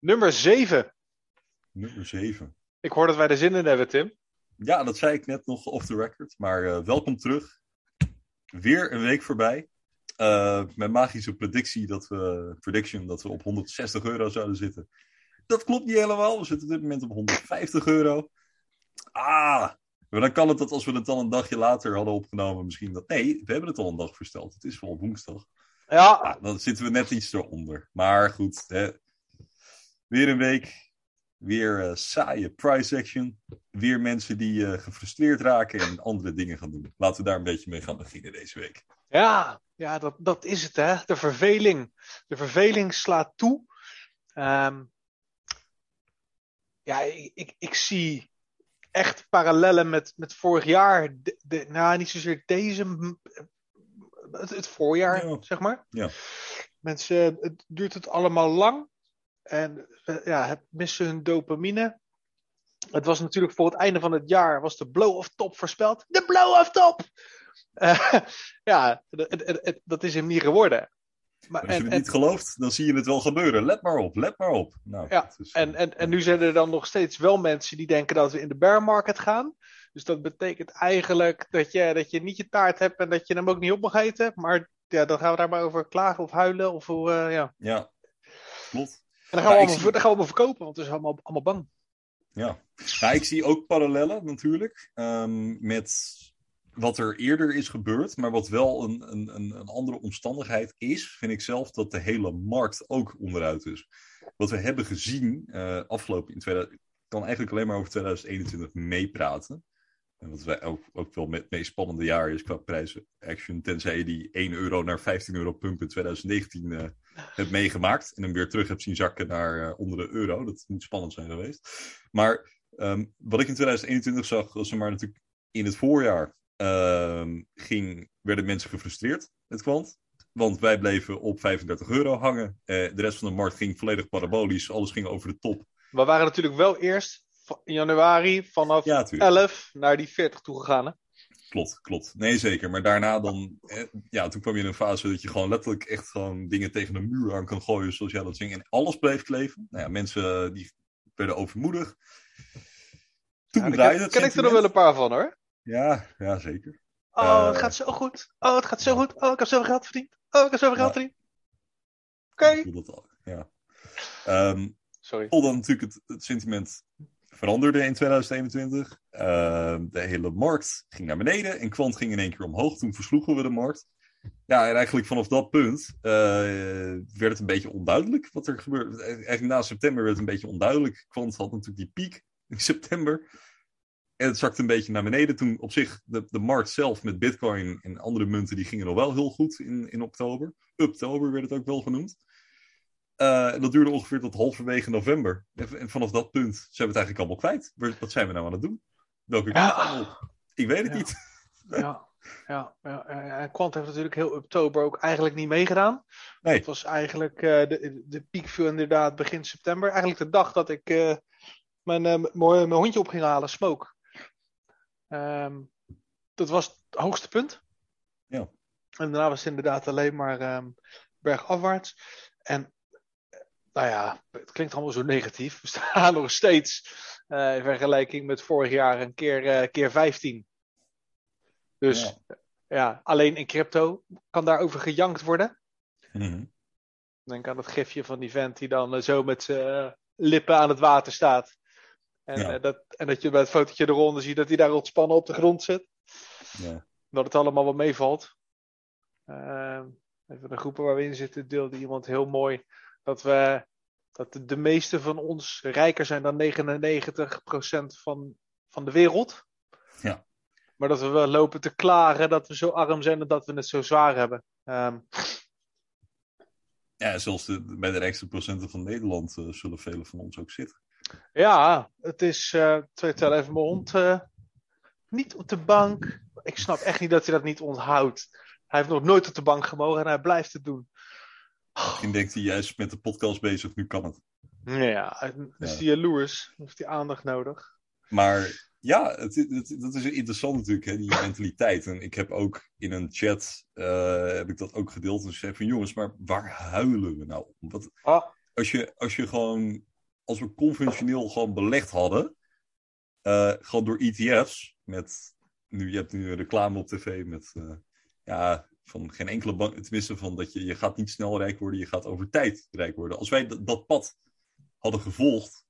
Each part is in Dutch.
Nummer 7. Nummer 7. Ik hoor dat wij er zin in hebben, Tim. Ja, dat zei ik net nog off the record. Maar uh, welkom terug. Weer een week voorbij. Uh, mijn magische predictie dat we, prediction dat we op 160 euro zouden zitten. Dat klopt niet helemaal. We zitten op dit moment op 150 euro. Ah, maar dan kan het dat als we het dan een dagje later hadden opgenomen, misschien dat. Nee, we hebben het al een dag versteld. Het is wel woensdag. Ja. Ah, dan zitten we net iets eronder. Maar goed, hè. Weer een week. Weer uh, saaie price action. Weer mensen die uh, gefrustreerd raken en andere dingen gaan doen. Laten we daar een beetje mee gaan beginnen deze week. Ja, ja dat, dat is het hè. De verveling. De verveling slaat toe. Um, ja, ik, ik, ik, zie echt parallellen met, met vorig jaar. De, de, nou, niet zozeer deze. Het, het voorjaar, Ja. zeg maar. Ja. Mensen, het duurt het allemaal lang. En eh, ja, missen hun dopamine. Het was natuurlijk voor het einde van het jaar was de blow-off top voorspeld. De blow-off top! Eh, ja, het- het- het- het- dat is hem niet geworden. Maar, Als je het en, niet gelooft, dan zie je het wel gebeuren. Let maar op, let maar op. Nou, Ja, is, en, en, en nu zijn er dan nog steeds wel mensen die denken dat we in de bear market gaan. Dus dat betekent eigenlijk dat je, dat je niet je taart hebt en dat je hem ook niet op mag eten. Maar ja, dan gaan we daar maar over klagen of huilen. Of, eh, ja. Ja, klopt. En dan gaan, we allemaal, zie- dan gaan we allemaal verkopen, want we zijn allemaal, allemaal bang. Ja. Ik zie ook parallellen natuurlijk ehm, met wat er eerder is gebeurd, maar wat wel een, een, een, een andere omstandigheid is, vind ik zelf dat de hele markt ook onderuit is. Wat we hebben gezien eh, afgelopen in 2000, ik kan eigenlijk alleen maar over 2021 meepraten. En wat wij ook, ook wel met het meest spannende jaar is qua prijzen action, tenzij je die 1 euro naar 15 euro pump in 2019 eh hebt meegemaakt en hem weer terug hebt zien zakken naar eh, onder de euro. Dat moet spannend zijn geweest. Maar ehm, wat ik in 2021 zag, was maar natuurlijk in het voorjaar ehm, ging, werden mensen gefrustreerd, het kwant. Want wij bleven op 35 euro hangen. Eh, de rest van de markt ging volledig parabolisch. Alles ging over de top. We waren natuurlijk wel eerst in januari vanaf Ja, tuurlijk. 11 naar die 40 toegegaan. Hè? Klopt, klopt. Nee, zeker. Maar daarna dan, eh, ja, toen kwam je in een fase dat je gewoon letterlijk echt gewoon dingen tegen de muur aan kan gooien, zoals jij dat zingt. En alles bleef kleven. Nou ja, mensen eh, die werden overmoedig. Toen Ja, draaide ken, het ken ik er nog wel een paar van hoor. Ja, ja, zeker. Oh, Eh, het gaat zo goed. Oh, het gaat zo goed. Oh, ik heb zoveel geld verdiend. Oh, ik heb zoveel geld verdiend. Oké. Ik voel dat al. Ja. Ehm, Sorry. totdat natuurlijk het, het sentiment veranderde in 2021. Ehm, de hele markt ging naar beneden en kwant ging in één keer omhoog. Toen versloegen we de markt. Ja, en eigenlijk vanaf dat punt eh, werd het een beetje onduidelijk wat er gebeurde. Eigenlijk na september werd het een beetje onduidelijk. Kwant had natuurlijk die piek in september. En het zakte een beetje naar beneden. Toen op zich de, de markt zelf met bitcoin en andere munten, die gingen nog wel heel goed in, in oktober. Oktober werd het ook wel genoemd. Eh, en dat duurde ongeveer tot halverwege november. En, en vanaf dat punt zijn we het eigenlijk allemaal kwijt. Wat zijn we nou aan het doen? Welke kant op? Ik weet het niet. Ja, ja, ja. En Quant heeft natuurlijk heel oktober ook eigenlijk niet meegedaan. Nee. Het was eigenlijk, eh, de, de piek viel inderdaad begin september. Eigenlijk de dag dat ik eh, mijn, mijn, hondje op ging halen, Smoke. Ehm, dat was het hoogste punt. Ja. En daarna was het inderdaad alleen maar ehm, bergafwaarts. En nou ja, het klinkt allemaal zo negatief. We staan nog steeds eh, in vergelijking met vorig jaar een keer, eh, keer 15. Dus Ja. ja, alleen in crypto kan daarover gejankt worden. Mhm. Denk aan dat gifje van die vent die dan eh, zo met zijn lippen aan het water staat. En, Ja. dat, en dat je bij het fotootje eronder ziet dat hij daar ontspannen op de grond zit. Ja. Dat het allemaal wel meevalt. Ehm, even de groepen waar we in zitten deelde iemand heel mooi dat we dat de, meeste van ons rijker zijn dan 99% van, van de wereld. Ja. Maar dat we wel lopen te klagen dat we zo arm zijn en dat we het zo zwaar hebben. Ehm, Ja, zelfs de, bij de rijkste procenten van Nederland eh, zullen velen van ons ook zitten. Ja, het is. eh twee tellen even mijn hond. eh, niet op de bank. Ik snap echt niet dat hij dat niet onthoudt. Hij heeft nog nooit op de bank gemogen en hij blijft het doen. Misschien denkt hij juist met de podcast bezig, nu kan het. Ja, is die jaloers. Heeft hij aandacht nodig? Maar ja, het, het- dat is interessant natuurlijk, hè, die mentaliteit. En ik heb ook in een chat, eh, heb ik dat ook gedeeld. En zei van jongens, maar waar huilen we nou om? Wat, Ah, als, je, als je gewoon als we conventioneel gewoon belegd hadden, uh, gewoon door ETF's, met, nu, je hebt nu reclame op tv met, uh, ja, van geen enkele bank, tenminste van dat je, je gaat niet snel rijk worden, je gaat over tijd rijk worden. Als wij dat pad hadden gevolgd,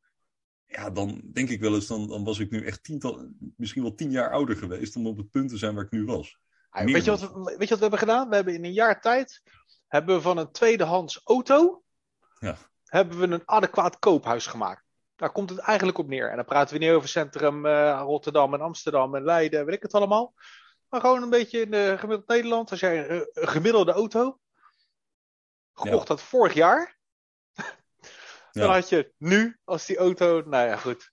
ja, dan denk ik wel eens, dan, dan was ik nu echt tiental, misschien wel tien jaar ouder geweest om op het punt te zijn waar ik nu was. weet, je wat, we, weet je wat we hebben gedaan? We hebben in een jaar tijd, hebben we van een tweedehands auto, ja. hebben we een adequaat koophuis gemaakt. Daar komt het eigenlijk op neer. En dan praten we niet over centrum uh, Rotterdam en Amsterdam en Leiden, weet ik het allemaal. Maar gewoon een beetje in uh, gemiddeld Nederland. Als jij een, gemiddelde auto gekocht had vorig jaar, dan had je nu, als die auto, nou ja, goed.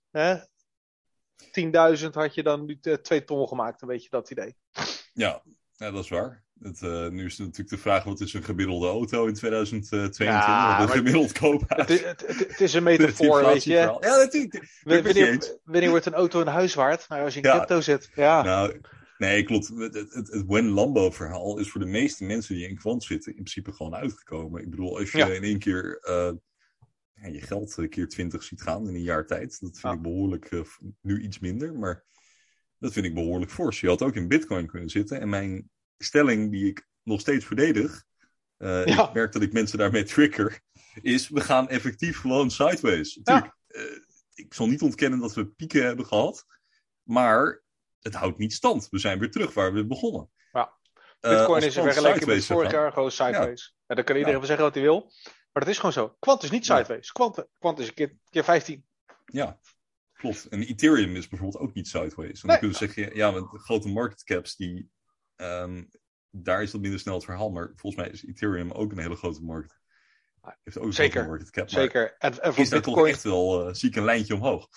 10.000 had je dan nu 2 ton gemaakt, een beetje dat idee. Ja, ja dat is waar. Het, uh, nu is het natuurlijk de vraag: wat is een gemiddelde auto in 2022? Ja, een gemiddeld koophuis. Het, het, het, het, is een metafoor, weet je. Ja, natuurlijk. Wanneer, wanneer wordt een auto een huis waard? Nou, als je in ja. crypto zit. Ja. Nou, nee, klopt. Het, het, het When Lambo verhaal is voor de meeste mensen die in kwant zitten in principe gewoon uitgekomen. Ik bedoel, als je ja. in één keer uh, je geld een keer 20 ziet gaan in een jaar tijd. Dat vind ik behoorlijk, uh, nu iets minder, maar dat vind ik behoorlijk fors. Je had ook in bitcoin kunnen zitten. En mijn stelling die ik nog steeds verdedig, uh, ja. ik merk dat ik mensen daarmee trigger, is we gaan effectief gewoon sideways. Natuurlijk, ik zal niet ontkennen dat we pieken hebben gehad, maar het houdt niet stand. We zijn weer terug waar we begonnen. Ja. Bitcoin is in vergelijking met vorig jaar gewoon sideways. Ja. dan kan iedereen wel zeggen wat hij wil. Maar dat is gewoon zo. Quant is niet sideways. Quant, Quant is een keer, keer 15. Ja, klopt. En Ethereum is bijvoorbeeld ook niet sideways. En dan kun je zeggen, ja, met grote market caps, die, um, daar is dat minder snel het verhaal. Maar volgens mij is Ethereum ook een hele grote markt. Heeft ook een zeker, grote market cap. Zeker. En, en voor is Bitcoin... toch echt wel, uh, zie ik een lijntje omhoog.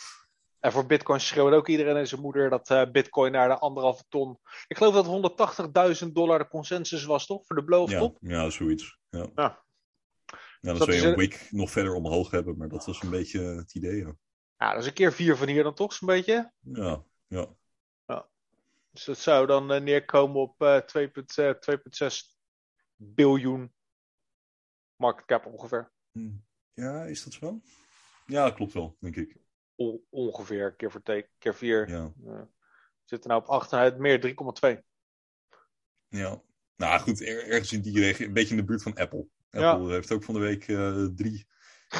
En voor Bitcoin schreeuwt ook iedereen en zijn moeder dat uh, Bitcoin naar de anderhalve ton. Ik geloof dat 180.000 dollar de consensus was, toch? Voor de blow ja, top? Ja, zoiets. Ja. ja. Ja, dan zou je een week nog verder omhoog hebben, maar dat was een beetje het idee. Ja, ja dat is een keer vier van hier dan toch, zo'n beetje? Ja, ja. ja. Dus dat zou dan uh, neerkomen op uh, 2,6 biljoen market cap ongeveer. Ja, is dat zo? Ja, klopt wel, denk ik. Ongeveer, keer voor keer vier. Ja. Uh, zitten nou op 8 en het meer 3,2. Ja, nou goed, er, ergens in die regio, een beetje in de buurt van Apple. Apple ja. heeft ook van de week uh, drie.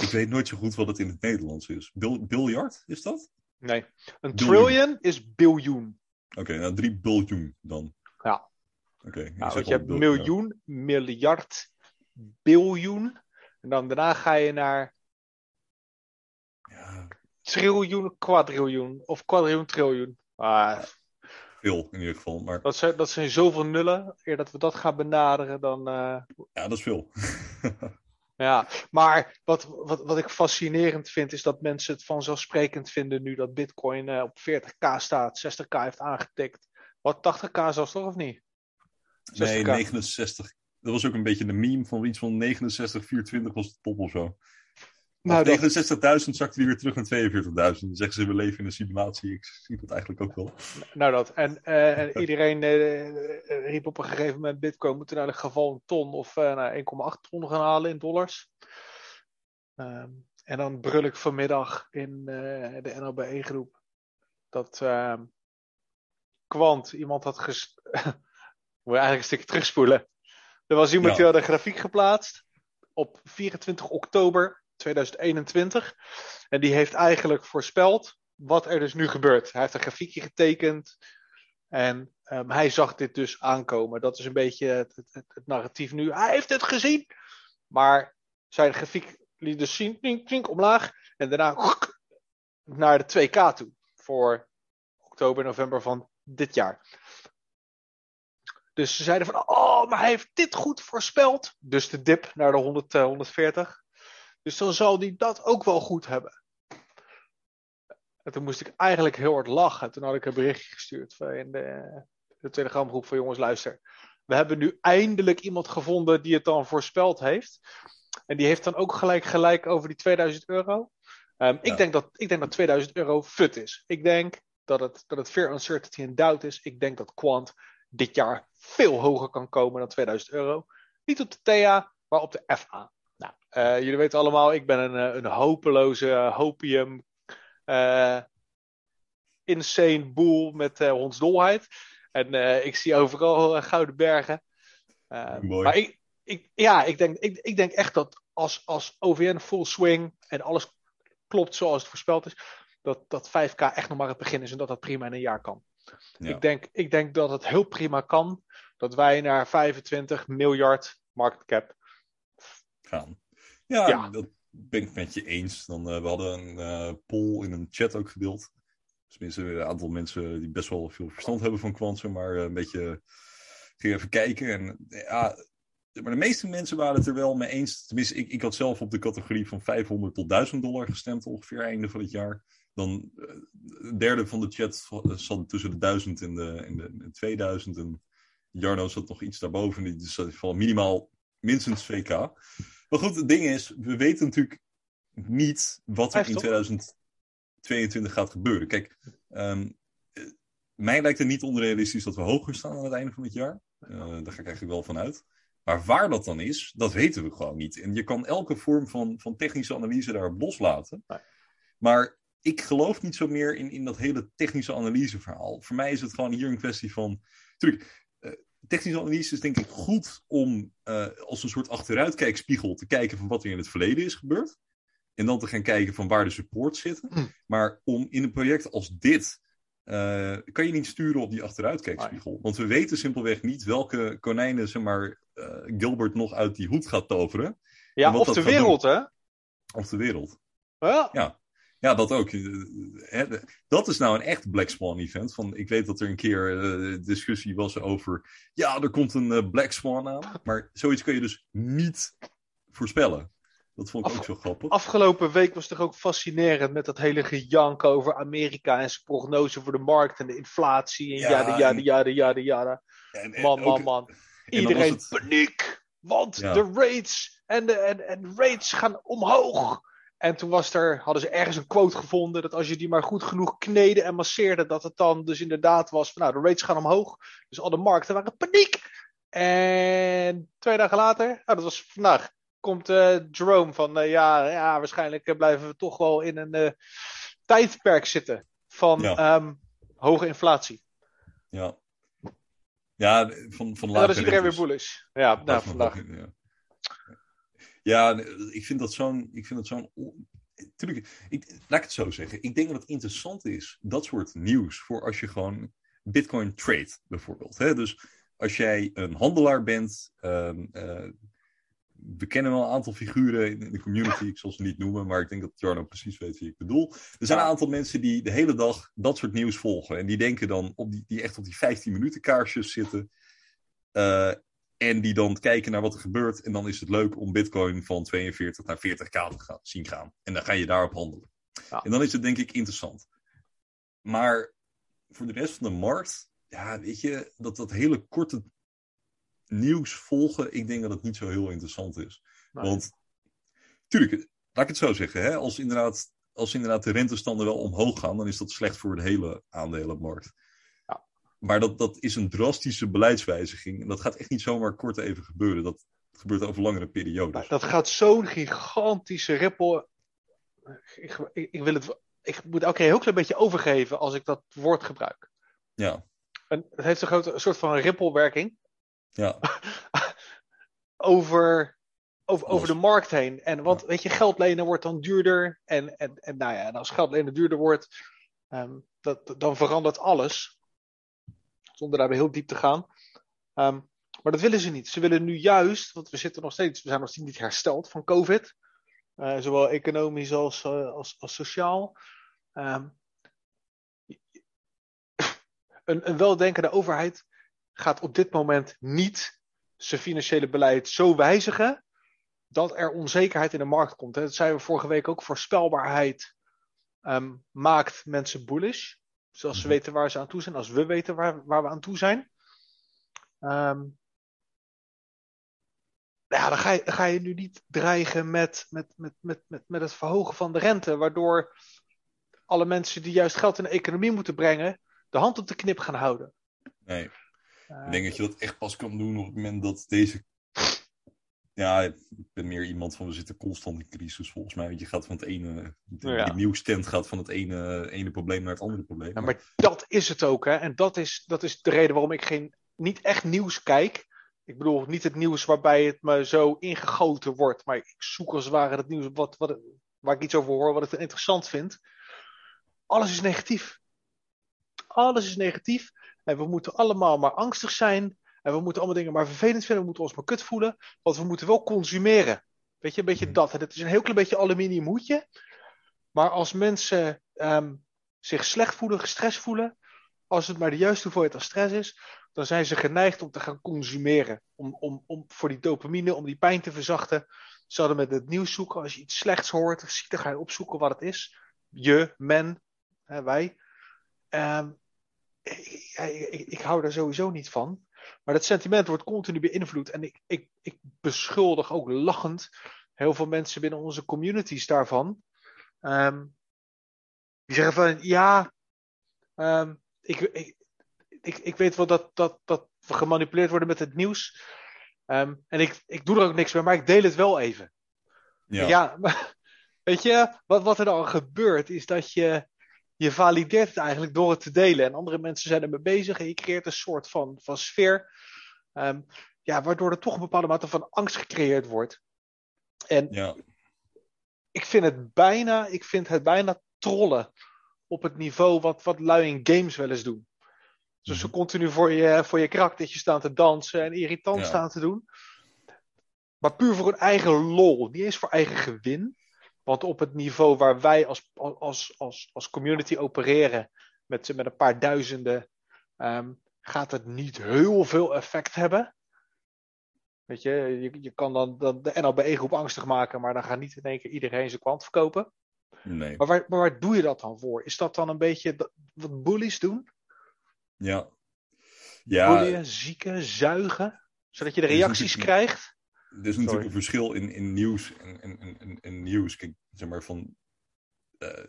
Ik weet nooit zo goed wat het in het Nederlands is. Bil biljard, is dat? Nee. Een biljoen. trillion is biljoen. Oké, okay, nou drie biljoen dan. Ja. Oké. Okay, nou, je hebt miljoen, ja. miljard, biljoen. En dan daarna ga je naar. Triljoen, kwadriljoen. Of kwadriljoen, triljoen. Ah, veel in ieder geval. Maar... Dat, zijn, dat zijn zoveel nullen. Eer dat we dat gaan benaderen, dan. Uh... Ja, dat is veel. ja, maar wat, wat, wat ik fascinerend vind, is dat mensen het vanzelfsprekend vinden nu dat Bitcoin uh, op 40k staat, 60k heeft aangetikt. Wat 80k zelfs toch of niet? 60K. Nee, 69. Dat was ook een beetje de meme van iets van 69, 24 was de top of zo. Nou, 69.000 zakte die weer terug naar 42.000. Dan zeggen ze, we leven in een simulatie. Ik zie dat eigenlijk ook wel. Nou dat. En, uh, en iedereen uh, riep op een gegeven moment... Bitcoin moet in elk geval een ton of uh, nou, 1,8 ton gaan halen in dollars. Um, en dan brul ik vanmiddag in de NLBE-groep... dat ehm, Quant iemand had ges... Moet je eigenlijk een stukje terugspoelen. Er was iemand ja. die had een grafiek geplaatst... op 24 oktober 2021. En die heeft eigenlijk voorspeld wat er dus nu gebeurt. Hij heeft een grafiekje getekend. En um, hij zag dit dus aankomen. Dat is een beetje het, narratief nu. Hij heeft het gezien. Maar zijn grafiek liet dus zien, klink, klink omlaag. En daarna naar de 2K toe. Voor oktober, november van dit jaar. Dus ze zeiden van, oh, maar hij heeft dit goed voorspeld. Dus de dip naar de 100, uh, 140. Dus dan zal die dat ook wel goed hebben. En toen moest ik eigenlijk heel hard lachen. Toen had ik een berichtje gestuurd in de, de telegramgroep van jongens luister. We hebben nu eindelijk iemand gevonden die het dan voorspeld heeft. En die heeft dan ook gelijk gelijk over die 2000 euro. Um, ja. ik, denk dat, ik denk dat 2000 euro fut is. Ik denk dat het, dat het fear, uncertainty en doubt is. Ik denk dat Quant dit jaar veel hoger kan komen dan 2000 euro. Niet op de TA, maar op de FA. Nou, uh, jullie weten allemaal, ik ben een, een hopeloze hopium uh, insane boel met hondsdolheid. En ik zie overal gouden bergen. Mooi. Maar ik, ik, ja, ik denk, ik, ik denk echt dat als, als OVN full swing en alles klopt zoals het voorspeld is, dat, dat 5K echt nog maar het begin is en dat dat prima in een jaar kan. Ja. Ik, denk, ik denk dat het heel prima kan dat wij naar 25 miljard market cap gaan. Ja, ja. dat ben ik met je eens. Dan, uh, we hadden een uh, poll in een chat ook gedeeld. Tenminste, een aantal mensen die best wel veel verstand hebben van kwantum, maar uh, een beetje ging even kijken. En ja, maar de meeste mensen waren het er wel mee eens. Tenminste, ik, ik had zelf op de categorie van 500 tot 1000 dollar gestemd ongeveer einde van het jaar. Dan een derde van de chat zat tussen de 1000 en de, en de, 2000. En Jarno zat nog iets daarboven. Dus dat van minimaal minstens 2k. Maar goed, het ding is, we weten natuurlijk niet wat er in 2022 gaat gebeuren. Kijk, um, mij lijkt het niet onrealistisch dat we hoger staan aan het einde van het jaar. Uh, daar ga ik eigenlijk wel van uit. Maar waar dat dan is, dat weten we gewoon niet. En je kan elke vorm van, van technische analyse daarop loslaten. Maar ik geloof niet zo meer in, in dat hele technische analyseverhaal. Voor mij is het gewoon hier een kwestie van. Tuurlijk, technische analyse is denk ik goed om uh, als een soort achteruitkijkspiegel te kijken van wat er in het verleden is gebeurd. En dan te gaan kijken van waar de supports zitten. Hm. Maar om in een project als dit uh, kan je niet sturen op die achteruitkijkspiegel. Want we weten simpelweg niet welke konijnen zeg maar, uh, Gilbert nog uit die hoed gaat toveren. Ja, of de wereld, hè? Of de wereld. Ja. ja. Ja, dat ook. Dat is nou een echt Black Swan event. Van, ik weet dat er een keer uh, discussie was over. Ja, er komt een Black Swan aan. Maar zoiets kun je dus niet voorspellen. Dat vond ik Af, ook zo grappig. Afgelopen week was toch ook fascinerend met dat hele gejank over Amerika en zijn prognose voor de markt en de inflatie en ja, jade, jade. En, en man, man, man. Iedereen het... paniek, want ja. de rates en de en, en rates gaan omhoog. En toen was er, hadden ze ergens een quote gevonden dat als je die maar goed genoeg kneden en masseerde, dat het dan dus inderdaad was van nou, de rates gaan omhoog. Dus alle markten waren paniek. En twee dagen later, nou, dat was vandaag, komt uh, Jerome van uh, ja, ja, waarschijnlijk blijven we toch wel in een uh, tijdperk zitten van ja. um, hoge inflatie. Ja. Ja, van, van lage Dat is iedereen weer bullish. Ja, nou, vandaag. Ja. Ja, ik vind dat zo'n. Ik vind dat zo'n. Tuurlijk, ik, laat ik het zo zeggen. Ik denk dat het interessant is, dat soort nieuws, voor als je gewoon Bitcoin trade, bijvoorbeeld. Hè? Dus als jij een handelaar bent, um, uh, we kennen wel een aantal figuren in de community. Ik zal ze niet noemen, maar ik denk dat Jarno precies weet wie ik bedoel. Er zijn een aantal mensen die de hele dag dat soort nieuws volgen. En die denken dan op die, die echt op die 15 minuten kaarsjes zitten. Uh, en die dan kijken naar wat er gebeurt. En dan is het leuk om Bitcoin van 42 naar 40k te gaan, zien gaan. En dan ga je daarop handelen. Ja. En dan is het denk ik interessant. Maar voor de rest van de markt, ja, weet je, dat dat hele korte nieuws volgen, ik denk dat het niet zo heel interessant is. Nee. Want, tuurlijk, laat ik het zo zeggen, hè, als, inderdaad, als inderdaad de rentestanden wel omhoog gaan, dan is dat slecht voor de hele aandelenmarkt. Maar dat, dat is een drastische beleidswijziging. En dat gaat echt niet zomaar kort even gebeuren. Dat gebeurt over langere periodes. Dat gaat zo'n gigantische ripple. Ik, ik, ik, wil het. Ik moet elke keer een heel klein beetje overgeven als ik dat woord gebruik. Ja. En het heeft een, grote, een soort van rippelwerking ja. over, over, over de markt heen. En want, weet je, geld lenen wordt dan duurder. En, en, en nou ja, en als geld lenen duurder wordt, um, dat, dan verandert alles. Zonder daarbij heel diep te gaan. Um, maar dat willen ze niet. Ze willen nu juist, want we zitten nog steeds, we zijn nog steeds niet hersteld van COVID. Uh, zowel economisch als, uh, als, als sociaal. Um, een, een weldenkende overheid gaat op dit moment niet zijn financiële beleid zo wijzigen dat er onzekerheid in de markt komt. Dat zeiden we vorige week ook. Voorspelbaarheid um, maakt mensen bullish. Zoals ze weten waar ze aan toe zijn, als we weten waar, waar we aan toe zijn. Um, ja, dan ga, je, dan ga je nu niet dreigen met, met, met, met, met, met het verhogen van de rente, waardoor alle mensen die juist geld in de economie moeten brengen, de hand op de knip gaan houden. Nee. Ik denk dat je dat echt pas kan doen op het moment dat deze, Ja, ik ben meer iemand van we zitten constant in crisis volgens mij. Want je gaat van het ene, de, Ja. de nieuwsstand gaat van het ene, ene probleem naar het andere probleem. Ja, maar dat is het ook, hè? En dat is, dat is de reden waarom ik geen, niet echt nieuws kijk. Ik bedoel, niet het nieuws waarbij het me zo ingegoten wordt. Maar ik zoek als het ware het nieuws wat, wat, waar ik iets over hoor, wat ik interessant vind. Alles is negatief. Alles is negatief. En we moeten allemaal maar angstig zijn. En we moeten allemaal dingen maar vervelend vinden. We moeten ons maar kut voelen. Want we moeten wel consumeren. Weet je, een beetje Mhm. dat. En het is een heel klein beetje aluminium hoedje. Maar als mensen ehm, zich slecht voelen, gestrest voelen. Als het maar de juiste hoeveelheid aan stress is. Dan zijn ze geneigd om te gaan consumeren. Om, om, om voor die dopamine, om die pijn te verzachten. Ze hadden met het nieuws zoeken. Als je iets slechts hoort of ziet, dan ga je opzoeken wat het is. Je, men, hè, wij. Ehm, ik, ik, ik, ik hou daar sowieso niet van. Maar dat sentiment wordt continu beïnvloed. En ik, ik, ik beschuldig ook lachend heel veel mensen binnen onze communities daarvan. Ehm, die zeggen van ja, ehm, ik, ik, ik, ik weet wel dat, dat, dat we gemanipuleerd worden met het nieuws. Ehm, en ik, ik doe er ook niks mee, maar ik deel het wel even. ja. Ja, maar weet je, wat, wat er dan gebeurt is dat je, je valideert het eigenlijk door het te delen. En andere mensen zijn ermee bezig en je creëert een soort van, van sfeer. ehm, ja, waardoor er toch een bepaalde mate van angst gecreëerd wordt. En ja. ik vind het bijna, ik vind het bijna trollen op het niveau wat, wat lui in games wel eens doen. Dus ze Mhm. continu voor je, voor je karaktertje staan te dansen en irritant Ja. staan te doen. Maar puur voor hun eigen lol, niet eens voor eigen gewin. Want op het niveau waar wij als, als, als, als community opereren, met, met een paar duizenden, ehm, gaat het niet heel veel effect hebben. Weet je, je, je kan dan, dan de NLB-groep angstig maken, maar dan gaat niet in één keer iedereen zijn kwant verkopen. Nee. Maar waar, maar waar doe je dat dan voor? Is dat dan een beetje wat bullies doen? Ja. Ja, Boeien, zieken, zuigen. Zodat je de reacties krijgt. Er is natuurlijk een verschil in, in nieuws en, en, en, en, en nieuws. Kijk, zeg maar van. eh,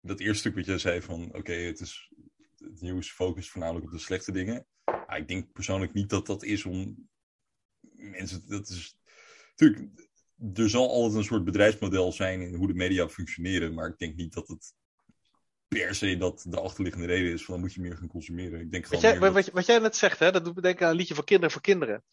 dat eerste stuk wat jij zei van. Oké, het is. Het nieuws focust voornamelijk op de slechte dingen. Maar ik denk persoonlijk niet dat dat is om. Mensen. Dat is. Natuurlijk. Er zal altijd een soort bedrijfsmodel zijn in hoe de media functioneren. Maar ik denk niet dat het. Per se dat de achterliggende reden is van dan moet je meer gaan consumeren. Ik denk gewoon jij, meer wat, dat- wat, wat jij net zegt, hè, dat doet me denken aan een liedje van Kinderen voor Kinderen.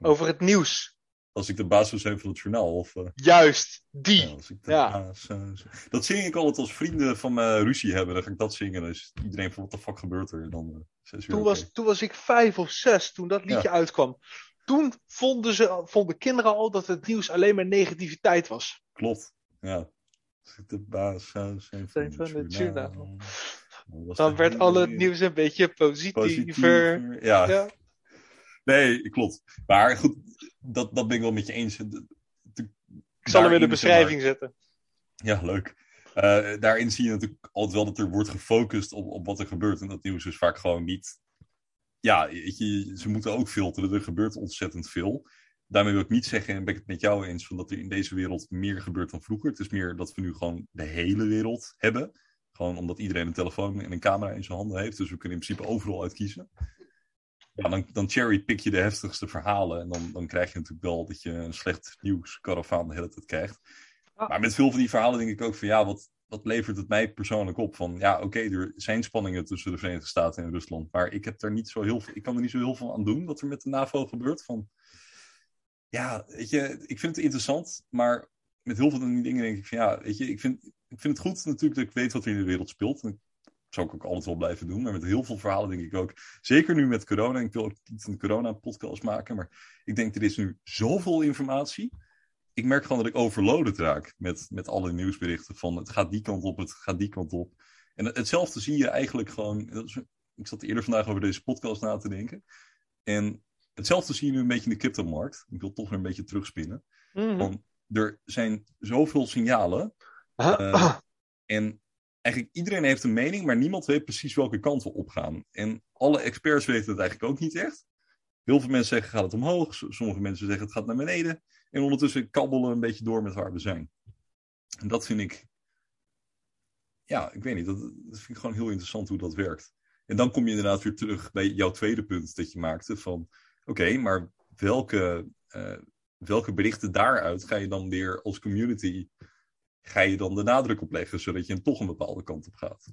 Over het nieuws. Als ik de baas zou zijn van het journaal. Of, eh, Juist, die. Ja, als ik de Ja. baas zou zijn. Dat zing ik altijd als vrienden van me ruzie hebben. Dan ga ik dat zingen. Dan is iedereen van wat de fuck gebeurt er? En dan eh, Toen was, toen was ik vijf of zes, toen dat liedje uitkwam. Toen vonden, ze, vonden kinderen al dat het nieuws alleen maar negativiteit was. Klopt, ja. Als ik de baas zou zijn van, Van het journaal. Dan werd hele al het wereld nieuws een beetje positiever. positiever. Ja. Nee, klopt. Maar goed, dat, dat ben ik wel met je eens. Ik zal hem in de beschrijving zetten. Ja, leuk. Eh, daarin zie je natuurlijk altijd wel dat er wordt gefocust op, op wat er gebeurt. En dat nieuws is vaak gewoon niet. Ja, je, ze moeten ook filteren. Er gebeurt ontzettend veel. Daarmee wil ik niet zeggen, en ben ik het met jou eens, van dat er in deze wereld meer gebeurt dan vroeger. Het is meer dat we nu gewoon de hele wereld hebben. Gewoon omdat iedereen een telefoon en een camera in zijn handen heeft. Dus we kunnen in principe overal uitkiezen. Ja, dan, dan cherrypick je de heftigste verhalen. En dan, dan krijg je natuurlijk wel dat je een slecht nieuws karavaan de hele tijd krijgt. Maar met veel van die verhalen denk ik ook van ja, wat, wat levert het mij persoonlijk op? Van ja, oké, er zijn spanningen tussen de Verenigde Staten en Rusland. Maar ik heb daar niet zo heel veel, ik kan er niet zo heel veel aan doen wat er met de NAVO gebeurt. Van ja, weet je, ik vind het interessant, maar met heel veel van die dingen denk ik van ja, weet je, ik vind, ik vind het goed natuurlijk dat ik weet wat er in de wereld speelt. En zou ik ook altijd wel blijven doen. Maar met heel veel verhalen denk ik ook, zeker nu met corona, ik wil ook niet een corona-podcast maken, maar ik denk er is nu zoveel informatie. Ik merk gewoon dat ik overloaded raak met, met alle nieuwsberichten van het gaat die kant op, het gaat die kant op. En hetzelfde zie je eigenlijk gewoon, dat is- ik zat eerder vandaag over deze podcast na te denken. En hetzelfde zie je nu een beetje in de cryptomarkt. Ik wil toch weer een beetje terugspinnen. Mhm. Want er zijn zoveel signalen. Eh, en eigenlijk iedereen heeft een mening, maar niemand weet precies welke kant we opgaan. En alle experts weten het eigenlijk ook niet echt. Heel veel mensen zeggen gaat het omhoog, sommige mensen zeggen het gaat naar beneden. En ondertussen kabbelen we een beetje door met waar we zijn. En dat vind ik, ja, ik weet niet, dat, dat vind ik gewoon heel interessant hoe dat werkt. En dan kom je inderdaad weer terug bij jouw tweede punt dat je maakte van, oké, maar welke, eh, welke berichten daaruit ga je dan weer als community, ga je dan de nadruk op leggen, zodat je toch een bepaalde kant op gaat.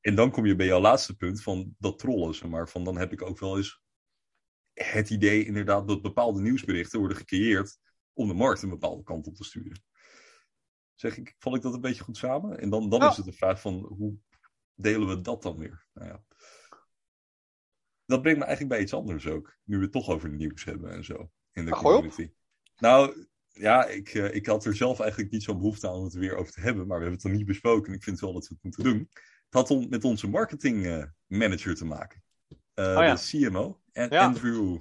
En dan kom je bij jouw laatste punt van dat trollen, zeg maar. Van dan heb ik ook wel eens het idee inderdaad dat bepaalde nieuwsberichten worden gecreëerd om de markt een bepaalde kant op te sturen. Zeg ik, val ik dat een beetje goed samen? En dan, dan is het de vraag van hoe delen we dat dan weer? Nou ja. Dat brengt me eigenlijk bij iets anders ook. Nu we het toch over nieuws hebben en zo. In de community. Nou, ja, ik, uh, ik had er zelf eigenlijk niet zo'n behoefte aan om het er weer over te hebben. Maar we hebben het er niet besproken. En ik vind wel dat we het moeten doen. Het had om, met onze marketing uh, manager te maken. Uh, oh, ja. De CMO. En ja. Andrew.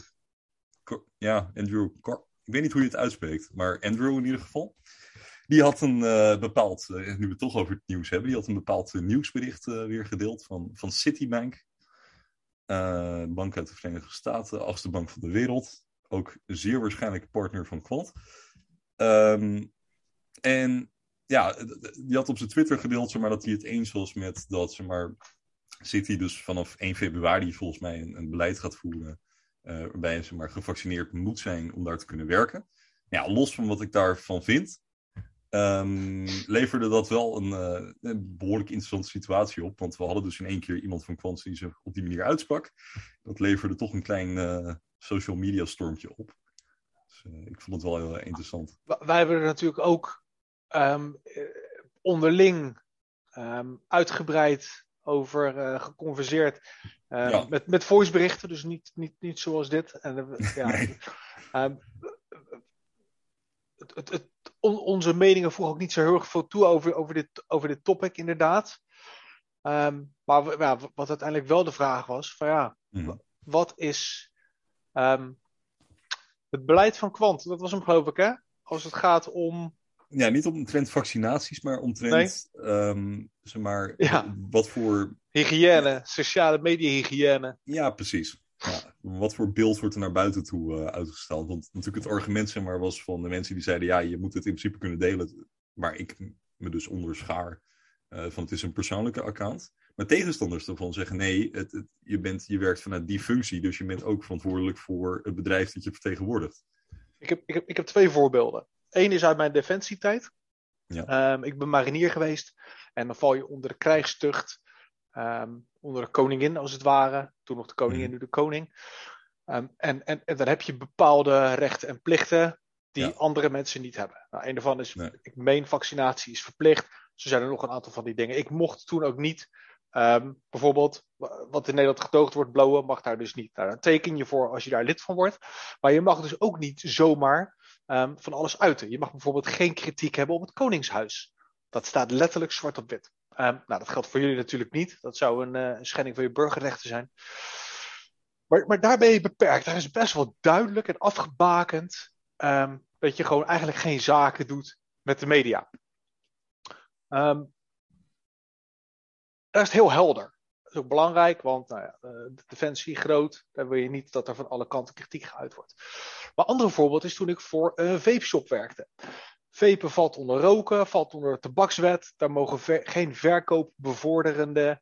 Ja, Andrew. Ik weet niet hoe je het uitspreekt. Maar Andrew in ieder geval. Die had een uh, bepaald, uh, nu we het toch over het nieuws hebben, die had een bepaald nieuwsbericht weer gedeeld van, van Citibank. bank uit de Verenigde Staten, achtste bank van de wereld. Ook zeer waarschijnlijk partner van Quant. Um, en ja, die had op zijn Twitter gedeeld zeg maar, dat hij het eens was met dat zeg maar, City dus vanaf 1 februari volgens mij een, beleid gaat voeren. waarbij ze maar, gevaccineerd moet zijn om daar te kunnen werken. Ja, los van wat ik daarvan vind, Um, leverde dat wel een, uh, een, behoorlijk interessante situatie op. Want we hadden dus in één keer iemand van Quant die zich op die manier uitsprak. Dat leverde toch een klein uh, social media stormtje op. Dus uh, ik vond het wel heel interessant. Wij hebben er natuurlijk ook um, onderling um, uitgebreid over geconverseerd. Ja. met, met voiceberichten, dus niet, niet, niet zoals dit. En, ja, nee. het, het, het on, onze meningen voegen ook niet zo heel erg veel toe over, over, dit, over dit topic, inderdaad. Um, maar ja, wat uiteindelijk wel de vraag was: van ja, mm. wat is um, het beleid van Quant? Dat was hem, geloof ik, hè? Als het gaat om. Ja, niet omtrent vaccinaties, maar omtrent nee. um, zeg maar, ja. wat voor. Hygiëne, sociale media-hygiëne. Ja, precies. Ja, wat voor beeld wordt er naar buiten toe uh, uitgesteld? Want natuurlijk het argument zeg maar, was van de mensen die zeiden... ja, je moet het in principe kunnen delen. Waar ik me dus onderschaar uh, van het is een persoonlijke account. Maar tegenstanders ervan zeggen nee, het, het, je, bent, je werkt vanuit die functie. Dus je bent ook verantwoordelijk voor het bedrijf dat je vertegenwoordigt. Ik heb, ik heb, ik heb twee voorbeelden. Eén is uit mijn defensietijd. Ja. Um, ik ben marinier geweest. En dan val je onder de krijgstucht. Um, onder de koningin als het ware. Toen nog de koningin, mm. nu de koning. Um, en, en, en dan heb je bepaalde rechten en plichten die ja. andere mensen niet hebben. Nou, een daarvan is, nee. ik meen, vaccinatie is verplicht. Zo zijn er nog een aantal van die dingen. Ik mocht toen ook niet, um, bijvoorbeeld, wat in Nederland gedoogd wordt, blowen, mag daar dus niet. Nou, dan teken je voor als je daar lid van wordt. Maar je mag dus ook niet zomaar um, van alles uiten. Je mag bijvoorbeeld geen kritiek hebben op het Koningshuis. Dat staat letterlijk zwart op wit. Um, nou, dat geldt voor jullie natuurlijk niet. Dat zou een, uh, schending van je burgerrechten zijn. Maar, maar daar ben je beperkt. Daar is best wel duidelijk en afgebakend dat je gewoon eigenlijk geen zaken doet met de media. Um, dat is heel helder. Dat is ook belangrijk, want nou ja, de defensie groot, daar wil je niet dat er van alle kanten kritiek geuit wordt. Maar een ander voorbeeld is toen ik voor een vape shop werkte. Vapen valt onder roken, valt onder de tabakswet. Daar mogen geen verkoopbevorderende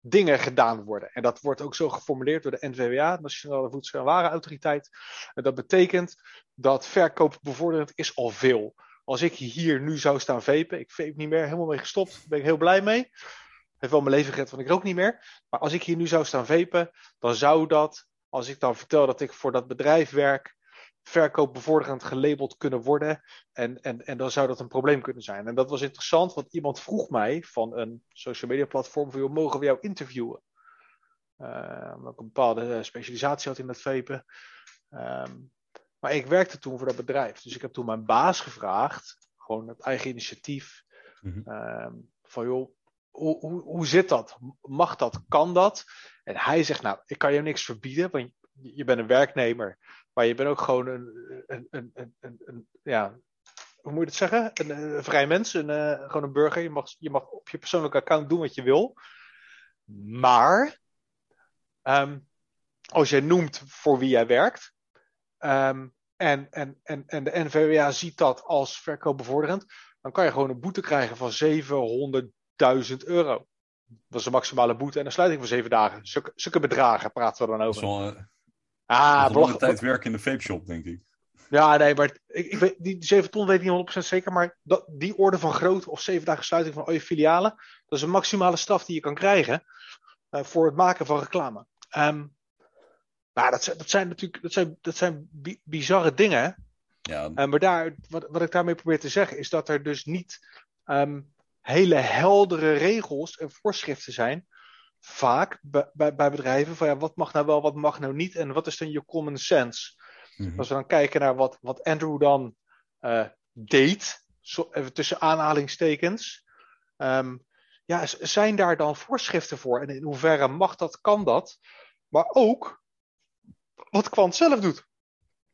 dingen gedaan worden. En dat wordt ook zo geformuleerd door de NVWA, Nationale Voedsel- en Warenautoriteit. En dat betekent dat verkoopbevorderend is al veel. Als ik hier nu zou staan vapen, ik vape niet meer, helemaal mee gestopt, daar ben ik heel blij mee. Heeft wel mijn leven gered, want ik rook niet meer. Maar als ik hier nu zou staan vapen, dan zou dat, als ik dan vertel dat ik voor dat bedrijf werk, verkoopbevorderend gelabeld kunnen worden. En, en, en dan zou dat een probleem kunnen zijn. En dat was interessant, want iemand vroeg mij van een social media platform: van, mogen we jou interviewen? Uh, omdat ik een bepaalde specialisatie had in dat vapen. Um, maar ik werkte toen voor dat bedrijf. Dus ik heb toen mijn baas gevraagd, gewoon het eigen initiatief. Mm-hmm. Um, van joh, hoe, hoe, hoe zit dat? Mag dat? Kan dat? En hij zegt, nou, ik kan je niks verbieden, want je bent een werknemer. Maar je bent ook gewoon een, een, een, een, een ja, hoe moet je het zeggen? Een, een vrij mens, een, uh, gewoon een burger. Je mag, je mag op je persoonlijke account doen wat je wil. Maar um, als jij noemt voor wie jij werkt, um, en, en, en, en de NVWA ziet dat als verkoopbevorderend, dan kan je gewoon een boete krijgen van 700.000 euro. Dat is de maximale boete en een sluiting van zeven dagen. Zulke, zulke bedragen praten we dan over. Dat is wel, Ah, lange tijd werken in de vape shop, denk ik. Ja, nee, maar ik, ik weet, die 7 ton weet ik niet 100% zeker, maar dat, die orde van grootte of 7 dagen sluiting van al je filialen, dat is een maximale straf die je kan krijgen uh, voor het maken van reclame. Um, nou, dat, zijn, dat zijn natuurlijk dat zijn, dat zijn bizarre dingen. Ja. Uh, maar daar, wat, wat ik daarmee probeer te zeggen, is dat er dus niet um, hele heldere regels en voorschriften zijn. Vaak bij, bij, bij bedrijven van ja, wat mag nou wel, wat mag nou niet en wat is dan je common sense? Mhm. Als we dan kijken naar wat, wat Andrew dan uh, deed, zo, even tussen aanhalingstekens. Um, ja, zijn daar dan voorschriften voor? En in hoeverre mag dat, kan dat? Maar ook wat Quant zelf doet.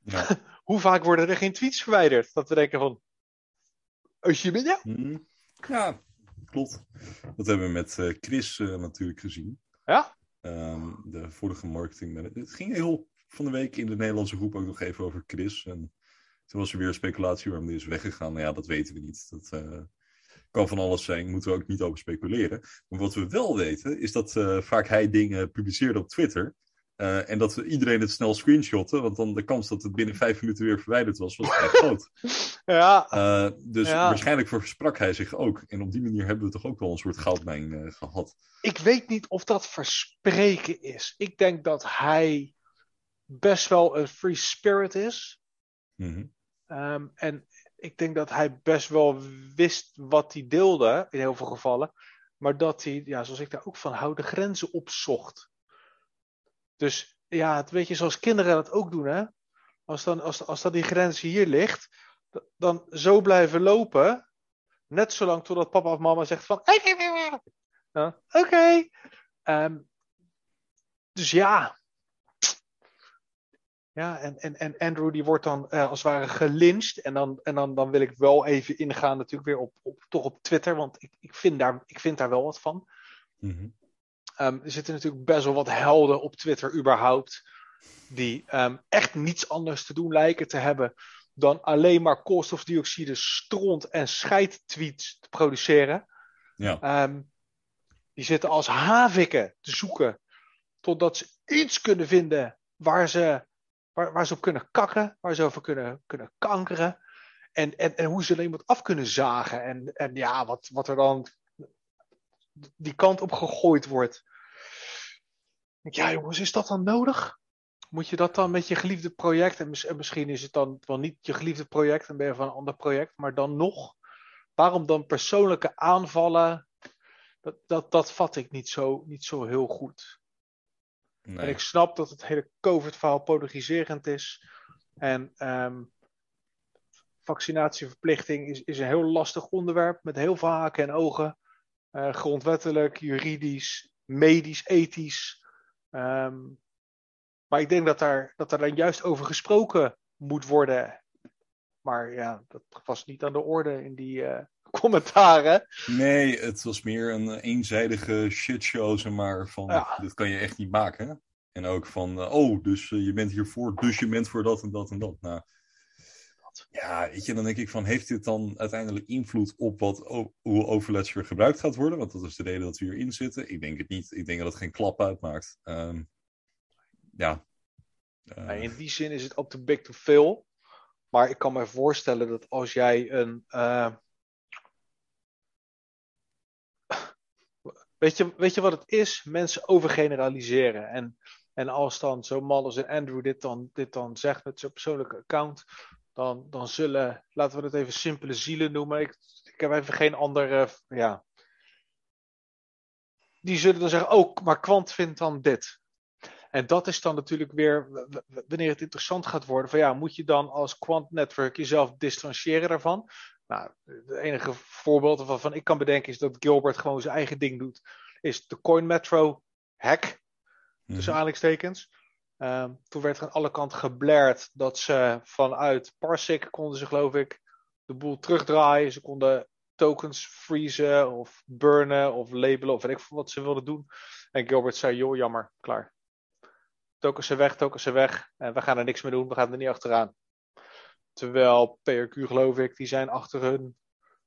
Ja. Hoe vaak worden er geen tweets verwijderd? Dat we denken van, als je bent, ja. Ja, klopt. Dat hebben we met uh, Chris uh, natuurlijk gezien. Ja? Um, de vorige marketing. Het ging heel van de week in de Nederlandse groep ook nog even over Chris. En toen was er weer speculatie waarom die is weggegaan. Nou ja, dat weten we niet. Dat uh, kan van alles zijn. Moeten we ook niet over speculeren. Maar wat we wel weten, is dat vaak hij dingen publiceerde op Twitter. Uh, en dat we iedereen het snel screenshotten, want dan de kans dat het binnen vijf minuten weer verwijderd was, was vrij groot. Ja. Uh, dus ja. waarschijnlijk versprak hij zich ook. En op die manier hebben we toch ook wel een soort goudmijn uh, gehad. Ik weet niet of dat verspreken is. Ik denk dat hij best wel een free spirit is. Mm -hmm. um, en ik denk dat hij best wel wist wat hij deelde, in heel veel gevallen. Maar dat hij, ja, zoals ik daar ook van hou, de grenzen opzocht. Dus ja, het weet je, zoals kinderen dat ook doen, hè. Als dan, als, als dan die grens hier ligt, dan zo blijven lopen. Net zolang totdat papa of mama zegt van... Oké. Okay. Um, dus ja. Ja, en, en, en Andrew die wordt dan uh, als het ware gelincht. En, dan, en dan, dan wil ik wel even ingaan natuurlijk weer op, toch op Twitter. Want ik, ik, vind daar, ik vind daar wel wat van. Mm. Um, er zitten natuurlijk best wel wat helden op Twitter überhaupt. Die um, echt niets anders te doen lijken te hebben dan alleen maar koolstofdioxide, stront en scheidtweets te produceren. Ja. Um, die zitten als havikken te zoeken totdat ze iets kunnen vinden waar ze, waar, waar ze op kunnen kakken, waar ze over kunnen, kunnen kankeren. En, en, en hoe ze er iemand af kunnen zagen. En, en ja, wat, wat er dan die kant op gegooid wordt. Ja, jongens, is dat dan nodig? Moet je dat dan met je geliefde project, en, misschien is het dan wel niet je geliefde project, en ben je van een ander project, maar dan nog, waarom dan persoonlijke aanvallen? Dat, dat, dat vat ik niet zo, niet zo heel goed. Nee. En ik snap dat het hele COVID-verhaal polariserend is. En um, vaccinatieverplichting is, is een heel lastig onderwerp met heel veel haken en ogen. Uh, grondwettelijk, juridisch, medisch, ethisch. Um, maar ik denk dat daar, dat er dan juist over gesproken moet worden. Maar ja, dat was niet aan de orde in die uh, commentaren. Nee, het was meer een eenzijdige shitshow, zeg maar. Van, ja. dit kan je echt niet maken. En ook van, oh, dus je bent hiervoor, dus je bent voor dat en dat en dat. Nou, ja, weet je, dan denk ik van, heeft dit dan uiteindelijk invloed op wat, hoe overletcher gebruikt gaat worden? Want dat is de reden dat we hierin zitten. Ik denk het niet. Ik denk dat het geen klap uitmaakt. Um, ja. Uh... In die zin is het up to big to fail. Maar ik kan me voorstellen dat als jij een. Uh... Weet, je, weet je wat het is? Mensen overgeneraliseren. En, en als dan zo'n man als Andrew dit dan, dit dan zegt met zijn persoonlijke account dan, dan zullen, laten we het even simpele zielen noemen. Ik, ik heb even geen andere, ja. Die zullen dan zeggen, oh, maar Kwant vindt dan dit. En dat is dan natuurlijk weer, wanneer het interessant gaat worden, van ja, moet je dan als Quant Network jezelf distancieren daarvan? Nou, het enige voorbeeld waarvan ik kan bedenken is dat Gilbert gewoon zijn eigen ding doet, is de Coin Metro hack, tussen mm-hmm. aanhalingstekens. Um, toen werd er aan alle kanten geblared dat ze vanuit Parsec konden ze geloof ik de boel terugdraaien. Ze konden tokens freezen of burnen of labelen of weet ik wat ze wilden doen. En Gilbert zei, joh, jammer, klaar. Tokens zijn weg, tokens zijn weg. En we gaan er niks meer doen, we gaan er niet achteraan. Terwijl PRQ geloof ik, die zijn achter hun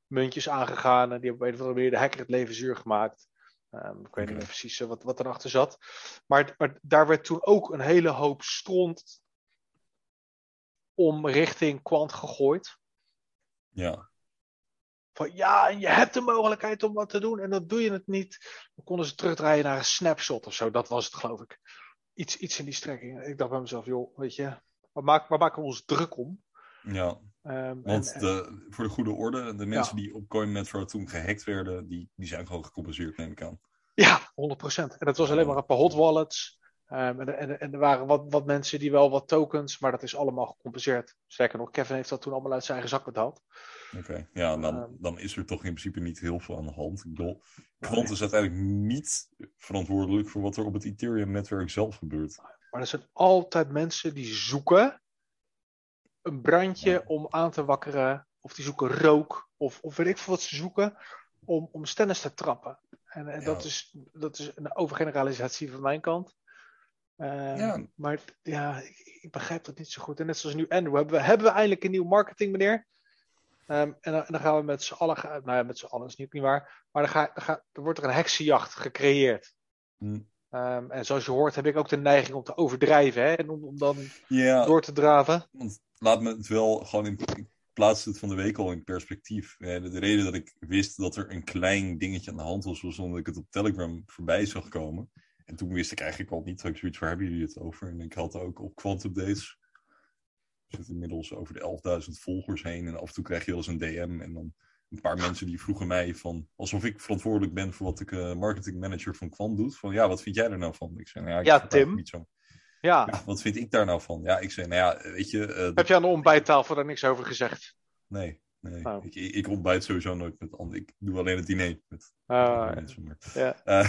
muntjes aangegaan en die hebben op een of andere manier de hacker het leven zuur gemaakt. Um, ik weet okay. niet meer precies uh, wat, wat erachter zat. Maar, maar daar werd toen ook een hele hoop stront om richting kwant gegooid. Ja. Van ja, en je hebt de mogelijkheid om wat te doen en dan doe je het niet. Dan konden ze terugdraaien naar een snapshot of zo. Dat was het, geloof ik. Iets, iets in die strekking. Ik dacht bij mezelf, joh, weet je, waar maken, waar maken we ons druk om? Ja, Ehm, want en- de, voor de goede orde, de mensen Ja. die op CoinMetro toen gehackt werden, die, die zijn gewoon gecompenseerd, neem ik aan. Ja, 100%. En dat was alleen maar een paar hot wallets. Ehm, en, en, en er waren wat, wat mensen die wel wat tokens, maar dat is allemaal gecompenseerd. Sterker nog, Kevin heeft dat toen allemaal uit zijn eigen zak betaald. Oké, ja, dan, Ehm. dan is er toch in principe niet heel veel aan de hand. Ik bedoel, Quant is uiteindelijk niet verantwoordelijk voor wat er op het Ethereum-netwerk zelf gebeurt. Maar er zijn altijd mensen die zoeken een brandje Ja. om aan te wakkeren. Of die zoeken rook. Of, of weet ik veel wat ze zoeken. Om, om stennis te trappen. En, en Ja. dat, is, dat is een overgeneralisatie van mijn kant. Ehm, Ja. Maar ja, ik, ik begrijp dat niet zo goed. En net zoals nu Andrew, hebben we, hebben we eindelijk een nieuw marketing meneer. Ehm, en, dan, en dan gaan we met z'n allen, nou ja, met z'n allen is niet, niet waar. Maar dan, ga, dan, ga, dan wordt er een heksenjacht gecreëerd. Hm. Ehm, en zoals je hoort heb ik ook de neiging om te overdrijven. Hè? En om, om dan door te draven. want laat me het wel gewoon in. Ik plaatste het van de week al in perspectief. De, de reden dat ik wist dat er een klein dingetje aan de hand was, was omdat ik het op Telegram voorbij zag komen. En toen wist ik eigenlijk al niet, ik zoiets, waar hebben jullie het over? En ik had ook op Quantum Dates. Ik zit inmiddels over de 11.000 volgers heen. En af en toe krijg je wel eens een DM. En dan een paar mensen die vroegen mij van, alsof ik verantwoordelijk ben voor wat ik eh marketing manager van Quant doet. Van ja, wat vind jij er nou van? Ik zei, nou ja, ik Ja, Tim. Niet zo. Ja. Ja, wat vind ik daar nou van? Ja, ik zei, nou ja, weet je. eh, Heb je aan de ontbijttafel daar niks over gezegd? Nee, nee. Oh. Ik, ik, ontbijt sowieso nooit met anderen. Ik doe alleen het diner met Ah, mensen. Maar, Ja. eh,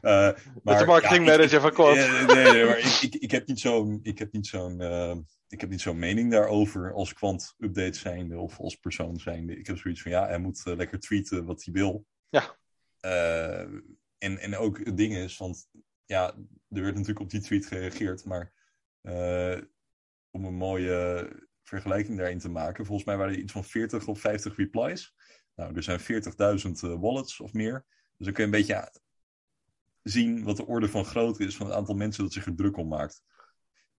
eh, Met maar, de marketing ja, ik- manager van eh, nee, nee, maar ik, ik, ik heb niet zo'n, ik heb niet zo'n, ik heb niet zo'n mening daarover als kwant update zijnde of als persoon zijnde. Ik heb zoiets van ja, hij moet lekker tweeten wat hij wil. Ja. En, en ook het ding is, want ja, er werd natuurlijk op die tweet gereageerd, maar eh, om een mooie vergelijking daarin te maken, volgens mij waren er iets van 40 of 50 replies. Nou, er zijn 40.000 eh, wallets of meer. Dus dan kun je een beetje ja, zien wat de orde van grootte is van het aantal mensen dat zich er druk om maakt.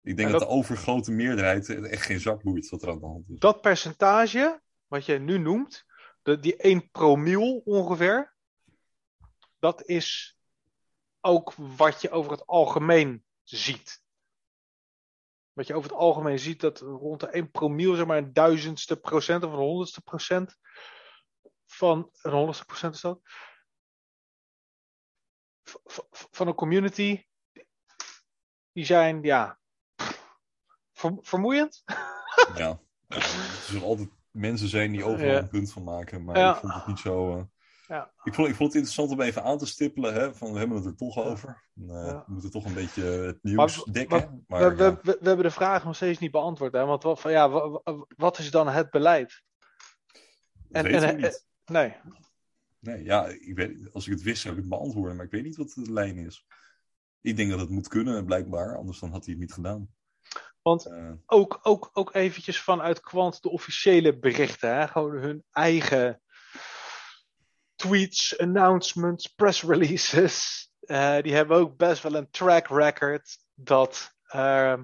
Ik denk En dat, dat- de overgrote meerderheid echt geen zak boeit wat er aan de hand is. Dat percentage, wat je nu noemt, de, die 1 promiel ongeveer, dat is ook wat je over het algemeen ziet. Wat je over het algemeen ziet, dat rond de 1 promiel, zeg maar een duizendste procent of een honderdste procent van een honderdste procent is dat. Van een community, die zijn, ja, ver- vermoeiend. Ja. Er zullen altijd mensen zijn die overal Ja. een punt van maken, maar Ja. ik vond het niet zo. eh, Ja. ik, vond, ik vond het interessant om even aan te stippelen, hè, van we hebben het er toch over. Eh, Ja. We moeten toch een beetje het nieuws Maar- dekken. Maar, we, we, we, we hebben de vraag nog steeds niet beantwoord. Hè? Want wat, van, ja, wa- wa- wat is dan het beleid? En- en- niet. Nee. Nee, ja, ik weet, als ik het wist zou ik het beantwoorden, maar ik weet niet wat de lijn is. Ik denk dat het moet kunnen, blijkbaar, anders dan had hij het niet gedaan. Want Eh, ook, ook, ook eventjes vanuit Quant de officiële berichten. Hè? Gewoon hun eigen tweets, announcements, press releases. Eh, die hebben ook best wel een track record dat, ehm,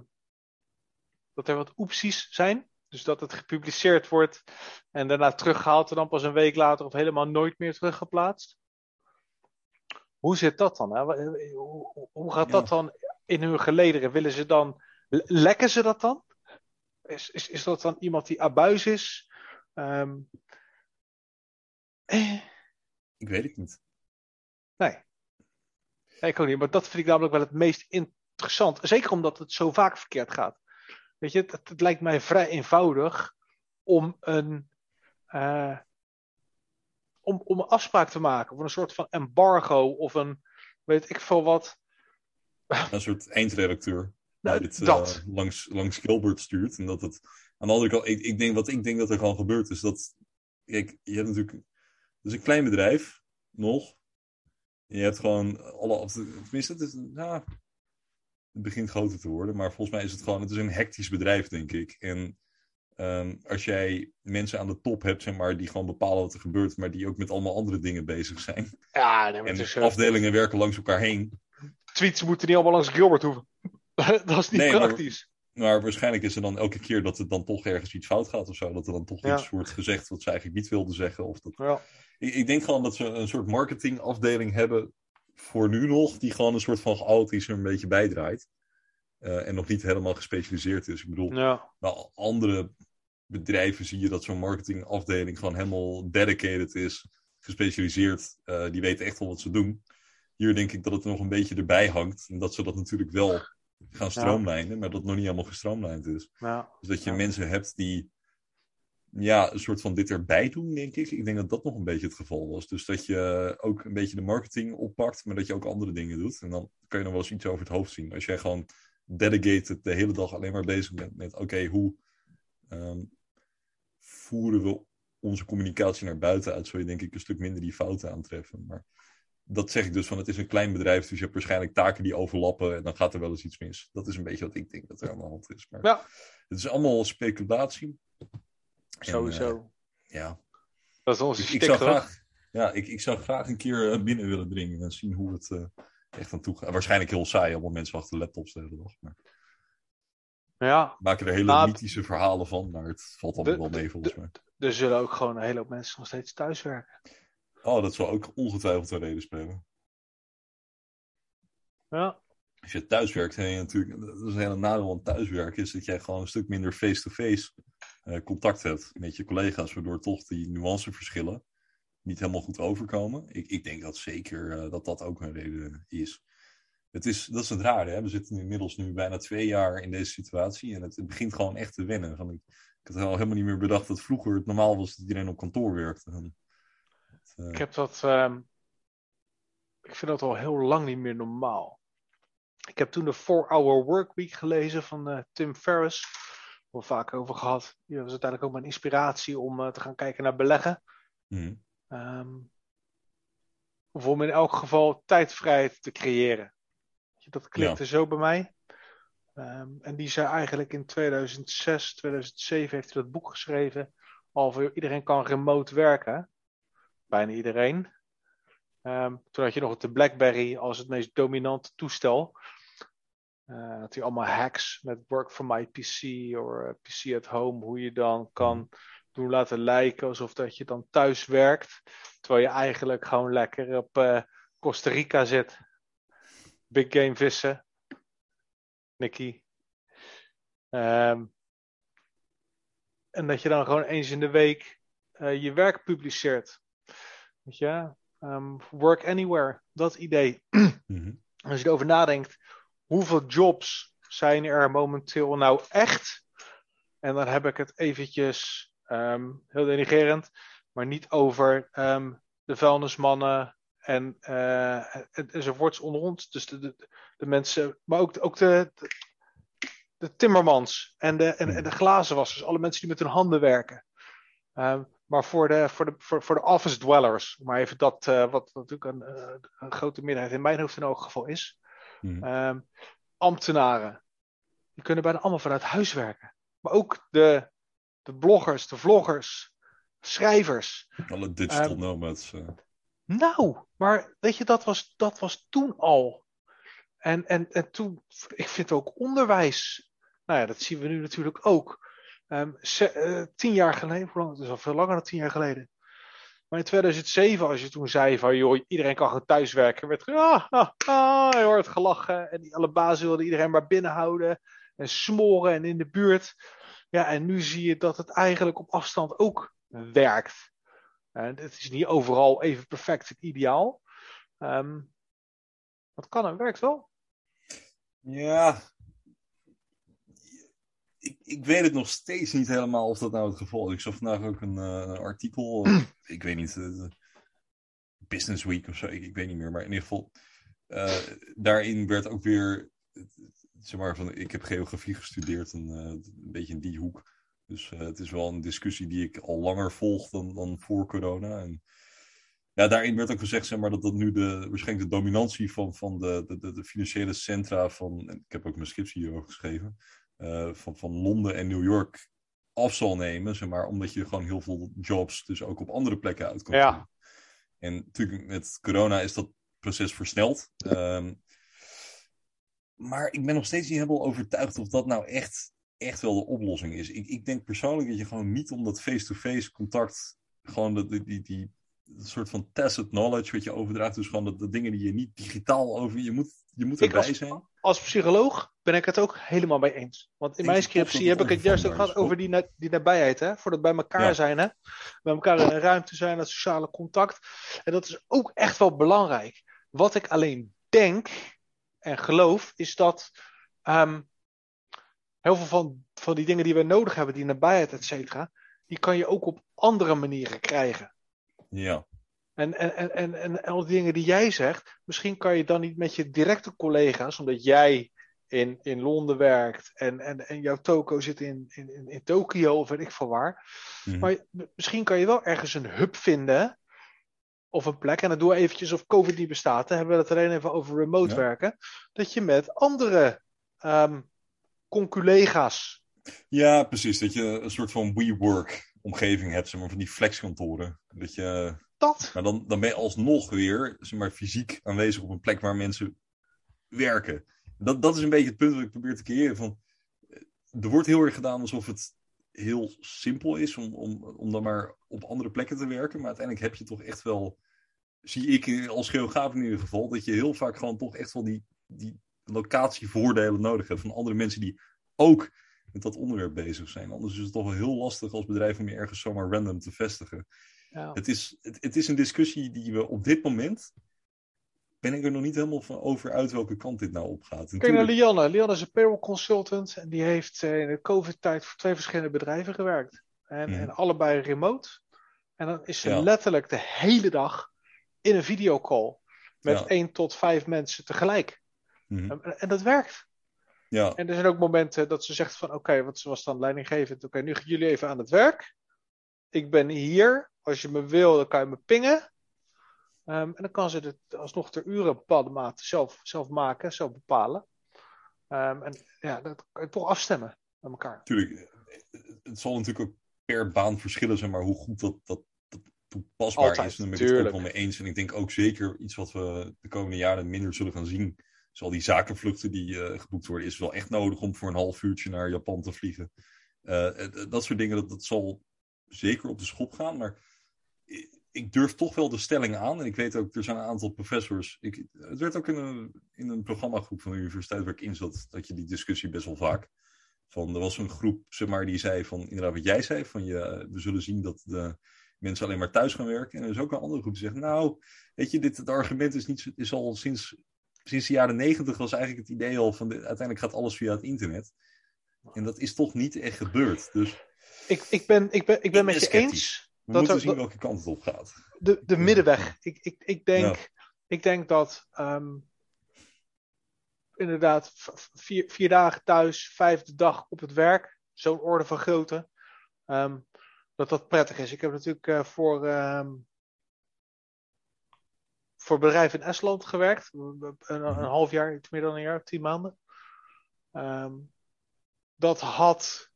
dat er wat oepsies zijn. Dus dat het gepubliceerd wordt en daarna teruggehaald en dan pas een week later of helemaal nooit meer teruggeplaatst. Hoe zit dat dan? Hè? Hoe- Hoe, hoe gaat dat dan in hun gelederen? Willen ze dan, le- lekken ze dat dan? Is, is, is dat dan iemand die abuis is? Ehm, eh, ik weet het niet. nee. nee. Ik ook niet, maar dat vind ik namelijk wel het meest interessant. Zeker omdat het zo vaak verkeerd gaat. Weet je, het, het lijkt mij vrij eenvoudig om een, eh, om, om een afspraak te maken. Of een soort van embargo of een, weet ik veel wat. Een soort eindredacteur. Nou, die dit eh, dat. langs, langs Gilbert stuurt. En dat het aan de andere kant, ik, ik denk, wat ik denk dat er gewoon gebeurt, is dat. Kijk, je hebt natuurlijk. Het is een klein bedrijf, nog. Je hebt gewoon alle. Tenminste, het, is, ja, het begint groter te worden. Maar volgens mij is het gewoon. Het is een hectisch bedrijf, denk ik. En ehm, als jij mensen aan de top hebt, zeg maar, die gewoon bepalen wat er gebeurt, maar die ook met allemaal andere dingen bezig zijn. Ja, nee, En eh, afdelingen werken langs elkaar heen. tweets moeten niet allemaal langs Gilbert hoeven. dat is niet Nee, praktisch. Maar waarschijnlijk is er dan elke keer dat er dan toch ergens iets fout gaat of zo. Dat er dan toch Ja. iets wordt gezegd wat ze eigenlijk niet wilden zeggen. Of dat... Ja. ik, ik denk gewoon dat ze een soort marketingafdeling hebben voor nu nog. Die gewoon een soort van chaotisch er een beetje bijdraait. Eh, en nog niet helemaal gespecialiseerd is. Ik bedoel, Ja. bij andere bedrijven zie je dat zo'n marketingafdeling gewoon helemaal dedicated is. Gespecialiseerd. Eh, die weten echt wel wat ze doen. Hier denk ik dat het er nog een beetje erbij hangt. En dat ze dat natuurlijk wel gaan stroomlijnen. Maar dat nog niet helemaal gestroomlijnd is. Ja. Dus dat je mensen hebt die ja, een soort van dit erbij doen, denk ik. Ik denk dat dat nog een beetje het geval was. Dus dat je ook een beetje de marketing oppakt, maar dat je ook andere dingen doet. En dan kan je nog wel eens iets over het hoofd zien. Als jij gewoon dedicated de hele dag alleen maar bezig bent met, oké, hoe ehm, voeren we onze communicatie naar buiten uit, zul je denk ik een stuk minder die fouten aantreffen. Maar dat zeg ik dus van, het is een klein bedrijf, dus je hebt waarschijnlijk taken die overlappen en dan gaat er wel eens iets mis. Dat is een beetje wat ik denk dat er aan de hand is. Maar Ja. het is allemaal speculatie. En, Sowieso. eh, ja, dat is onze ik, ik stick, zou graag, ja ik, ik zou graag een keer eh, binnen willen dringen en zien hoe het eh, echt aan toe gaat. Waarschijnlijk heel saai, allemaal mensen achter laptops de hele dag. Maar Ja. maken er hele het- mythische verhalen van, maar het valt allemaal De- wel mee volgens mij. Er zullen ook gewoon een hele hoop mensen nog steeds thuiswerken. Oh, dat zal ook ongetwijfeld een reden spelen. Ja. Als je thuiswerkt, heb je natuurlijk, dat is een hele nadeel aan thuiswerken, is dat jij gewoon een stuk minder face-to-face eh, contact hebt met je collega's, waardoor toch die nuanceverschillen niet helemaal goed overkomen. Ik, ik denk dat zeker eh, dat dat ook een reden is. Het is. Dat is het rare, hè? we zitten inmiddels nu bijna twee jaar in deze situatie en het, het begint gewoon echt te wennen. Van, ik, ik had al helemaal niet meer bedacht dat vroeger het normaal was dat iedereen op kantoor werkte. Eh, Ik heb dat. ehm, ik vind dat al heel lang niet meer normaal. Ik heb toen de 4-Hour Workweek gelezen van eh, Tim Ferriss. Wel vaak over gehad. Die was uiteindelijk ook mijn inspiratie om eh, te gaan kijken naar beleggen. mhm. Ehm, of om in elk geval tijdvrijheid te creëren. Dat klikte zo bij mij. Ehm, en die zei eigenlijk in 2006, 2007 heeft hij dat boek geschreven. Al voor iedereen kan remote werken. Bijna iedereen. Ehm, toen had je nog de BlackBerry als het meest dominante toestel. Eh had hij allemaal hacks met work from my PC of eh, PC at home. Hoe je dan kan doen laten lijken alsof dat je dan thuis werkt. Terwijl je eigenlijk gewoon lekker op eh, Costa Rica zit. Big game vissen. Nicky. Ehm, en dat je dan gewoon eens in de week je werk publiceert. Weet je? Ehm, work anywhere. Dat idee. Mhm. Als je erover nadenkt, hoeveel jobs zijn er momenteel nou echt? En dan heb ik het eventjes ehm, heel denigerend, maar niet over ehm, de vuilnismannen en, eh, en, enzovoorts onder ons. Dus de, de, de mensen, maar ook, ook de, de, de timmermans en de, en, en de glazenwassers, alle mensen die met hun handen werken. Ehm, maar voor de, voor, de, voor, voor de office dwellers, maar even dat, eh, wat natuurlijk een, eh, een grote meerderheid in mijn hoofd in elk geval is. Mhm. Ehm, ambtenaren, die kunnen bijna allemaal vanuit huis werken. Maar ook de, de bloggers, de vloggers, schrijvers. Alle digital Ehm, nomads. eh. Nou, maar weet je, dat was, dat was toen al. En, en, en toen, ik vind ook onderwijs. Nou ja, dat zien we nu natuurlijk ook. Ehm, ze- eh, tien jaar geleden? Het is al veel langer dan tien jaar geleden. Maar in 2007, als je toen zei van, joh, iedereen kan gewoon thuiswerken, werd er, ah, ah, ah, heel hard gelachen. En die, alle bazen wilden iedereen maar binnenhouden en smoren en in de buurt. Ja, en nu zie je dat het eigenlijk op afstand ook werkt. En het is niet overal even perfect en ideaal. Ehm dat kan en werkt wel. Ja. Ik, weet het nog steeds niet helemaal of dat nou het geval is. Ik zag vandaag ook een, eh, artikel. ik weet niet. eh, Business Week of zo. Ik, ik weet niet meer. Maar in ieder geval. eh, daarin werd ook weer. eh, Zeg maar, van, ik heb geografie gestudeerd. En, eh, een beetje in die hoek. Dus eh, het is wel een discussie die ik al langer volg dan, dan voor corona. En ja, daarin werd ook gezegd zeg maar, dat dat nu de, waarschijnlijk de dominantie van, van de, de, de, financiële centra van, ik heb ook mijn scriptie hierover geschreven, eh, van, van Londen en New York af zal nemen, zeg maar, omdat je gewoon heel veel jobs dus ook op andere plekken uit kan Ja. En natuurlijk met corona is dat proces versneld. Ehm, maar ik ben nog steeds niet helemaal overtuigd of dat nou echt, echt wel de oplossing is. Ik, ik denk persoonlijk dat je gewoon niet om dat face-to-face contact, gewoon de, die, die, die, soort van tacit knowledge wat je overdraagt, dus gewoon de, de dingen die je niet digitaal over, je moet, je moet erbij als, zijn. Als psycholoog ben ik het ook helemaal mee eens. Want in mijn scriptie heb ik het juist ook gehad over die, na- die nabijheid. Hè? Voor dat bij elkaar Ja. zijn. Hè? Bij elkaar in een ruimte zijn, dat sociale contact. En dat is ook echt wel belangrijk. Wat ik alleen denk en geloof, is dat ehm, heel veel van, van die dingen die we nodig hebben, die nabijheid, et cetera, die kan je ook op andere manieren krijgen. Ja, En, en, en, en, en al die dingen die jij zegt, misschien kan je dan niet met je directe collega's, omdat jij in, in Londen werkt en, en, en jouw toko zit in, in, in, in Tokio of weet ik veel waar. Mhm. Maar misschien kan je wel ergens een hub vinden of een plek. En dan doen we eventjes of COVID niet bestaat. Dan hebben we het alleen even over remote Ja. werken. Dat je met andere ehm conculega's. ja, precies. Dat je een soort van WeWork omgeving hebt, zeg maar, van die flexkantoren. Dat je, Dat. maar dan, dan ben je alsnog weer zeg maar, fysiek aanwezig op een plek waar mensen werken. Dat, dat is een beetje het punt wat ik probeer te creëren. Van, eh, er wordt heel erg gedaan alsof het heel simpel is om, om, om dan maar op andere plekken te werken. Maar uiteindelijk heb je toch echt wel, zie ik als geograaf in ieder geval, dat je heel vaak gewoon toch echt wel die, die locatievoordelen nodig hebt van andere mensen die ook met dat onderwerp bezig zijn. Anders is het toch wel heel lastig als bedrijf om je ergens zomaar random te vestigen. Ja. Het is, het, het is een discussie die we op dit moment. Ben ik er nog niet helemaal van over uit welke kant dit nou opgaat. Kijk naar Lianne. Lianne is een payroll consultant. En die heeft eh, in de COVID-tijd voor twee verschillende bedrijven gewerkt. En, Mhm. en allebei remote. En dan is ze Ja. letterlijk de hele dag in een videocall. Met Ja. één tot vijf mensen tegelijk. Mhm. En, en dat werkt. Ja, En er zijn ook momenten dat ze zegt van oké, want ze was dan leidinggevend. Oké, nu gaan jullie even aan het werk. Ik ben hier. Als je me wil, dan kan je me pingen. Ehm, en dan kan ze het alsnog ter uren bepaalde mate zelf, zelf maken, zelf bepalen. Ehm, en ja, dat kan je toch afstemmen met elkaar. natuurlijk. Het zal natuurlijk ook per baan verschillen, zeg maar, hoe goed dat, dat, dat toepasbaar Altijd, is. En daar ben ik het ook tuurlijk. wel mee eens. En ik denk ook zeker iets wat we de komende jaren minder zullen gaan zien. Zal die zakenvluchten die eh, geboekt worden, is wel echt nodig om voor een half uurtje naar Japan te vliegen. Eh, eh, dat soort dingen, dat, dat zal zeker op de schop gaan. Maar ik- durf toch wel de stelling aan. En ik weet ook, er zijn een aantal professors. Ik, het werd ook in een, in een programmagroep van de universiteit waar ik in zat, dat je die discussie best wel vaak. Van, er was een groep, zeg maar, die zei van, inderdaad wat jij zei, van je, we zullen zien dat de mensen alleen maar thuis gaan werken. En er is ook een andere groep die zegt, nou, weet je, dit het argument is, niet, is al sinds, sinds de jaren negentig was eigenlijk het idee al van, de- uiteindelijk gaat alles via het internet. En dat is toch niet echt gebeurd. Dus Ik, ik ben, ik ben, ik ben met je eens. We Dat moeten er- zien welke kant het op gaat. de, de middenweg. Ik, ik, ik, denk, ik denk dat ehm, inderdaad vier, vier dagen thuis, vijfde dag op het werk, zo'n orde van grootte, ehm, dat dat prettig is. Ik heb natuurlijk eh, voor, ehm voor bedrijven in Estland gewerkt, een, een half jaar, iets meer dan een jaar, tien maanden. Dat had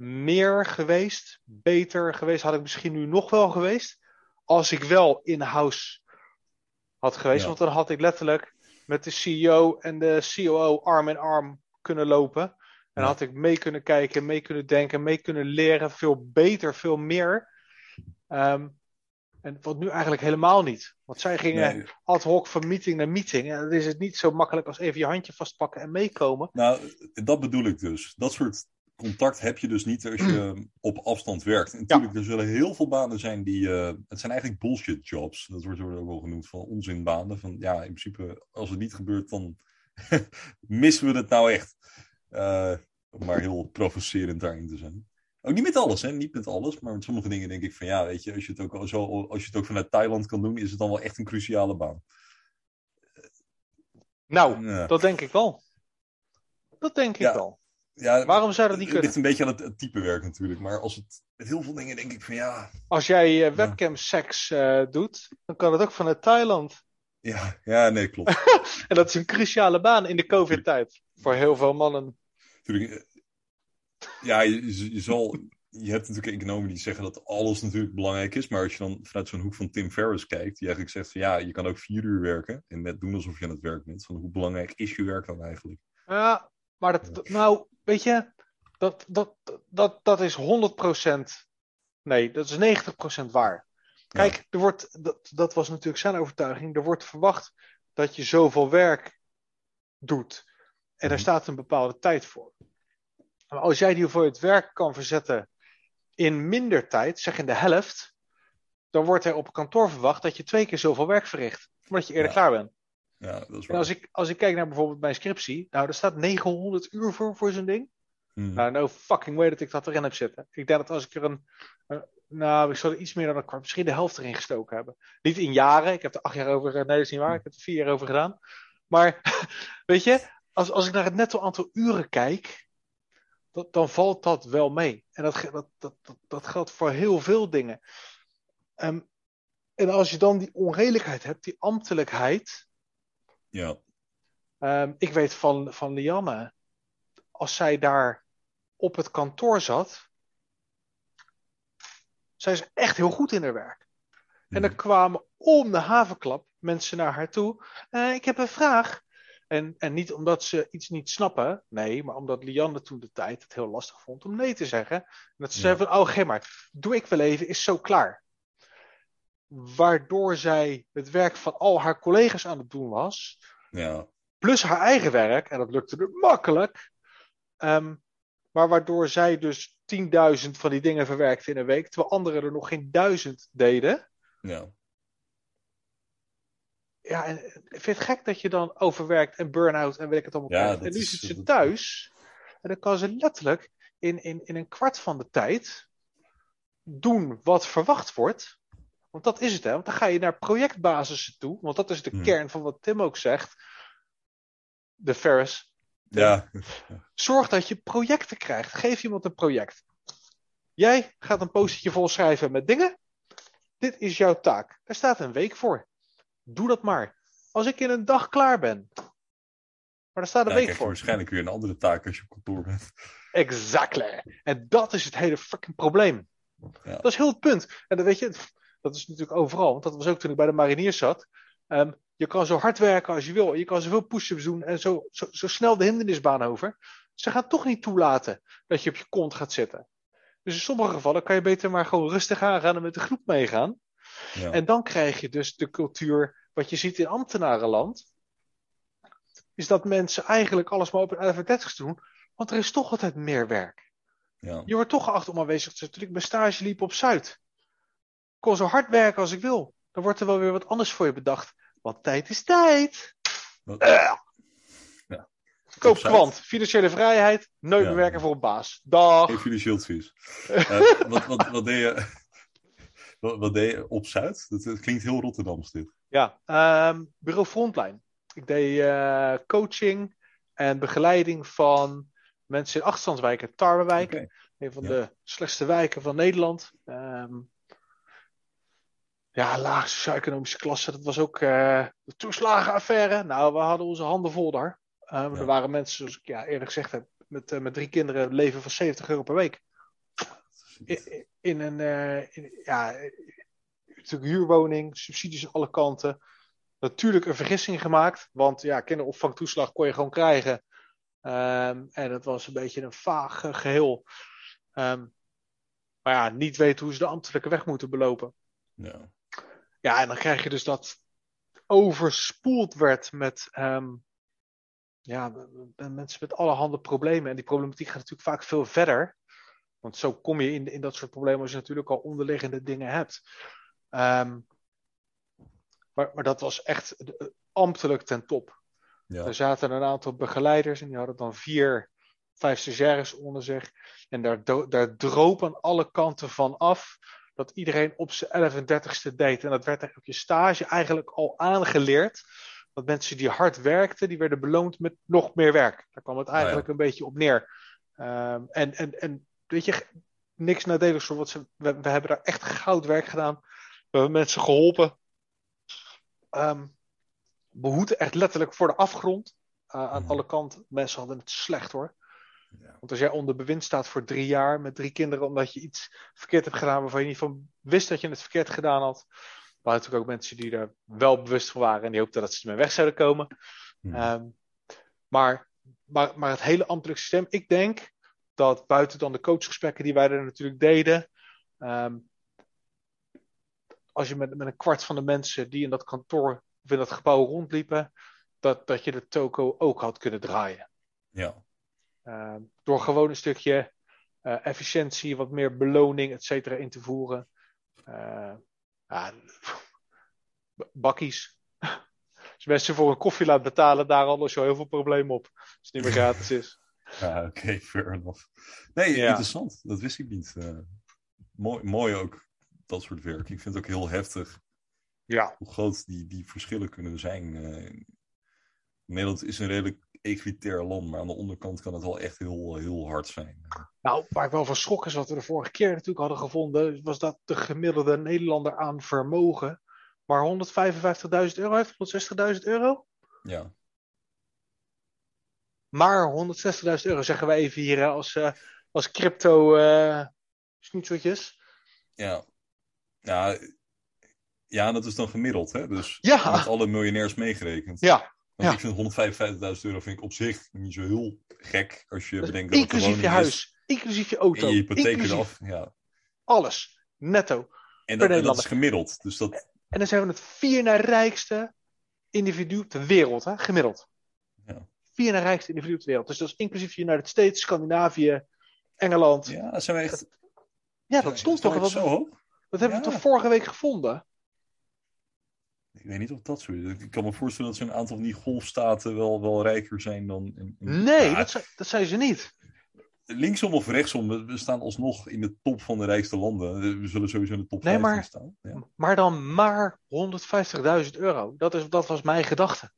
meer geweest, beter geweest, had ik misschien nu nog wel geweest als ik wel in-house had geweest. Ja. Want dan had ik letterlijk met de CEO en de COO arm in arm kunnen lopen. En Ja. had ik mee kunnen kijken, mee kunnen denken, mee kunnen leren. Veel beter, veel meer. Ehm, en wat nu eigenlijk helemaal niet. Want zij gingen Nee. ad hoc van meeting naar meeting. En dan is het niet zo makkelijk als even je handje vastpakken en meekomen. Nou, dat bedoel ik dus. Dat soort contact heb je dus niet als je op afstand werkt. En natuurlijk, er zullen heel veel banen zijn die... eh, het zijn eigenlijk bullshit jobs. Dat wordt ook wel genoemd van onzinbanen. Van ja, in principe, als het niet gebeurt, dan missen we het nou echt. Eh, om maar heel provocerend daarin te zijn. Ook niet met alles, hè? Niet met alles. Maar met sommige dingen denk ik van ja, weet je, als je het ook, zo, als je het ook vanuit Thailand kan doen, is het dan wel echt een cruciale baan. Nou, Ja. dat denk ik wel. Dat denk ik Ja. wel. Ja, Waarom zou dat niet Het kunnen? ligt een beetje aan het, het type werk natuurlijk. Maar als het met heel veel dingen denk ik van ja. Als jij eh, webcam seks eh, doet, dan kan het ook vanuit Thailand. Ja, ja nee, klopt. En dat is een cruciale baan in de COVID-tijd. Voor heel veel mannen. natuurlijk, eh, ja, je, je zal je hebt natuurlijk economen die zeggen dat alles natuurlijk belangrijk is. Maar als je dan vanuit zo'n hoek van Tim Ferriss kijkt, die eigenlijk zegt van ja, je kan ook vier uur werken. En net doen alsof je aan het werk bent. Van hoe belangrijk is je werk dan eigenlijk? Ja, maar dat- nou, weet je, dat, dat, dat, dat is 100%. Nee, dat is 90% waar. Kijk, er wordt, dat, dat was natuurlijk zijn overtuiging. Er wordt verwacht dat je zoveel werk doet. En daar Mhm. staat een bepaalde tijd voor. Maar als jij die hoeveelheid werk kan verzetten in minder tijd, zeg in de helft, dan wordt er op kantoor verwacht dat je twee keer zoveel werk verricht. Omdat je eerder Ja. klaar bent. Ja, dat is En als ik, als ik kijk naar bijvoorbeeld mijn scriptie, nou, er staat 900 uur voor, voor zo'n ding. Hmm. Nou, no fucking way dat ik dat erin heb zitten. Ik denk dat als ik er een. een- nou, ik zou er iets meer dan een kwart, misschien de helft erin gestoken hebben. Niet in jaren, ik heb er acht jaar over. Nee, dat is niet waar, ik heb er vier jaar over gedaan. Maar, weet je, als, als ik naar het netto aantal uren kijk, dat, dan valt dat wel mee. En dat, dat, dat, dat, geldt voor heel veel dingen. Ehm, en als je dan die onredelijkheid hebt, die ambtelijkheid. Ja, Ehm, ik weet van, van Lianne, als zij daar op het kantoor zat, zij is echt heel goed in haar werk. En er Mhm. kwamen om de havenklap mensen naar haar toe. "Eh, ik heb een vraag. En, en niet omdat ze iets niet snappen, nee, maar omdat Lianne toen de tijd het heel lastig vond om nee te zeggen. En dat ze Ja. zei van, oh, geef maar, doe ik wel even, is zo klaar. Waardoor zij het werk van al haar collega's aan het doen was ja, plus haar eigen werk, en dat lukte er makkelijk. Ehm, maar waardoor zij dus 10.000 van die dingen verwerkte in een week, terwijl anderen er nog geen duizend deden. ja. Ja, en ik vind het gek dat je dan overwerkt en burn-out en weet ik het allemaal Ja, En nu is- zit ze thuis en dan kan ze letterlijk in, in, in een kwart van de tijd doen wat verwacht wordt. Want dat is het, hè? Want dan ga je naar projectbasissen toe. Want dat is de Hmm. kern van wat Tim ook zegt. De Ferris. Ja, Zorg dat je projecten krijgt. Geef iemand een project. Jij gaat een postertje vol schrijven met dingen. Dit is jouw taak. Daar staat een week voor. Doe dat maar. Als ik in een dag klaar ben. Maar daar staat een dan week voor. waarschijnlijk weer een andere taak als je op kantoor bent. Exactly. En dat is het hele fucking probleem. Ja. Dat is heel het punt. En dat weet je, dat is natuurlijk overal. Want dat was ook toen ik bij de mariniers zat. Ehm, je kan zo hard werken als je wil. Je kan zoveel push-ups doen en zo, zo, zo snel de hindernisbaan over. Ze gaan toch niet toelaten dat je op je kont gaat zitten. Dus in sommige gevallen kan je beter maar gewoon rustig aangaan en met de groep meegaan. Ja. En dan krijg je dus de cultuur, wat je ziet in ambtenarenland, is dat mensen eigenlijk alles maar op een 11.30 doen, want er is toch altijd meer werk. ja. Je wordt toch geacht om aanwezig te zijn. Toen ik mijn stage liep op Zuid, kon zo hard werken als ik wil. Dan wordt er wel weer wat anders voor je bedacht. Want tijd is tijd. Wat- Eh. Ja. Koop kwant, financiële vrijheid, nooit Ja. werken voor een baas. Dag. Geef jullie schildvis. Eh, wat, wat, wat, deed je, wat, wat deed je op Zuid? Dat, dat klinkt heel Rotterdams dit. Ja, ehm, bureau Frontline. Ik deed eh, coaching en begeleiding van mensen in achterstandswijken. Tarwewijk, Oké. een van Ja. de slechtste wijken van Nederland. Ehm, ja, laag socio-economische klasse. Dat was ook eh, de toeslagenaffaire. Nou, we hadden onze handen vol daar. Ja. Er waren mensen, zoals ik ja, eerder gezegd heb, met, eh, met drie kinderen leven van 70 euro per week. In, in een eh, in, ja, natuurlijk huurwoning, subsidies aan alle kanten. Natuurlijk een vergissing gemaakt, want ja, kinderopvangtoeslag kon je gewoon krijgen. Ehm, en het was een beetje een vaag eh, geheel. Ehm, maar ja, niet weten hoe ze de ambtelijke weg moeten belopen. Ja. Ja, en dan krijg je dus dat overspoeld werd met ehm, ja, mensen met allerhande problemen. En die problematiek gaat natuurlijk vaak veel verder. Want zo kom je in, in dat soort problemen als je natuurlijk al onderliggende dingen hebt. Ehm, maar, maar dat was echt eh, ambtelijk ten top. Ja. Er zaten een aantal begeleiders en die hadden dan vier, vijf stagiaires onder zich. En daar, daar droop aan alle kanten van af dat iedereen op zijn 11 en 30ste deed. En dat werd er op je stage eigenlijk al aangeleerd. Dat mensen die hard werkten, die werden beloond met nog meer werk. Daar kwam het eigenlijk een beetje op neer. Ehm, en, en, en weet je, niks nadeligs voor wat ze. We, we hebben daar echt goud werk gedaan. We hebben mensen geholpen. Ehm behoed echt letterlijk voor de afgrond. Uh, aan Mhm. alle kanten. Mensen hadden het slecht hoor. Ja. Want als jij onder bewind staat voor drie jaar met drie kinderen omdat je iets verkeerd hebt gedaan waarvan je niet van wist dat je het verkeerd gedaan had. Waren natuurlijk ook mensen die er wel bewust van waren en die hoopten dat ze ermee weg zouden komen. Hm. Ehm, maar, maar, maar het hele ambtelijk systeem, ik denk dat buiten dan de coachgesprekken die wij er natuurlijk deden, ehm, als je met, met een kwart van de mensen die in dat kantoor of in dat gebouw rondliepen, dat, dat je de toko ook had kunnen draaien. ja. Ehm, door gewoon een stukje eh, efficiëntie, wat meer beloning, et cetera, in te voeren. Eh, ja, bakkies. Als je mensen voor een koffie laat betalen, daar al is al heel veel probleem op. Als het niet meer gratis is. Ja, oké, fair enough. Nee, Ja. interessant. Dat wist ik niet. Eh, mooi, mooi ook, dat soort werk. Ik vind het ook heel heftig Ja. hoe groot die, die verschillen kunnen zijn. Eh, Nederland is een redelijk land, maar aan de onderkant kan het wel echt heel, heel hard zijn. Nou, waar ik wel van schrok is wat we de vorige keer natuurlijk hadden gevonden, was dat de gemiddelde Nederlander aan vermogen maar 155.000 euro heeft, 160.000 euro. Ja, Maar 160.000 euro zeggen we even hier als, eh, als crypto eh snoetseltjes. ja. Ja, ja, dat is dan gemiddeld, hè? Dus Ja. met alle miljonairs meegerekend. Ja, Want ja. ik vind 155.000 euro vind ik op zich niet zo heel gek als je bedenkt dat het inclusief je is huis, inclusief je auto, en je hypotheek eraf. Ja. alles, netto. En dat, en dat Nederlander. is gemiddeld. Dus dat, En dan zijn we het vier na rijkste individu ter wereld, hè? gemiddeld. Ja. Vier na rijkste individu ter wereld. Dus dat is inclusief United States, Scandinavië, Engeland. Ja, ja, zijn we echt. dat stond toch? zo hoog? dat hebben we Ja. toch vorige week gevonden? Ik weet niet of dat zo is. Ik kan me voorstellen dat zo'n aantal van die golfstaten wel, wel rijker zijn dan. in- in- Nee, Ja, dat, zei, dat ze niet. Linksom of rechtsom, we staan alsnog in de top van de rijkste landen. We zullen sowieso in de top Nee, 15 maar- staan. Ja. Maar dan maar 150.000 euro. Dat, is, dat was mijn gedachte.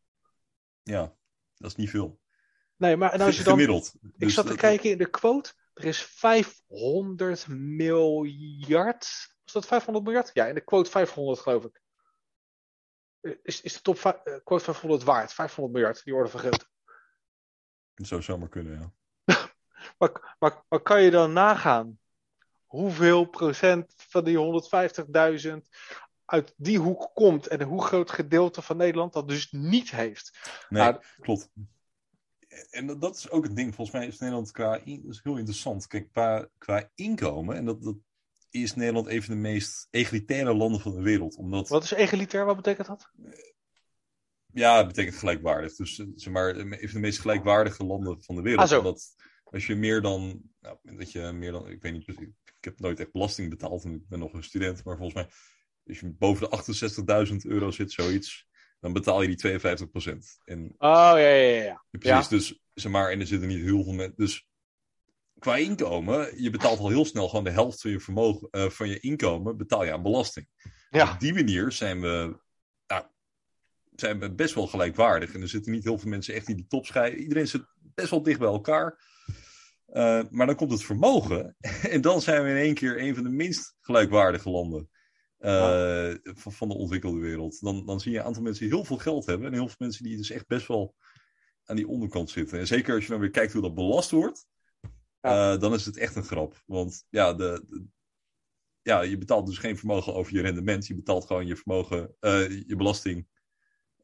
ja, dat is niet veel. Nee, maar en als je dan. Gemiddeld. Ik Dus zat te dat- kijken in de quote. Er is 500 miljard. Was dat 500 miljard? Ja, in de quote 500 geloof ik. Is, is de top eh, quote 500 waard? 500 miljard, die orde van grootte. Dat zou zomaar kunnen, ja. Maar, maar, maar kan je dan nagaan hoeveel procent van die 150.000 uit die hoek komt en hoe groot gedeelte van Nederland dat dus niet heeft? Nee, Nou, klopt. En dat, dat is ook het ding. Volgens mij is Nederland qua... in- is heel interessant. Kijk, qua, qua inkomen... En dat, dat is Nederland een van de meest egalitaire landen van de wereld. Omdat... Wat is egalitair? Wat betekent dat? Ja, het betekent gelijkwaardig. Dus eh, zeg maar, een van de meest gelijkwaardige landen van de wereld. Ah. Omdat als je meer dan, nou, dat je meer dan, ik weet niet precies, ik heb nooit echt belasting betaald en ik ben nog een student, maar volgens mij, als je boven de 68.000 euro zit, zoiets, dan betaal je die 52 En Oh, ja, ja, ja. ja. precies, dus zeg maar, en er zitten niet heel veel mensen, dus qua inkomen, je betaalt al heel snel gewoon de helft van je vermogen, eh, van je inkomen, betaal je aan belasting. Ja. Op die manier zijn we, nou, zijn we best wel gelijkwaardig. En er zitten niet heel veel mensen echt in die top scheiden. Iedereen zit best wel dicht bij elkaar. Uh, maar dan komt het vermogen. En dan zijn we in één keer een van de minst gelijkwaardige landen uh, ja. van, van, de ontwikkelde wereld. Dan, dan zie je een aantal mensen die heel veel geld hebben. En heel veel mensen die dus echt best wel aan die onderkant zitten. En zeker als je dan weer kijkt hoe dat belast wordt. Ja. Uh, dan is het echt een grap. Want ja, de, de, ja, je betaalt dus geen vermogen over je rendement. Je betaalt gewoon je vermogen, uh, je belasting,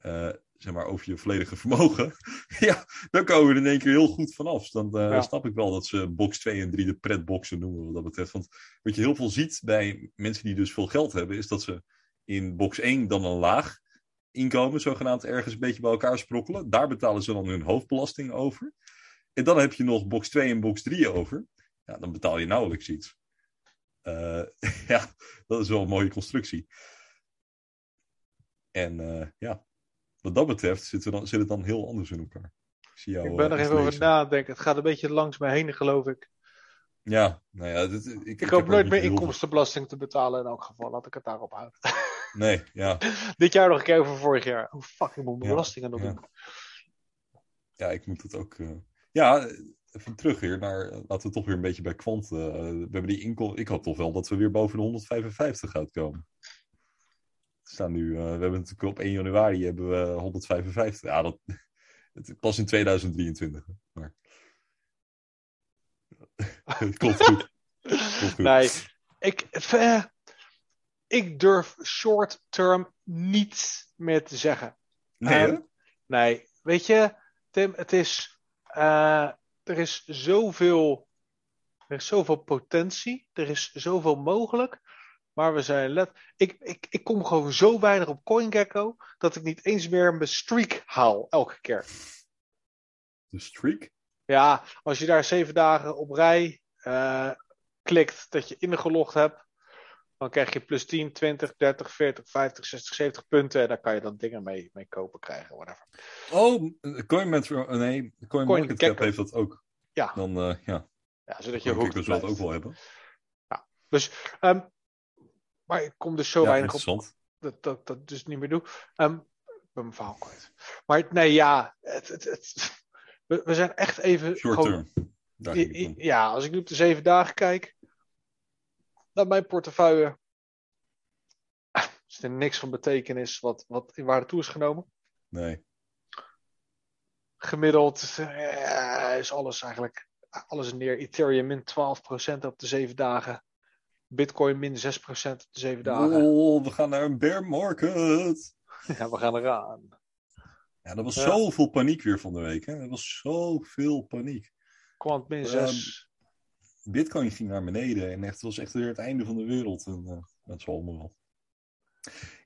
uh, zeg maar, over je volledige vermogen. ja, dan komen we er in één keer heel goed vanaf. Dan uh, ja. snap ik wel dat ze box 2 en 3 de pretboxen noemen, wat dat betreft. Want wat je heel veel ziet bij mensen die dus veel geld hebben, is dat ze in box 1 dan een laag inkomen, zogenaamd ergens een beetje bij elkaar sprokkelen. Daar betalen ze dan hun hoofdbelasting over. En dan heb je nog box 2 en box 3 over. Ja, dan betaal je nauwelijks iets. Uh, ja, dat is wel een mooie constructie. En uh, ja, wat dat betreft zit, dan, zit het dan heel anders in elkaar. Ik, zie jou, ik ben uh, er even over nadenken. Het gaat een beetje langs mij heen, geloof ik. Ja, nou ja. Dit, ik, ik, ik hoop nooit meer inkomstenbelasting te betalen in elk geval. Laat ik het daarop houden. Nee, ja. Dit jaar nog een keer over vorig jaar. Hoe oh, fuck, ik moet ja, belastingen nog ja. doen. Ja, ik moet het ook... Ja, even terug weer naar, laten we toch weer een beetje bij kwant. Uh, we hebben die inkom. Ik hoop toch wel dat we weer boven de 155 gaat komen. We staan nu, uh, we hebben natuurlijk op 1 januari hebben we 155. Ja, dat het pas in 2023. Maar Klopt goed. Goed. Nee, ik, eh, ik durf short term niets meer te zeggen. Nee, Ehm? Nee, weet je, Tim, het is. Eh, er is zoveel. Er is zoveel potentie. Er is zoveel mogelijk. Maar we zijn let. Ik, ik, ik kom gewoon zo weinig op CoinGecko. dat ik niet eens meer mijn streak haal elke keer. De streak? Ja, als je daar zeven dagen op rij eh, klikt dat je ingelogd hebt. Dan krijg je plus 10, 20, 30, 40, 50, 60, 70 punten. En daar kan je dan dingen mee, mee kopen krijgen. Whatever. Oh, CoinMetro, nee, CoinMarketCap CoinGecko. heeft dat ook. Ja. Dan, eh ja, Ja, zodat je dus dat ook wel hebben. Dus, ehm, maar ik kom dus zo ja, weinig op dat dat dat dus niet meer doe. Ehm, ik ben mijn verhaal kwijt. Maar nee, ja, het, het, het- we, we zijn echt even. Short gewoon- term. I- i- ja, als ik nu op de zeven dagen kijk naar mijn portefeuille, is er niks van betekenis wat, wat in waarde toe is genomen. Nee. Gemiddeld eh, is alles eigenlijk alles neer. Ethereum min 12% op de zeven dagen. Bitcoin min 6% op de zeven dagen. Oh, we gaan naar een bear market. Ja, we gaan eraan. Ja, dat was Ja. zoveel paniek weer van de week. Hè? Er was zoveel paniek. Quant min Ehm, 6. Bitcoin ging naar beneden en echt, het was echt weer het einde van de wereld. En, eh, dat is allemaal wel.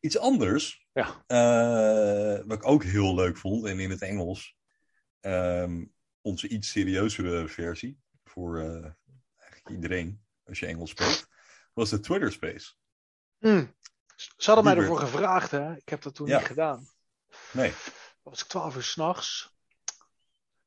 Iets anders, Ja. eh, wat ik ook heel leuk vond, en in het Engels, ehm, onze iets serieuzere versie, voor eh, eigenlijk iedereen, als je Engels spreekt, was de Twitter Space. Hm. Ze hadden mij ervoor gevraagd, hè? Ik heb dat toen Ja. niet gedaan. Nee, Dat was ik 12 uur s'nachts. Ik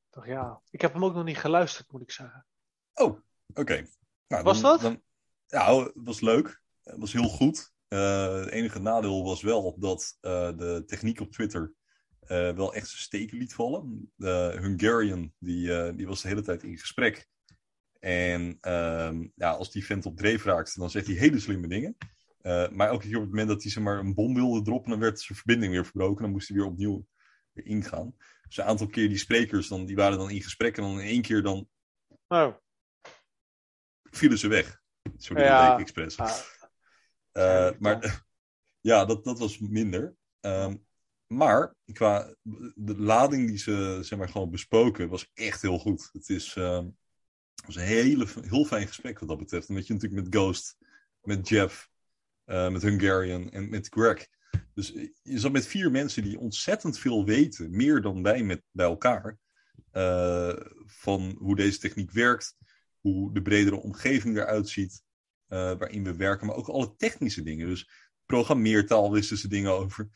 dacht, ja. Ik heb hem ook nog niet geluisterd, moet ik zeggen. Oh, oké. Nou, Was dan- dat? Dan, ja, het was leuk. Het was heel goed. Eh, het enige nadeel was wel dat eh, de techniek op Twitter eh, wel echt zijn steken liet vallen. De Hungarian, die, die was de hele tijd in gesprek. En ehm, ja, als die vent op dreef raakte, dan zegt hij hele slimme dingen. Maar elke keer op het moment dat hij zeg maar, een bom wilde droppen, dan werd zijn verbinding weer verbroken. Dan moest hij weer opnieuw weer ingaan. Dus een aantal keer die sprekers, dan, die waren dan in gesprek. En dan in één keer dan Oh, vielen ze weg. Sorry, Ja. dat expres. ah, Eh, maar ja, dat, dat was minder. Ehm, maar qua de lading die ze zeg maar, gewoon besproken was echt heel goed. Het is, ehm, was een hele, heel fijn gesprek wat dat betreft. Omdat je natuurlijk met Ghost, met Jeff, eh, met Hungarian en met Greg. Dus je zat met vier mensen die ontzettend veel weten, meer dan wij met, bij elkaar, eh, van hoe deze techniek werkt, hoe de bredere omgeving eruit ziet, eh, waarin we werken, maar ook alle technische dingen. Dus programmeertaal wisten ze dingen over.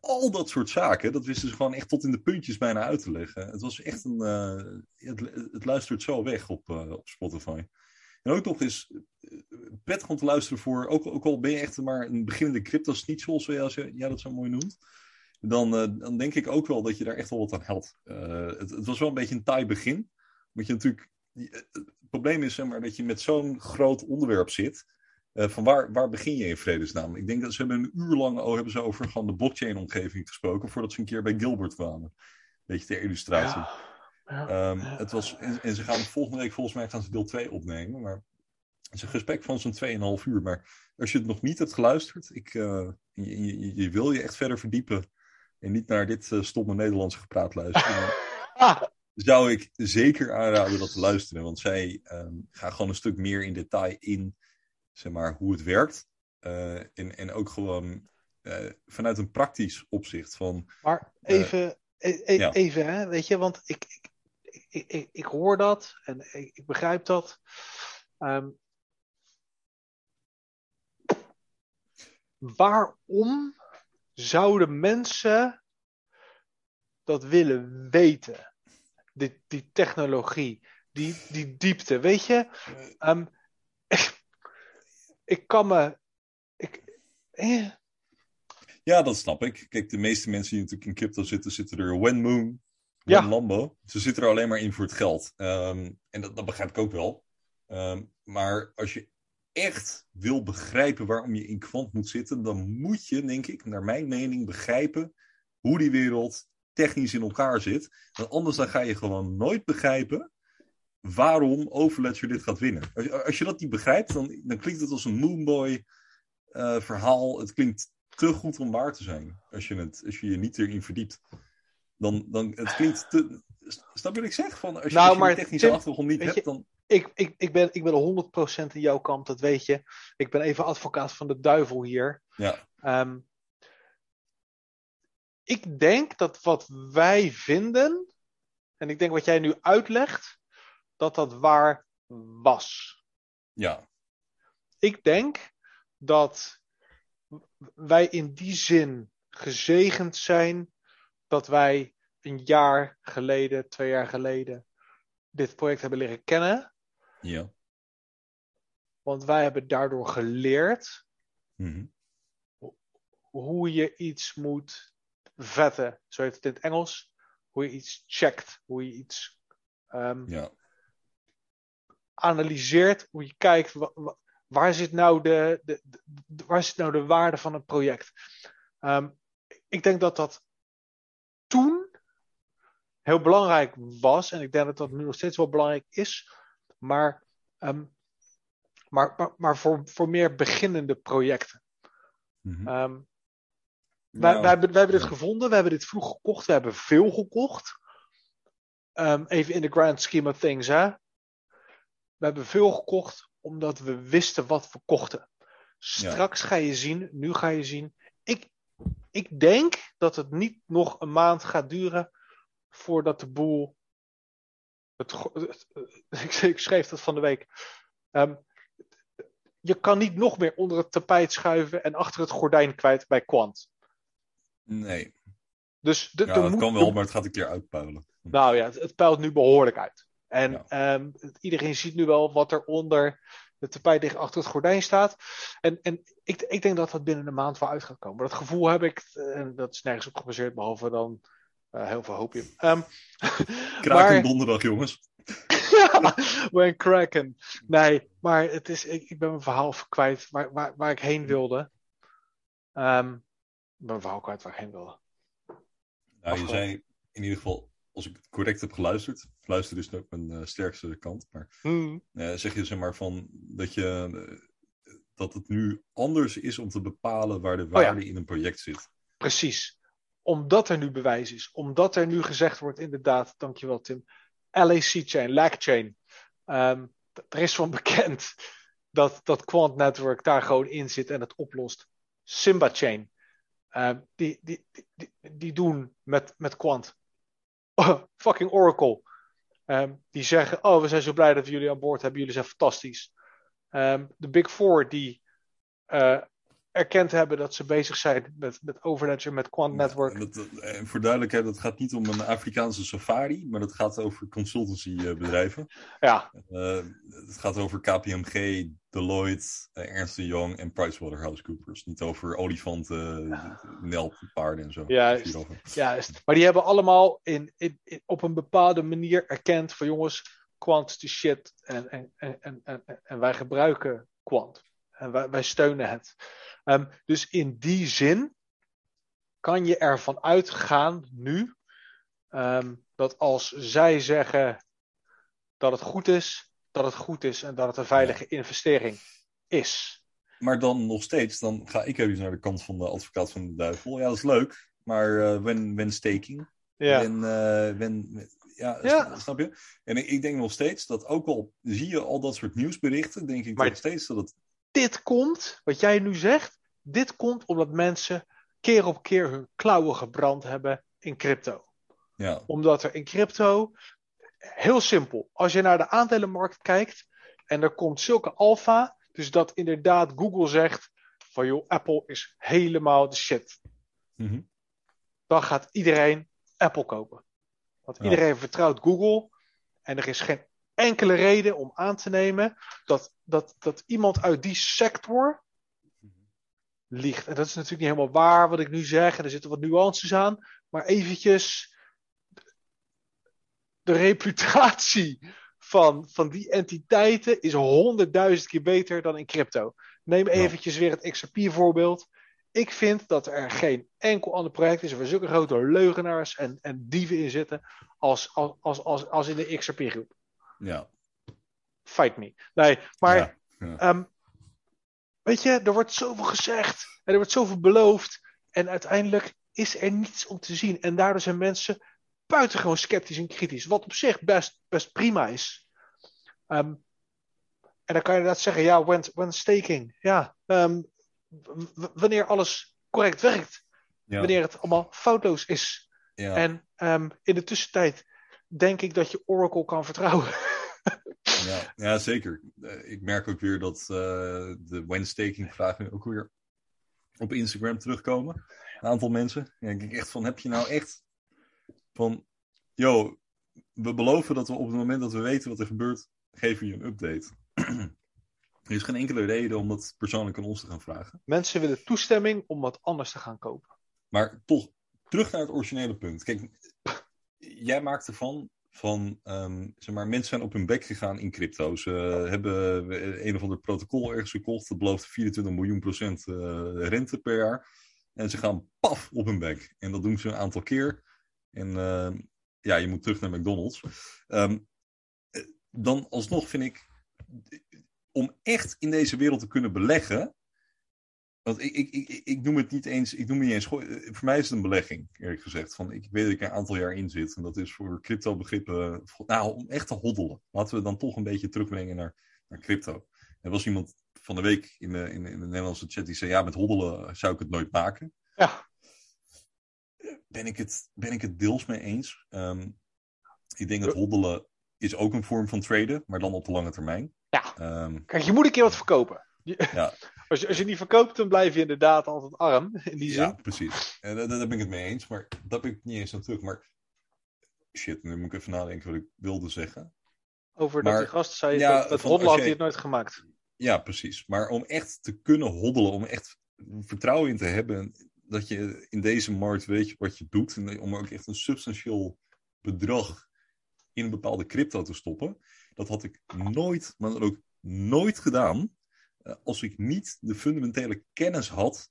Al dat soort zaken, dat wisten ze gewoon echt tot in de puntjes bijna uit te leggen. Het was echt een. eh, het, het luistert zo weg op, eh, op Spotify. En ook nog eens prettig om te luisteren voor, ook, ook al ben je echt maar een beginnende crypto snitchel, zoals jij ja, dat zo mooi noemt. Dan, dan denk ik ook wel dat je daar echt wel wat aan helpt. Het, het was wel een beetje een taai begin. Moet je natuurlijk. Het probleem is zeg maar, dat je met zo'n groot onderwerp zit. Eh, van waar, waar begin je in vredesnaam? Ik denk dat ze hebben een uur lang oh, hebben ze over gewoon de blockchain-omgeving gesproken. voordat ze een keer bij Gilbert kwamen. Beetje ter illustratie. ja. Ja. Ehm, het was, en, en ze gaan volgende week volgens mij gaan ze deel 2 opnemen. Maar het is een gesprek van zo'n 2,5 uur. Maar als je het nog niet hebt geluisterd, ik, eh, je, je, je wil je echt verder verdiepen. En niet naar dit eh, stomme Nederlandse gepraat luisteren. zou ik zeker aanraden dat te luisteren. Want zij ehm, gaan gewoon een stuk meer in detail in zeg maar, hoe het werkt. Eh, en, en ook gewoon eh, vanuit een praktisch opzicht van maar even, e- e- ja. even hè, weet je, want ik, ik, ik, ik, ik hoor dat en ik, ik begrijp dat. Ehm, waarom zouden mensen dat willen weten? Die, die technologie, die, die diepte, weet je? Ehm, ik kan me. Ik, eh, Ja, dat snap ik. Kijk, de meeste mensen die natuurlijk in crypto zitten, zitten er one moon, Ja. Lambo. Ze zitten er alleen maar in voor het geld. Ehm, en dat, dat begrijp ik ook wel. Ehm, maar als je echt wil begrijpen waarom je in kwant moet zitten, dan moet je, denk ik, naar mijn mening, begrijpen hoe die wereld technisch in elkaar zit. Want anders dan ga je gewoon nooit begrijpen waarom Overledger dit gaat winnen. Als je, als je dat niet begrijpt, dan, dan klinkt het als een Moonboy uh, verhaal. Het klinkt te goed om waar te zijn. Als je, het, als je je niet erin verdiept. Dan, dan het klinkt te. Snap je wat ik zeg? Van, als je, nou, als je maar de technische Tim, achtergrond niet hebt, je- dan. ik, ik, ik, ben, ik ben 100% in jouw kamp, dat weet je. Ik ben even advocaat van de duivel hier. Ja, Ehm, ik denk dat wat wij vinden, en ik denk wat jij nu uitlegt, dat dat waar was. ja, Ik denk dat wij in die zin gezegend zijn dat wij een jaar geleden, twee jaar geleden, dit project hebben leren kennen. ja. Want wij hebben daardoor geleerd Mhm. hoe je iets moet vetten. Zo heet het in het Engels. Hoe je iets checkt. Hoe je iets ehm, ja. analyseert. Hoe je kijkt. wa- wa- waar, zit nou de, de, de- waar zit nou de waarde van een project? Ehm, ik denk dat dat toen heel belangrijk was. En ik denk dat dat nu nog steeds wel belangrijk is. Maar, ehm, maar, maar, maar voor, voor meer beginnende projecten. Mhm. Wij, Nou, wij, hebben, wij hebben dit gevonden, we hebben dit vroeg gekocht, we hebben veel gekocht. Ehm, even in de grand scheme of things, hè. We hebben veel gekocht omdat we wisten wat we kochten. Straks ga je zien, nu ga je zien. Ik, ik denk dat het niet nog een maand gaat duren voordat de boel. Het, go- het- ik, ik schreef dat van de week. Ehm, je kan niet nog meer onder het tapijt schuiven en achter het gordijn kwijt bij Quant. Nee, Dus de, ja, dat moet- kan wel, maar het gaat een keer uitpuilen. Nou ja, het, het peilt nu behoorlijk uit. En Ja. ehm, iedereen ziet nu wel wat er onder de tapijt dicht achter het gordijn staat. En, en ik, ik denk dat dat binnen een maand wel uit gaat komen. Dat gevoel heb ik, eh, en dat is nergens op gebaseerd, behalve dan eh, heel veel hoopje. Ehm Kraken donderdag, jongens. when kraken. Nee, maar het is, ik, ik ben mijn verhaal kwijt waar, waar, waar ik heen wilde. Ehm, ik ben mijn verhaal kwijt waar ik heen wilde. Nou, je zei in ieder geval, als ik het correct heb geluisterd, luisteren is ook mijn eh, sterkste kant, maar Hmm. eh, zeg je zeg maar van dat je dat het nu anders is om te bepalen waar de Oh ja. waarde in een project zit. Precies. Omdat er nu bewijs is. Omdat er nu gezegd wordt, inderdaad, dankjewel Tim. LAC-chain, LAC-chain. Ehm, er is van bekend dat, dat Quant Network daar gewoon in zit en het oplost. Simba-chain. Ehm, die, die, die, die, die doen met, met Quant. Oh, fucking Oracle. Ehm, die zeggen, oh, we zijn zo blij dat we jullie aan boord hebben. Jullie zijn fantastisch. Ehm, de Big Four die eh, erkend hebben dat ze bezig zijn met, met Overledger, met Quant Network. En dat, dat- en voor duidelijkheid, het gaat niet om een Afrikaanse safari, maar dat gaat over consultancybedrijven. Ja, Eh het gaat over KPMG, Deloitte, eh, Ernst Young en PricewaterhouseCoopers. Niet over olifanten, nelpaarden en zo. Juist. Juist. Maar die hebben allemaal in, in, in- op een bepaalde manier erkend van jongens, Quant is de shit en, en, en, en, en wij gebruiken Quant. En wij, wij steunen het. Ehm, dus in die zin kan je ervan uitgaan nu ehm, dat als zij zeggen dat het goed is, dat het goed is en dat het een veilige investering is. Maar dan nog steeds, dan ga ik even naar de kant van de advocaat van de duivel. Ja, dat is leuk, maar eh when, when staking, Ja, when, eh, when, ja, Ja. sna- snap je? En ik, ik denk nog steeds dat ook al zie je al dat soort nieuwsberichten, denk ik Maar- nog steeds dat het... dit komt, wat jij nu zegt, dit komt omdat mensen keer op keer hun klauwen gebrand hebben in crypto. Ja, Omdat er in crypto, heel simpel, als je naar de aandelenmarkt kijkt en er komt zulke alfa, dus dat inderdaad Google zegt van joh, Apple is helemaal de shit. Mhm. Dan gaat iedereen Apple kopen. Want Ja. iedereen vertrouwt Google en er is geen enkele reden om aan te nemen dat, dat, dat iemand uit die sector liegt. En dat is natuurlijk niet helemaal waar wat ik nu zeg. En er zitten wat nuances aan. Maar eventjes de reputatie van, van die entiteiten is honderdduizend keer beter dan in crypto. Neem eventjes weer het XRP voorbeeld. Ik vind dat er geen enkel ander project is waar zulke grote leugenaars en, en dieven in zitten als, als, als, als, als in de XRP groep. Ja. fight me. Nee, maar Ja, ehm, weet je, er wordt zoveel gezegd en er wordt zoveel beloofd. En uiteindelijk is er niets om te zien. En daardoor zijn mensen buitengewoon sceptisch en kritisch. Wat op zich best, best prima is. Ehm, en dan kan je inderdaad zeggen, ja, when, when staking. Ja, ehm, wanneer alles correct werkt. Ja, Wanneer het allemaal foutloos is. ja. En in de tussentijd denk ik dat je Oracle kan vertrouwen. Ja, ja, zeker. Eh, ik merk ook weer dat eh, de when-staking vragen ook weer op Instagram terugkomen. Een aantal mensen. En denk ik echt van, heb je nou echt van, yo, we beloven dat we op het moment dat we weten wat er gebeurt, geven we je een update. er is geen enkele reden om dat persoonlijk aan ons te gaan vragen. Mensen willen toestemming om wat anders te gaan kopen. Maar toch, terug naar het originele punt. Kijk, jij maakt ervan van, ehm, zeg maar, mensen zijn op hun bek gegaan in crypto. Ze hebben een of ander protocol ergens gekocht. Dat belooft 24 miljoen procent eh, rente per jaar. En ze gaan paf op hun bek. En dat doen ze een aantal keer. En ehm, ja, je moet terug naar McDonald's. Ehm, eh, dan alsnog vind ik, om echt in deze wereld te kunnen beleggen, want ik, ik, ik, ik noem het niet eens, ik noem het niet eens, eh, voor mij is het een belegging, eerlijk gezegd. Van, ik weet dat ik er een aantal jaar in zit. En dat is voor crypto begrippen, nou, om echt te hoddelen. Laten we dan toch een beetje terugbrengen naar, naar crypto. Er was iemand van de week in de, in, de, in de Nederlandse chat die zei, ja, met hoddelen zou ik het nooit maken. Ja, Ben ik het, ben ik het deels mee eens. Ehm, ik denk dat hoddelen is ook een vorm van traden, maar dan op de lange termijn. ja. Ehm, Kijk, je moet een keer wat verkopen. Ja. Als, je, als je niet verkoopt, dan blijf je inderdaad altijd arm. In die zin. Ja, precies. En daar, daar ben ik het mee eens, maar dat ben ik niet eens aan terug. Maar shit, nu moet ik even nadenken wat ik wilde zeggen. Over dat Maar- die gast zei, ja, dat, dat als had hij het nooit gemaakt. Ja, precies. Maar om echt te kunnen hoddelen, om echt vertrouwen in te hebben dat je in deze markt weet wat je doet. En om ook echt een substantieel bedrag in een bepaalde crypto te stoppen. Dat had ik nooit, maar dan ook nooit gedaan. Eh, als ik niet de fundamentele kennis had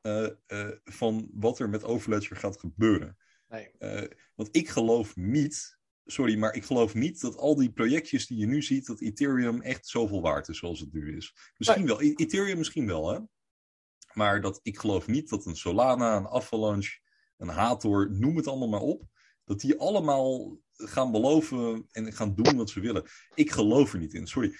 eh, van wat er met Overledger gaat gebeuren. Nee. Want ik geloof niet, sorry, maar ik geloof niet dat al die projectjes die je nu ziet, dat Ethereum echt zoveel waard is zoals het nu is. Misschien wel, E- Ethereum misschien wel, hè. Maar dat, ik geloof niet dat een Solana, een Avalanche, een Hathor, noem het allemaal maar op, dat die allemaal gaan beloven en gaan doen wat ze willen. Ik geloof er niet in, sorry.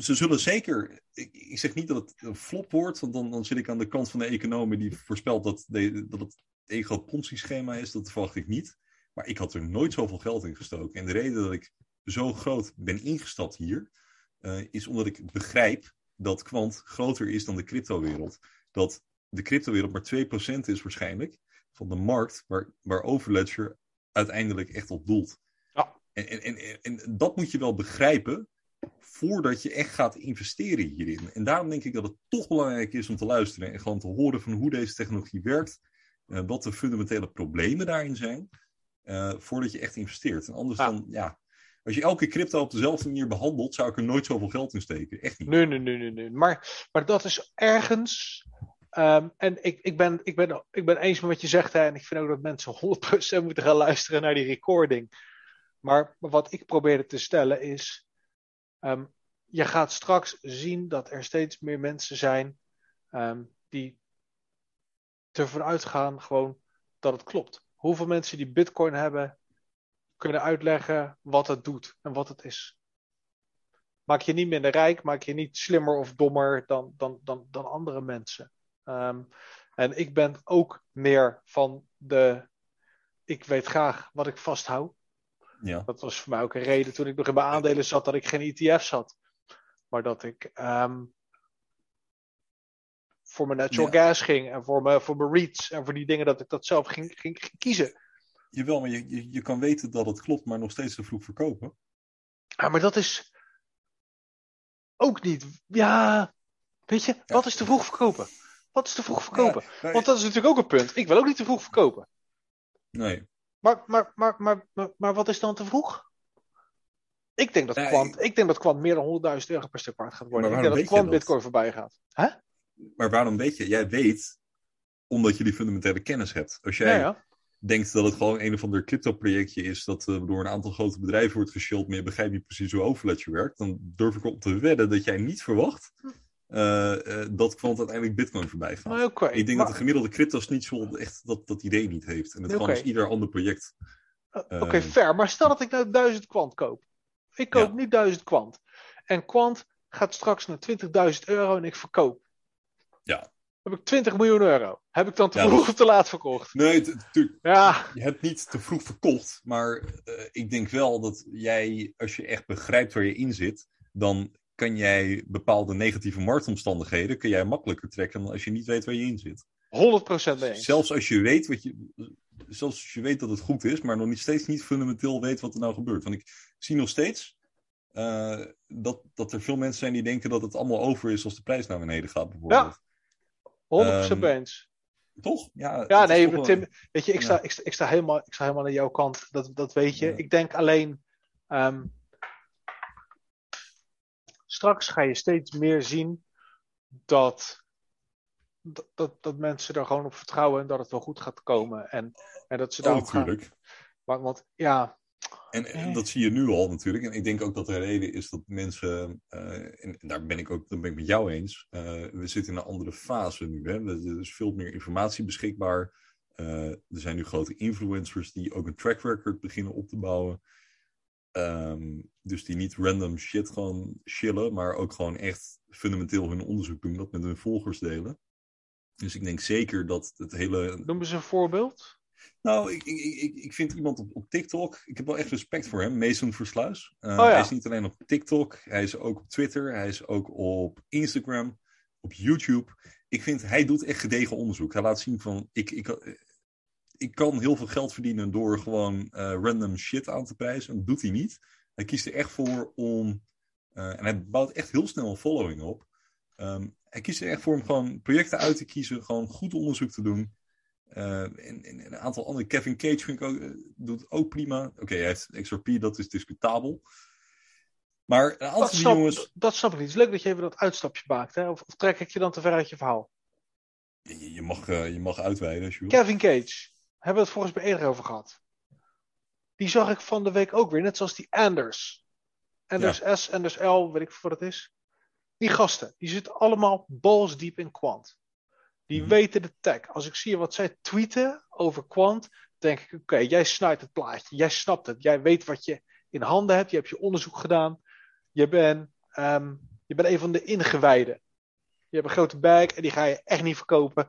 Ze zullen zeker, ik, zeg niet dat het een flop wordt, want dan, dan zit ik aan de kant van de economen die voorspelt dat, de, dat het een groot Ponzi-schema is. Dat verwacht ik niet. Maar ik had er nooit zoveel geld in gestoken. En de reden dat ik zo groot ben ingestapt hier, eh, is omdat ik begrijp dat kwant groter is dan de cryptowereld. Dat de cryptowereld maar 2% is waarschijnlijk van de markt waar, waar Overledger uiteindelijk echt op doelt. Ja. En, en, en, en dat moet je wel begrijpen voordat je echt gaat investeren hierin. En daarom denk ik dat het toch belangrijk is om te luisteren en gewoon te horen van hoe deze technologie werkt, eh, wat de fundamentele problemen daarin zijn, eh, voordat je echt investeert. En anders dan, ja, als je elke crypto op dezelfde manier behandelt, zou ik er nooit zoveel geld in steken. Echt niet. Nee, nee, nee, nee. nee. Maar, maar dat is ergens. ehm, en ik, ik, ben, ik, ben, ik ben eens met wat je zegt. Hè, en ik vind ook dat mensen 100% moeten gaan luisteren naar die recording. Maar, maar wat ik probeerde te stellen is. Ehm, je gaat straks zien dat er steeds meer mensen zijn. ehm, die ervan uitgaan gewoon dat het klopt. Hoeveel mensen die Bitcoin hebben. kunnen uitleggen wat het doet en wat het is. Maak je niet minder rijk, maak je niet slimmer of dommer dan, dan, dan, dan andere mensen. Ehm, en ik ben ook meer van de. Ik weet graag wat ik vasthoud. Ja, Dat was voor mij ook een reden toen ik nog in mijn aandelen zat dat ik geen ETF's had. Maar dat ik ehm, voor mijn natural gas ging en voor mijn, voor mijn REITs en voor die dingen dat ik dat zelf ging, ging, ging kiezen. jawel, maar je, je, je kan weten dat het klopt, maar nog steeds te vroeg verkopen. Ja, maar dat is ook niet. Ja, weet je, wat is te vroeg verkopen? Wat is te vroeg verkopen? Ja, Want dat is natuurlijk ook een punt. Ik wil ook niet te vroeg verkopen. nee, Maar, maar, maar, maar, maar, maar wat is dan te vroeg? Ik denk dat Nee, Quant, ik denk dat Quant meer dan 100.000 euro per stuk waard gaat worden. Ik denk dat je dat? Bitcoin voorbij gaat. Hè? maar waarom weet je? Jij weet omdat je die fundamentele kennis hebt. Als jij Ja, ja. denkt dat het gewoon een of ander crypto-projectje is dat uh, door een aantal grote bedrijven wordt geshield, maar je begrijpt niet precies hoe Overledger werkt, dan durf ik op te wedden dat jij niet verwacht uh, uh, dat Quant uiteindelijk Bitcoin voorbij okay, ik denk maar... dat de gemiddelde cryptos niet zo echt dat, dat idee niet heeft. En het okay. gewoon als ieder ander project. Oké, okay, fair. Maar stel dat ik nou 1000 kwant koop. Ik koop ja. nu 1000 kwant. En kwant gaat straks naar 20.000 euro en ik verkoop. Ja. Heb ik 20 miljoen euro. Heb ik dan te vroeg of te laat verkocht? Nee, natuurlijk. Ja. Je hebt niet te vroeg verkocht. Maar ik denk wel dat jij, als je echt begrijpt waar je in zit, dan kan jij bepaalde negatieve marktomstandigheden kun jij makkelijker trekken dan als je niet weet waar je in zit. 100% mee eens. Zelfs als je weet wat je. Zelfs als je weet dat het goed is, maar nog niet steeds niet fundamenteel weet wat er nou gebeurt. Want ik zie nog steeds uh, dat, dat er veel mensen zijn die denken dat het allemaal over is als de prijs naar beneden gaat, bijvoorbeeld. Ja, 100% um, eens. Toch? Ja, ja nee, Tim, weet je, ik sta, ik, sta, ik, sta helemaal, ik sta helemaal aan jouw kant. Dat, dat weet je. Ja. Ik denk alleen. Um, straks ga je steeds meer zien dat, dat, dat, dat, mensen er gewoon op vertrouwen en dat het wel goed gaat komen. En, en dat ze daar oh, natuurlijk. Gaan. Want, want ja. En, en, dat zie je nu al natuurlijk. En ik denk ook dat de reden is dat mensen, uh, en daar ben ik ook daar ben ik met jou eens, uh, we zitten in een andere fase nu. Hè? Er is veel meer informatie beschikbaar. Uh, er zijn nu grote influencers die ook een track record beginnen op te bouwen. Um, dus die niet random shit gewoon chillen, maar ook gewoon echt fundamenteel hun onderzoek doen, dat met hun volgers delen. Dus ik denk zeker dat het hele. Noem eens een voorbeeld. Nou, ik, ik, ik, ik vind iemand op, op TikTok, ik heb wel echt respect voor hem, Mason Versluis. Uh, oh, ja. Hij is niet alleen op TikTok, hij is ook op Twitter, hij is ook op Instagram, op YouTube. Ik vind, hij doet echt gedegen onderzoek. Hij laat zien van, ik, ik, ik kan heel veel geld verdienen door gewoon uh, random shit aan te prijzen. Dat doet hij niet. Hij kiest er echt voor om. Uh, en hij bouwt echt heel snel een following op. Um, hij kiest er echt voor om gewoon projecten uit te kiezen. Gewoon goed onderzoek te doen. Uh, en, en, een aantal andere. Kevin Cage vind ik ook, doet ook prima. Oké, okay, hij heeft XRP, dat is discutabel. Maar een aantal dat snap, jongens. Dat snap ik niet. Het is leuk dat je even dat uitstapje maakt. Hè? Of, of trek ik je dan te ver uit je verhaal? Je, je mag, uh, je mag uitweiden als je wil. Kevin Cage. Hebben we het volgens mij eerder over gehad. Die zag ik van de week ook weer, net zoals die Anders. Anders ja. S, Anders L, weet ik wat het is. Die gasten, die zitten allemaal balsdiep in kwant. Die Mhm. weten de tech. Als ik zie wat zij tweeten over kwant, denk ik, oké, jij snijdt het plaatje. Jij snapt het. Jij weet wat je in handen hebt. Je hebt je onderzoek gedaan. Je bent, ehm, je bent een van de ingewijden. Je hebt een grote bag en die ga je echt niet verkopen.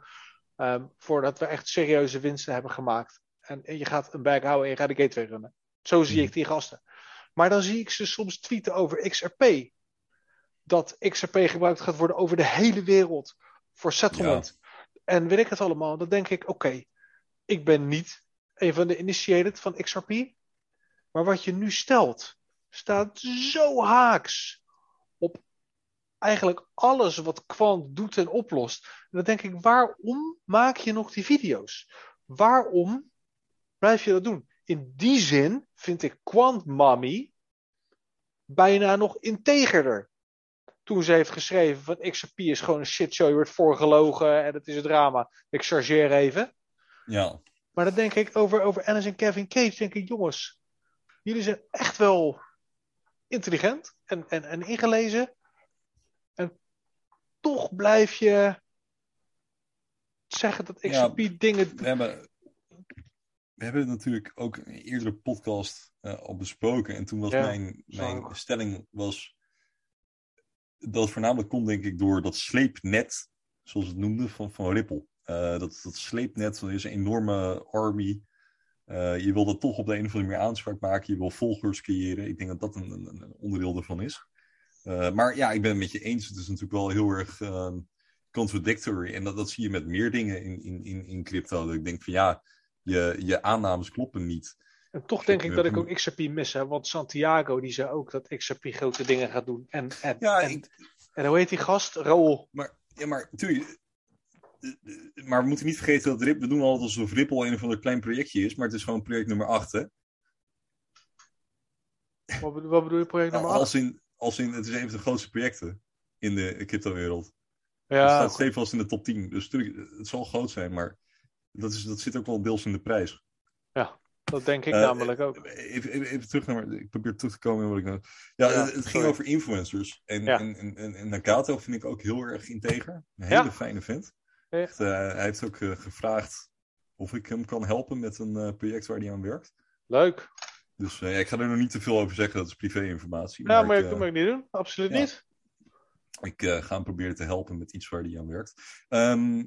Ehm, voordat we echt serieuze winsten hebben gemaakt. En, en je gaat een bag houden en je gaat de gateway runnen. Zo zie Mhm. ik die gasten. Maar dan zie ik ze soms tweeten over XRP. Dat XRP gebruikt gaat worden over de hele wereld voor settlement. En weet ik het allemaal. Dan denk ik, oké, ik ben niet een van de initiated van XRP. Maar wat je nu stelt, staat zo haaks eigenlijk alles wat Quant doet en oplost. En dan denk ik, waarom maak je nog die video's? Waarom blijf je dat doen? In die zin vind ik Quant Mommy bijna nog integerder. Toen ze heeft geschreven van XRP is gewoon een shitshow, je wordt voorgelogen en het is een drama. Ik chargeer even. Ja. Maar dan denk ik over, over Ennis en Kevin Cage, denk ik, jongens, jullie zijn echt wel intelligent en, en, en ingelezen. En toch blijf je zeggen dat Ja, XRP dingen. We hebben, we hebben het natuurlijk ook in een eerdere podcast eh, al besproken. En toen was Ja, mijn, zo. mijn stelling was dat het voornamelijk komt, denk ik, door dat sleepnet, zoals het noemde, van, van Ripple. Eh, dat, dat sleepnet, dat is een enorme army. Eh, je wil dat toch op de een of andere manier aanspraak maken. Je wil volgers creëren. Ik denk dat dat een, een, een onderdeel ervan is. Eh, maar ja, ik ben het met je eens. Het is natuurlijk wel heel erg ehm, contradictory. En dat, dat zie je met meer dingen in, in, in, in crypto. Dat ik denk van ja, je, je aannames kloppen niet. En toch denk ik dat ik ook XRP mis. Hè? Want Santiago die zei ook dat XRP grote dingen gaat doen. En, en, Ja, en, ik, en hoe heet die gast? Raoul. Maar, ja, maar natuurlijk. eh, eh, Maar we moeten niet vergeten dat Ripple, we doen altijd alsof Ripple een of ander klein projectje is, maar het is gewoon project nummer 8. Hè? Wat bedoel, wat bedoel je project nummer 8? Als in, als in, het is een van de grootste projecten in de crypto-wereld. Het Ja, staat oké. stevast in de top 10. Dus natuurlijk, het zal groot zijn, maar dat, is, dat zit ook wel deels in de prijs. Dat denk ik Eh, namelijk ook. Even, even, even terug naar. Ik probeer terug te komen in wat ik nou. Ja, Ja, het, het ging over influencers. En, Ja. en, en, en, en Nakato vind ik ook heel erg integer. Een hele Ja. fijne vent. Ja. Echt, eh, hij heeft ook eh, gevraagd of ik hem kan helpen met een project waar hij aan werkt. Leuk. Dus eh, ja, ik ga er nog niet te veel over zeggen, dat is privé-informatie. Nou, maar ik, ik eh, moet ik niet doen. Absoluut ja. niet. ik eh, ga hem proberen te helpen met iets waar hij aan werkt. Ehm,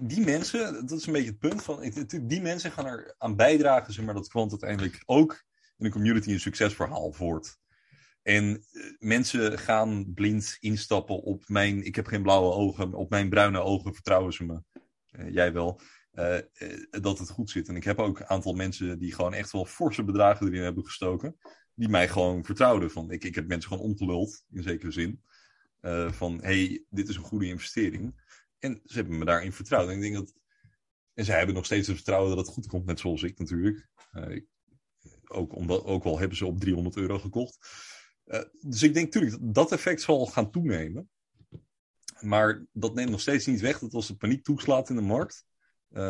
die mensen, dat is een beetje het punt van. Die mensen gaan er aan bijdragen, zeg maar, dat kwant uiteindelijk ook in de community een succesverhaal wordt. En eh, mensen gaan blind instappen op mijn. Ik heb geen blauwe ogen, op mijn bruine ogen vertrouwen ze me. Eh, jij wel. Eh, eh, dat het goed zit. En ik heb ook een aantal mensen die gewoon echt wel forse bedragen erin hebben gestoken. Die mij gewoon vertrouwden. Van, ik, ik heb mensen gewoon omgeluld, in zekere zin. Eh, van, hey, dit is een goede investering. En ze hebben me daarin vertrouwd. En ik denk dat... En zij hebben nog steeds het vertrouwen dat het goed komt, net zoals ik natuurlijk. Ook, omdat, ook al hebben ze op 300 euro gekocht. Dus ik denk natuurlijk dat dat effect zal gaan toenemen. Maar dat neemt nog steeds niet weg dat als de paniek toeslaat in de markt. Eh,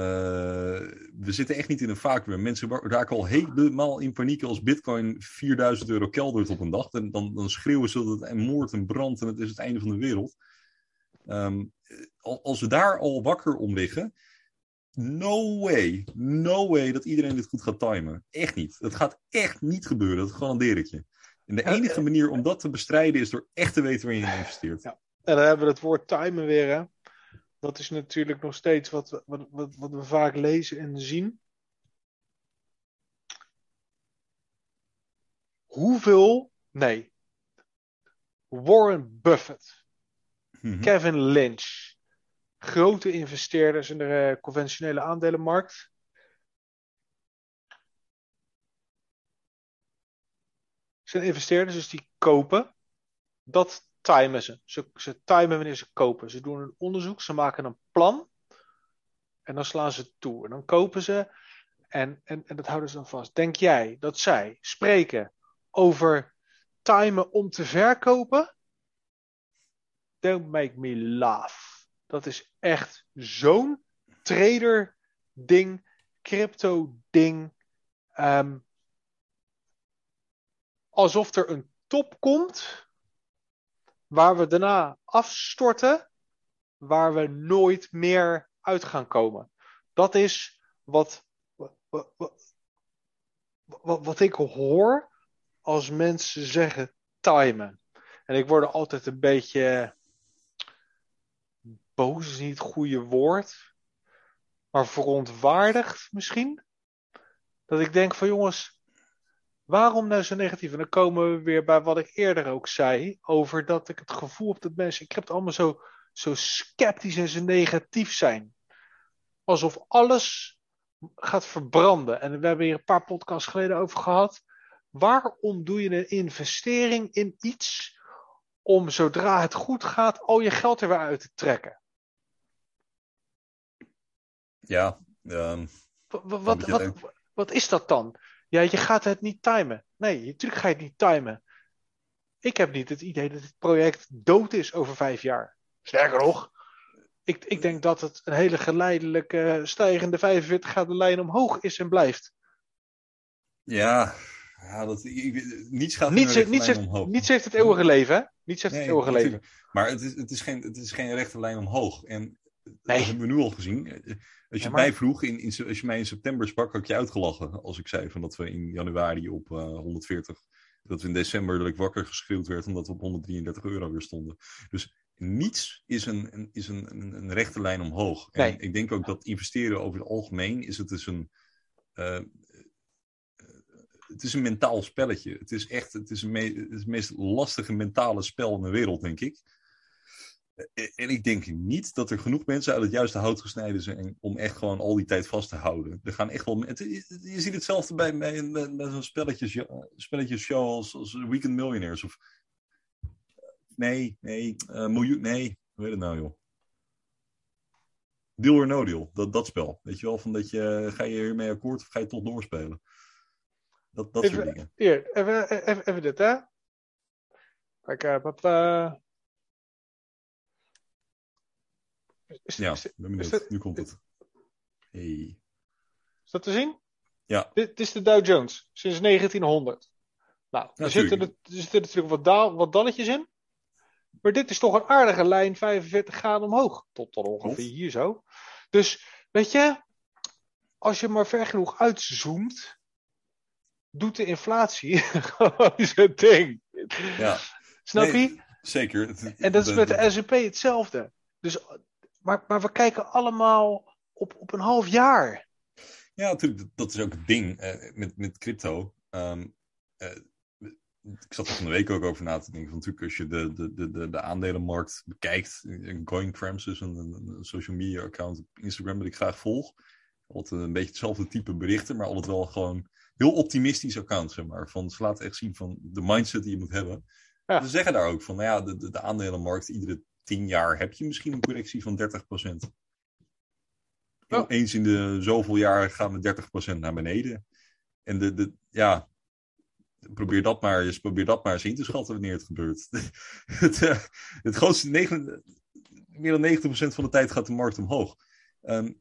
we zitten echt niet in een vacuüm. Mensen raken al helemaal in paniek als Bitcoin 4000 euro keldert op een dag. En dan, dan schreeuwen ze dat het en moord en brand en het is het einde van de wereld. Ehm, al- als we daar al wakker om liggen. No way, no way dat iedereen dit goed gaat timen. Echt niet. Dat gaat echt niet gebeuren, dat garandeer ik je. En de enige eh, manier om dat te bestrijden is door echt te weten waarin je investeert. Ja. En dan hebben we het woord timen weer. Hè? Dat is natuurlijk nog steeds wat we, wat, wat, wat we vaak lezen en zien. Hoeveel, nee, Warren Buffett, Mhm. Kevin Lynch, grote investeerders in de eh, conventionele aandelenmarkt. Zijn investeerders, dus die kopen, dat timen ze. ze. Ze timen wanneer ze kopen. Ze doen een onderzoek, ze maken een plan en dan slaan ze toe. En dan kopen ze en, en, en dat houden ze dan vast. Denk jij dat zij spreken over timen om te verkopen? Don't make me laugh. Dat is echt zo'n trader ding, crypto ding. Ehm, alsof er een top komt waar we daarna afstorten, waar we nooit meer uit gaan komen. Dat is wat, wat, wat, ik hoor als mensen zeggen timen. En ik word er altijd een beetje boos, is niet het goede woord, maar verontwaardigd misschien. Dat ik denk van jongens, waarom nou zo negatief? En dan komen we weer bij wat ik eerder ook zei, over dat ik het gevoel heb dat mensen in crypto allemaal zo, zo sceptisch en zo negatief zijn. Alsof alles gaat verbranden. En we hebben hier een paar podcasts geleden over gehad. Waarom doe je een investering in iets om zodra het goed gaat al je geld er weer uit te trekken? Ja, ehm, Wat, Wat wat, wat is dat dan? Ja, je gaat het niet timen. Nee, natuurlijk ga je het niet timen. Ik heb niet het idee dat dit project dood is over vijf jaar. Sterker nog, ik, ik denk dat het een hele geleidelijke stijgende 45 graden lijn omhoog is en blijft. ja, ja dat, ik, niets gaat Niets, heeft, omhoog. niets heeft het eeuwige leven, hè? Niets heeft Nee, het eeuwige leven. Maar het is, het, is geen, het is geen rechte lijn omhoog. En Nee. dat hebben we nu al gezien. Als je Ja, maar- mij vroeg, in, in, als je mij in september sprak, had ik je uitgelachen. Als ik zei van dat we in januari op eh, 140, dat we in december dat ik wakker geschreeuwd werd omdat we op 133 euro weer stonden. Dus niets is een, een, is een, een, een rechte lijn omhoog. En Nee. ik denk ook dat investeren over het algemeen is het dus een. eh, eh, het is een mentaal spelletje. Het is echt het, is het meest lastige mentale spel in de wereld, denk ik. Eh, En ik denk niet dat er genoeg mensen uit het juiste hout gesneden zijn om echt gewoon al die tijd vast te houden. Er gaan echt wel. Het, je ziet hetzelfde bij, bij, zo'n spelletjes, spelletjesshow als, als Weekend Millionaires. Of, nee, nee, eh, miljoen, nee, hoe heet het nou joh? Deal or no deal, dat, dat spel. Weet je wel, van dat je, ga je hiermee akkoord of ga je toch doorspelen? Dat, dat soort Even, dingen. hier, even, even, even dit, hè? Kijk, eh, papa. Is, Ja, is, ben benieuwd. is dit- nu komt het. Hey. is dat te zien? Ja. Dit is de Dow Jones sinds 1900. Nou, er zitten, er, er zitten natuurlijk wat, daal, wat dalletjes in. Maar dit is toch een aardige lijn, 45 graden omhoog. Tot, tot ongeveer hier zo. Dus, weet je, als je maar ver genoeg uitzoomt, doet de inflatie gewoon zijn ding. Ja. Snap Nee, je? Zeker. En dat is de- met de S&P hetzelfde. Dus, maar, maar we kijken allemaal op, op een half jaar. Ja, natuurlijk. dat- is ook het ding eh, met, met crypto. Ehm, eh, ik zat er van de week ook over na te denken. Van natuurlijk, als je de, de, de, de, de aandelenmarkt bekijkt. Coingrams is een, een, een social media account op Instagram dat ik graag volg. Altijd een beetje hetzelfde type berichten, maar altijd wel gewoon heel optimistisch account, zeg maar. Van, ze laten echt zien van de mindset die je moet hebben. Ja. Ze zeggen daar ook van, nou ja, de, de, de aandelenmarkt, iedere tien jaar heb je misschien een correctie van 30%. Oh. Eens in de zoveel jaar gaan we 30% naar beneden. En de, de, ja, probeer dat maar, eens- probeer dat maar eens in te schatten wanneer het gebeurt. het, eh, het grootste, negen, meer dan 90% van de tijd gaat de markt omhoog. Ehm,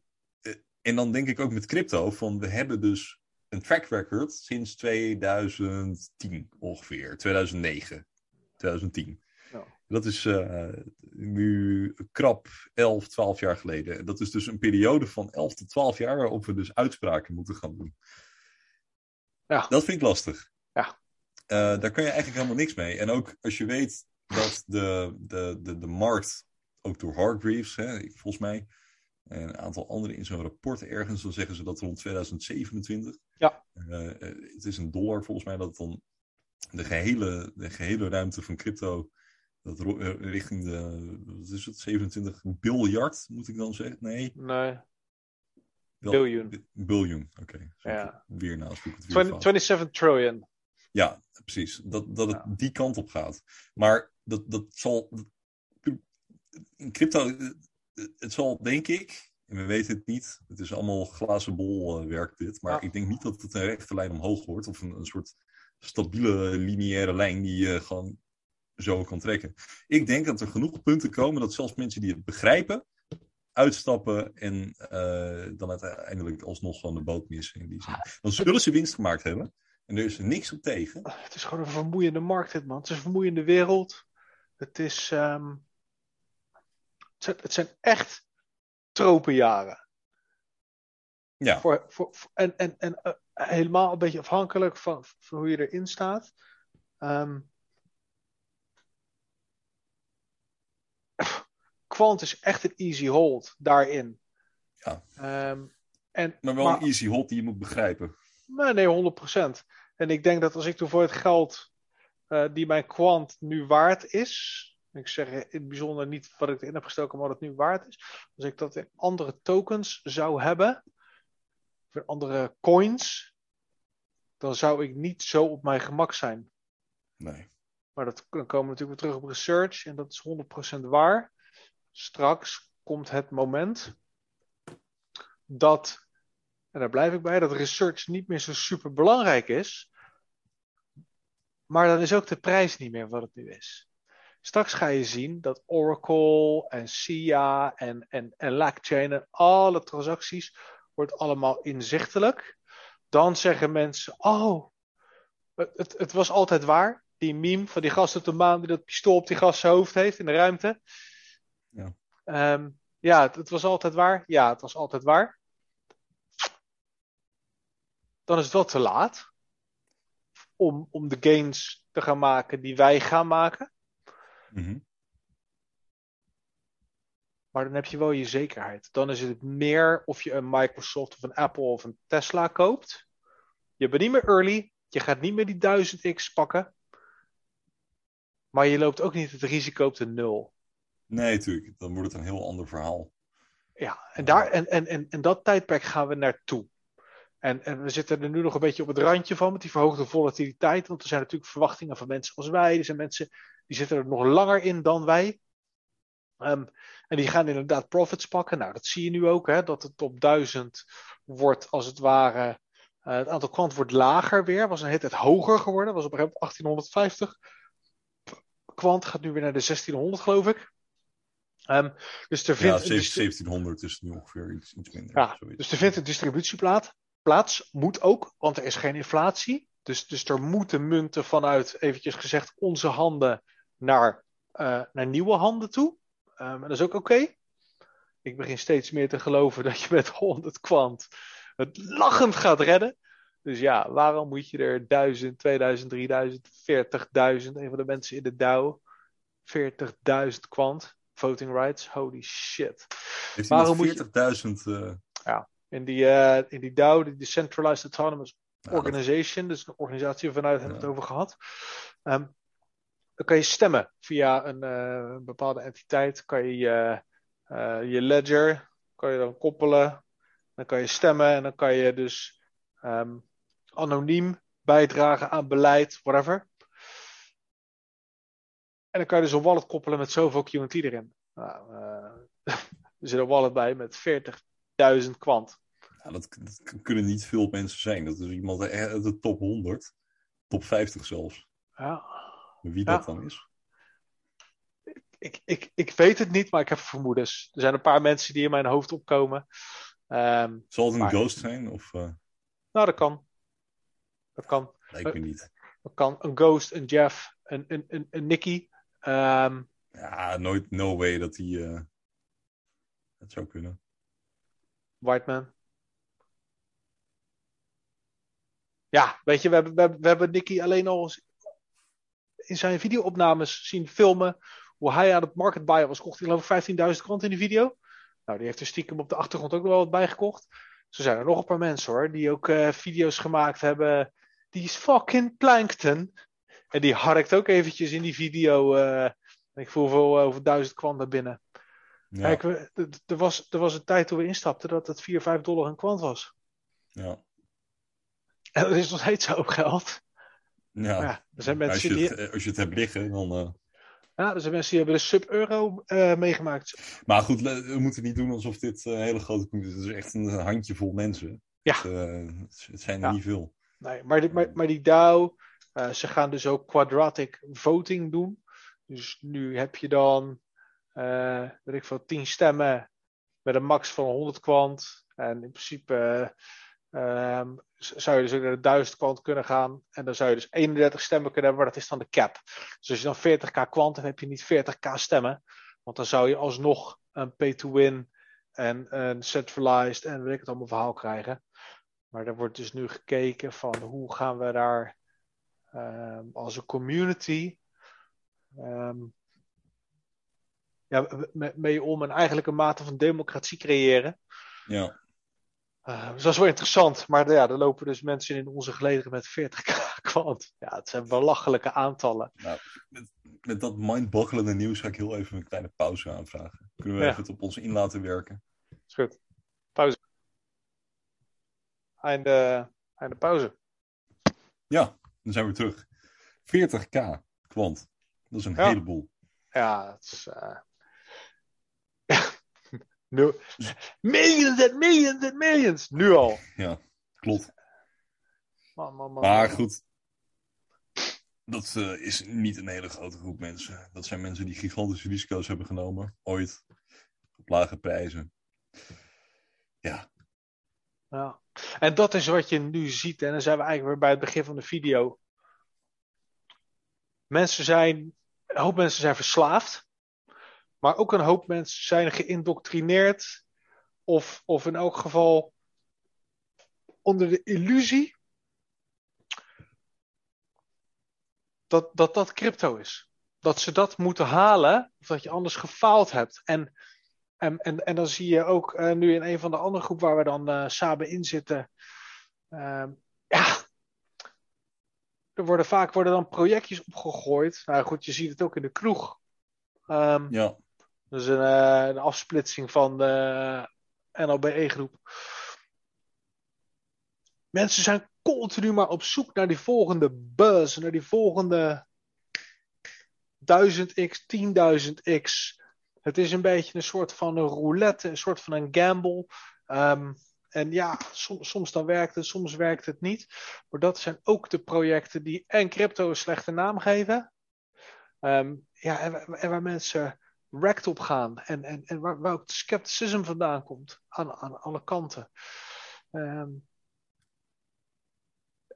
eh, en dan denk ik ook met crypto, van we hebben dus een track record sinds 2010 ongeveer, 2009, 2010. Dat is eh, nu krap 11, 12 jaar geleden. En dat is dus een periode van 11 tot 12 jaar waarop we dus uitspraken moeten gaan doen. Ja. Dat vind ik lastig. Ja. Eh, daar kun je eigenlijk helemaal niks mee. En ook als je weet dat de, de, de, de markt, ook door Hargreaves, hè, volgens mij, en een aantal anderen in zo'n rapport ergens, dan zeggen ze dat rond 2027. Ja. eh, het is een dollar volgens mij dat dan de gehele, de gehele ruimte van crypto dat eh, richting de, wat is het, 27 biljard, moet ik dan zeggen? Nee, Nee, biljoen. Biljoen, oké. Ja. Weer naast het weer 20, fout. 27 trillion. Ja, precies. Dat, dat het Ja. die kant op gaat. Maar dat, dat zal. In crypto, eh, het zal denk ik, en we weten het niet, het is allemaal glazen bol eh, werkt dit, maar Ja. ik denk niet dat het een rechte lijn omhoog wordt of een, een soort stabiele lineaire lijn die je gewoon zo kan trekken. Ik denk dat er genoeg punten komen dat zelfs mensen die het begrijpen, uitstappen en eh, dan uiteindelijk alsnog gewoon de boot missen. In die zin. Dan zullen ze winst gemaakt hebben. En er is niks op tegen. Het is gewoon een vermoeiende markt, dit man. Het is een vermoeiende wereld. Het is. ehm, het, zijn, het zijn echt tropenjaren. Ja. Voor, voor, voor- en en, en eh, helemaal een beetje afhankelijk van, van hoe je erin staat. Ehm Quant is echt een easy hold daarin. Ja. Ehm, en, Maar wel maar- een easy hot die je moet begrijpen. Nee, nee, 100%. En ik denk dat als ik voor het geld eh, die mijn kwant nu waard is. Ik zeg in het bijzonder niet wat ik erin heb gestoken, maar wat het nu waard is. Als ik dat in andere tokens zou hebben, of in andere coins, dan zou ik niet zo op mijn gemak zijn. Nee. Maar dat, dan komen we natuurlijk weer terug op research en dat is 100% waar. Straks komt het moment dat, en daar blijf ik bij, dat research niet meer zo super belangrijk is. Maar dan is ook de prijs niet meer wat het nu is. Straks ga je zien dat Oracle en SIA en, en, en LackChain en alle transacties wordt allemaal inzichtelijk. Dan zeggen mensen, oh, het, het, was altijd waar. Die meme van die gast op de maan die dat pistool op die gast zijn hoofd heeft in de ruimte. Ja. Ehm, ja, het, het was altijd waar. Ja, het was altijd waar. Dan is het wel te laat om, om de gains te gaan maken die wij gaan maken. Mhm. Maar dan heb je wel je zekerheid. Dan is het meer of je een Microsoft of een Apple of een Tesla koopt. Je bent niet meer early. Je gaat niet meer die 1000x pakken. Maar je loopt ook niet het risico op de nul. Nee, natuurlijk. Dan wordt het een heel ander verhaal. Ja, en, daar, en, en, en, en dat tijdperk gaan we naartoe. En, en we zitten er nu nog een beetje op het randje van met die verhoogde volatiliteit. Want er zijn natuurlijk verwachtingen van mensen als wij. Er zijn mensen die zitten er nog langer in dan wij. Ehm, en die gaan inderdaad profits pakken. Nou, dat zie je nu ook, hè, dat het op 1000 wordt als het ware. eh, het aantal kwant wordt lager weer. Was een hele tijd hoger geworden. Was op een gegeven moment 1850. Kwant gaat nu weer naar de 1600, geloof ik. Ehm, dus er Ja, vindt een 17- distri- 1700 is nu ongeveer iets, iets minder. ja, zoiets. dus er vindt een distributieplaat, plaats. Moet ook, want er is geen inflatie. Dus, dus er moeten munten vanuit, eventjes gezegd, onze handen naar, uh, naar nieuwe handen toe. Um, en dat is ook oké. Ik begin steeds meer te geloven dat je met 100 kwant het lachend gaat redden. Dus ja, waarom moet je er 1000, 2000, 3000, 40.000, een van de mensen in de Dow, 40.000 kwant, voting rights, holy shit. Heeft waarom 40.000? Uh... Ja, in die, uh, in die DAO, de Decentralized Autonomous Organization, dus een organisatie vanuit hebben we het over gehad. Um, dan kan je stemmen via een, uh, een bepaalde entiteit. Kan je uh, je ledger kan je dan koppelen. Dan kan je stemmen en dan kan je dus um, anoniem bijdragen aan beleid, whatever. En dan kan je dus een wallet koppelen met zoveel QT erin. Nou, uh, er zit een wallet bij met 40.000 kwant. Ja, dat, dat, kunnen niet veel mensen zijn. Dat is iemand uit de top 100, top 50 zelfs. Ja. Wie dat dan is? Ik, ik, ik weet het niet, maar ik heb vermoedens. Er zijn een paar mensen die in mijn hoofd opkomen. Um, Zal het een maar... ghost zijn? Of, uh... Nou, dat kan. Dat kan. Lijkt me niet. Dat kan. Een Ghost, een Jeff, een, een, een, een Nicky. Um, ja, nooit, no way dat die. Uh, dat zou kunnen. Whiteman. Ja, weet je, we hebben, we hebben, we hebben Nicky alleen al in zijn videoopnames zien filmen. Hoe hij aan het market buyer was. Kocht hij geloof ik 15.000 krant in die video. Nou, die heeft er stiekem op de achtergrond ook nog wel wat bijgekocht. Zo zijn er nog een paar mensen hoor, die ook uh, video's gemaakt hebben. Die is fucking plankton. En die harkt ook eventjes in die video. Uh, ik voel veel over duizend kwant naar binnen. Ja. Kijk, er was, er was een tijd toen we instapten dat het 4, 5 dollar een kwant was. Ja. En dat is nog steeds zo geld. Ja. ja er zijn mensen als, je die... het, als je het hebt liggen, dan. Uh... Ja, er zijn mensen die hebben de sub-euro uh, meegemaakt. Maar goed, we moeten niet doen alsof dit een hele grote. Het is echt een handjevol mensen. Ja. Het, het zijn er ja. niet veel. Nee, maar die, maar, maar die DAO, uh, ze gaan dus ook quadratic voting doen. Dus nu heb je dan, uh, weet ik veel, 10 stemmen met een max van 100 kwant. En in principe uh, zou je dus ook naar de 1000 kwant kunnen gaan. En dan zou je dus 31 stemmen kunnen hebben, maar dat is dan de cap. Dus als je dan 40k kwant hebt, heb je niet 40k stemmen. Want dan zou je alsnog een pay-to-win en een centralized en weet ik het allemaal verhaal krijgen. Maar er wordt dus nu gekeken van hoe gaan we daar um, als een community um, ja, mee om en eigenlijk een mate van democratie creëren. Ja. Uh, dus dat is wel interessant. Maar ja, er lopen dus mensen in onze gelederen met 40k kwant. Ja, het zijn belachelijke aantallen. Nou, met, met dat mindboggelende nieuws ga ik heel even een kleine pauze aanvragen. Kunnen we ja. even het op ons in laten werken? Is goed. Pauze. Einde, einde pauze. Ja, dan zijn we terug. 40k kwant. Dat is een ja. heleboel. Ja, het is. Uh... nu, millions and millions and millions. Nu al. Ja, klopt. Man, man, man, maar goed. Dat uh, is niet een hele grote groep mensen. Dat zijn mensen die gigantische risico's hebben genomen. Ooit. Op lage prijzen. Ja. Ja. En dat is wat je nu ziet. En dan zijn we eigenlijk weer bij het begin van de video. Mensen zijn, een hoop mensen zijn verslaafd. Maar ook een hoop mensen zijn geïndoctrineerd. Of, of in elk geval onder de illusie dat, dat dat crypto is. Dat ze dat moeten halen, of dat je anders gefaald hebt. En, en, en, en dan zie je ook uh, nu in een van de andere groepen waar we dan uh, samen in zitten. Uh, ja, er worden vaak worden dan projectjes opgegooid. Nou goed, je ziet het ook in de kroeg. Um, ja. Dat is een, uh, een afsplitsing van de NLBE-groep. Mensen zijn continu maar op zoek naar die volgende buzz, naar die volgende 1000x, 10.000x. Het is een beetje een soort van een roulette, een soort van een gamble. Um, en ja, soms, soms dan werkt het, soms werkt het niet. Maar dat zijn ook de projecten die en crypto een slechte naam geven. Um, ja, en, waar mensen wrecked op gaan. En, en, en waar, waar ook scepticism vandaan komt. Aan, aan alle kanten. Um,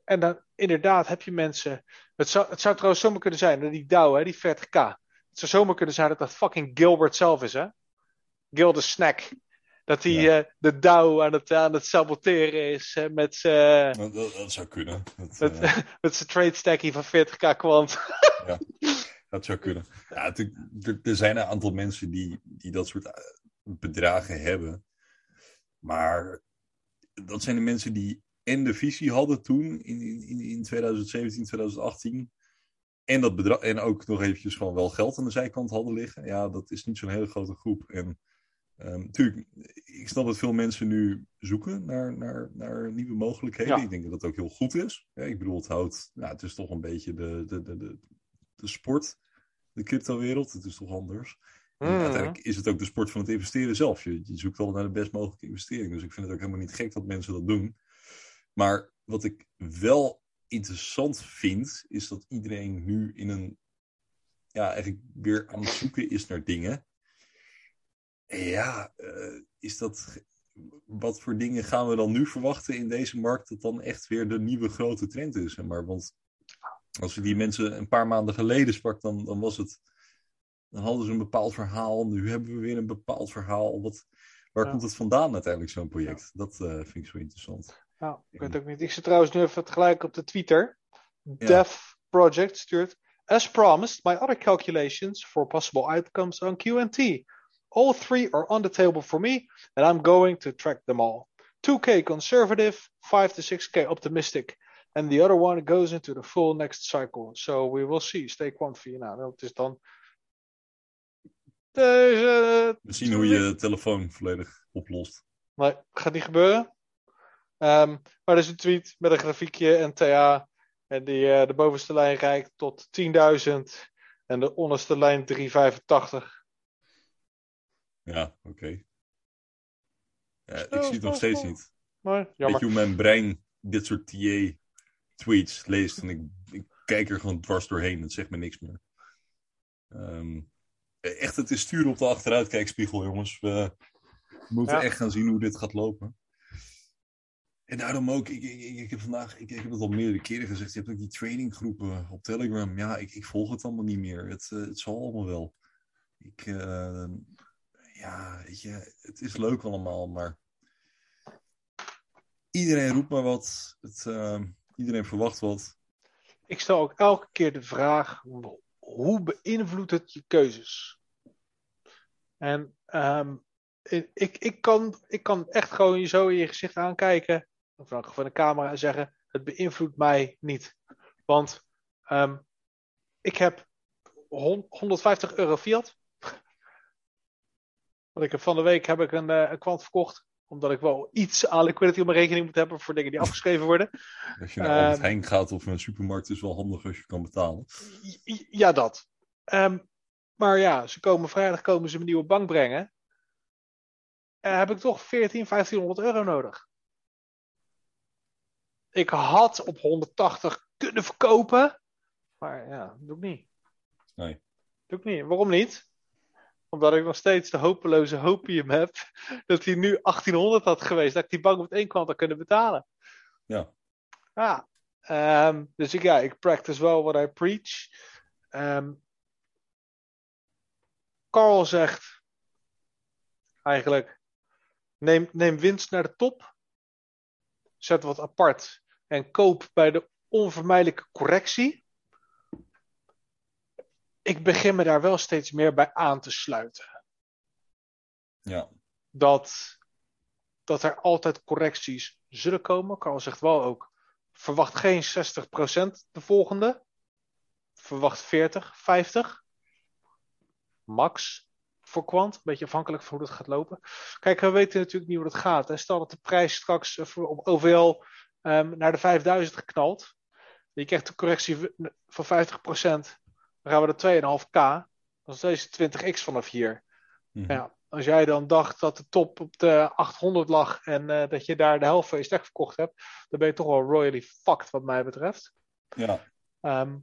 En dan inderdaad heb je mensen. Het zou, het zou trouwens zomaar kunnen zijn, dat die Dow, hè, die 40k. Het zou zomaar kunnen zijn dat dat fucking Gilbert zelf is, hè? Gil de Snack. Dat hij Ja. eh, de Dow aan het, aan het saboteren is hè, met zijn Dat, dat, dat zou kunnen. Dat, met, eh, met zijn trade stackie van 40k kwant. dat zou kunnen. Ja, er, er zijn een aantal mensen die, die dat soort eh, bedragen hebben. Maar dat zijn de mensen die en de visie hadden toen in, in, in 2017, 2018. En, dat bedrag, en ook nog eventjes gewoon wel geld aan de zijkant hadden liggen. Ja, dat is niet zo'n hele grote groep. En ehm natuurlijk, ik snap dat veel mensen nu zoeken naar, naar, naar nieuwe mogelijkheden. Ja. Ik denk dat dat ook heel goed is. Ja, ik bedoel, het houdt, nou, het is toch een beetje de, de, de, de, de sport, de crypto-wereld. Het is toch anders. En Mhm. uiteindelijk is het ook de sport van het investeren zelf. Je, je zoekt altijd naar de best mogelijke investering. Dus ik vind het ook helemaal niet gek dat mensen dat doen. Maar wat ik wel interessant vind, is dat iedereen nu in een. Ja, eigenlijk weer aan het zoeken is naar dingen. En ja, eh, is dat. Wat voor dingen gaan we dan nu verwachten in deze markt dat dan echt weer de nieuwe grote trend is? Maar want als we die mensen een paar maanden geleden sprak, dan, dan was het. Dan hadden ze een bepaald verhaal. Nu hebben we weer een bepaald verhaal. Wat, waar Ja. komt het vandaan uiteindelijk, zo'n project? Dat eh, vind ik zo interessant. Nou, ik weet ook niet. Ik zit trouwens nu even tegelijk op de Twitter. Ja. Dev Project stuurt. As promised, my other calculations for possible outcomes on QT. All three are on the table for me, and I'm going to track them all. 2K conservative, 5 to 6K optimistic. And the other one goes into the full next cycle. So we will see. Stay quantify. Nou, dat is dan. Deze. We zien hoe je je telefoon volledig oplost. Nee, gaat niet gebeuren. Ehm, maar er is een tweet met een grafiekje en TA. En die eh, de bovenste lijn reikt tot 10.000 en de onderste lijn 385. Ja, oké. Ja, ik zie het nog steeds niet. Maar Weet jammer. je hoe mijn brein dit soort TA-tweets leest en ik, ik kijk er gewoon dwars doorheen. Het zegt me niks meer. Ehm, echt, het is sturen op de achteruitkijkspiegel, jongens. We moeten Ja. echt gaan zien hoe dit gaat lopen. En daarom ook, ik, ik, ik, heb vandaag, ik, ik heb het al meerdere keren gezegd, je hebt ook die traininggroepen op Telegram. Ja, ik, ik volg het allemaal niet meer. Het, eh, het zal allemaal wel. Ik, eh, ja, weet je, het is leuk allemaal, maar iedereen roept maar wat. Het, eh, iedereen verwacht wat. Ik stel ook elke keer de vraag: hoe beïnvloedt het je keuzes? En ehm, ik, ik, kan, ik kan echt gewoon je zo in je gezicht aankijken, of van de camera en zeggen: het beïnvloedt mij niet. Want ehm, ik heb hon- 150 euro fiat. Want ik heb van de week heb ik een, eh, een kwant verkocht. Omdat ik wel iets aan liquidity op mijn rekening moet hebben voor dingen die afgeschreven worden. Als je naar Albert Ehm, Heijn gaat of een supermarkt is wel handig als je kan betalen. Ja, dat. Ehm, maar ja, ze komen vrijdag komen ze een nieuwe bank brengen. En dan heb ik toch 14, 1500 euro nodig. Ik had op 180 kunnen verkopen. Maar ja, dat doe ik niet. Nee. Doe ik niet. Waarom niet? Omdat ik nog steeds de hopeloze hopium heb. Dat hij nu 1800 had geweest. Dat ik die bank op één kwant had kunnen betalen. Ja. Ja. ehm, dus ik, ja, ik practice wel what I preach. Ehm Carl zegt eigenlijk: neem, neem winst naar de top. Zet wat apart. En koop bij de onvermijdelijke correctie. Ik begin me daar wel steeds meer bij aan te sluiten. Ja. Dat, dat er altijd correcties zullen komen. Carl zegt wel ook: verwacht geen 60% de volgende. Verwacht 40, 50. Max voor kwant. Een beetje afhankelijk van hoe dat gaat lopen. Kijk, we weten natuurlijk niet hoe dat gaat. Hè. Stel dat de prijs straks eh, voor- op OVL ehm, naar de 5000 geknalt. Je krijgt een correctie van 50%. Dan gaan we naar 2,5k. Dan is deze 20x vanaf hier. Mhm. Ja, als jij dan dacht dat de top op de 800 lag en eh, dat je daar de helft van je stek verkocht hebt, dan ben je toch wel royally fucked wat mij betreft. ja. Ehm,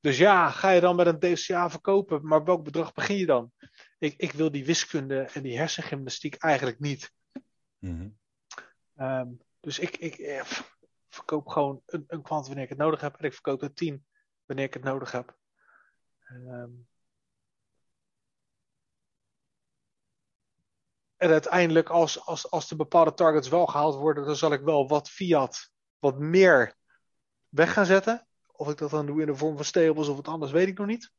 dus ja, ga je dan met een DCA verkopen, maar welk bedrag begin je dan? Ik, ik wil die wiskunde en die hersengymnastiek eigenlijk niet. Ehm, dus ik, ik, eh, verkoop gewoon een, een kwant wanneer ik het nodig heb. En ik verkoop er 10 wanneer ik het nodig heb. Ehm, en uiteindelijk, als, als, als de bepaalde targets wel gehaald worden, dan zal ik wel wat fiat, wat meer weg gaan zetten. Of ik dat dan doe in de vorm van stables of wat anders, weet ik nog niet.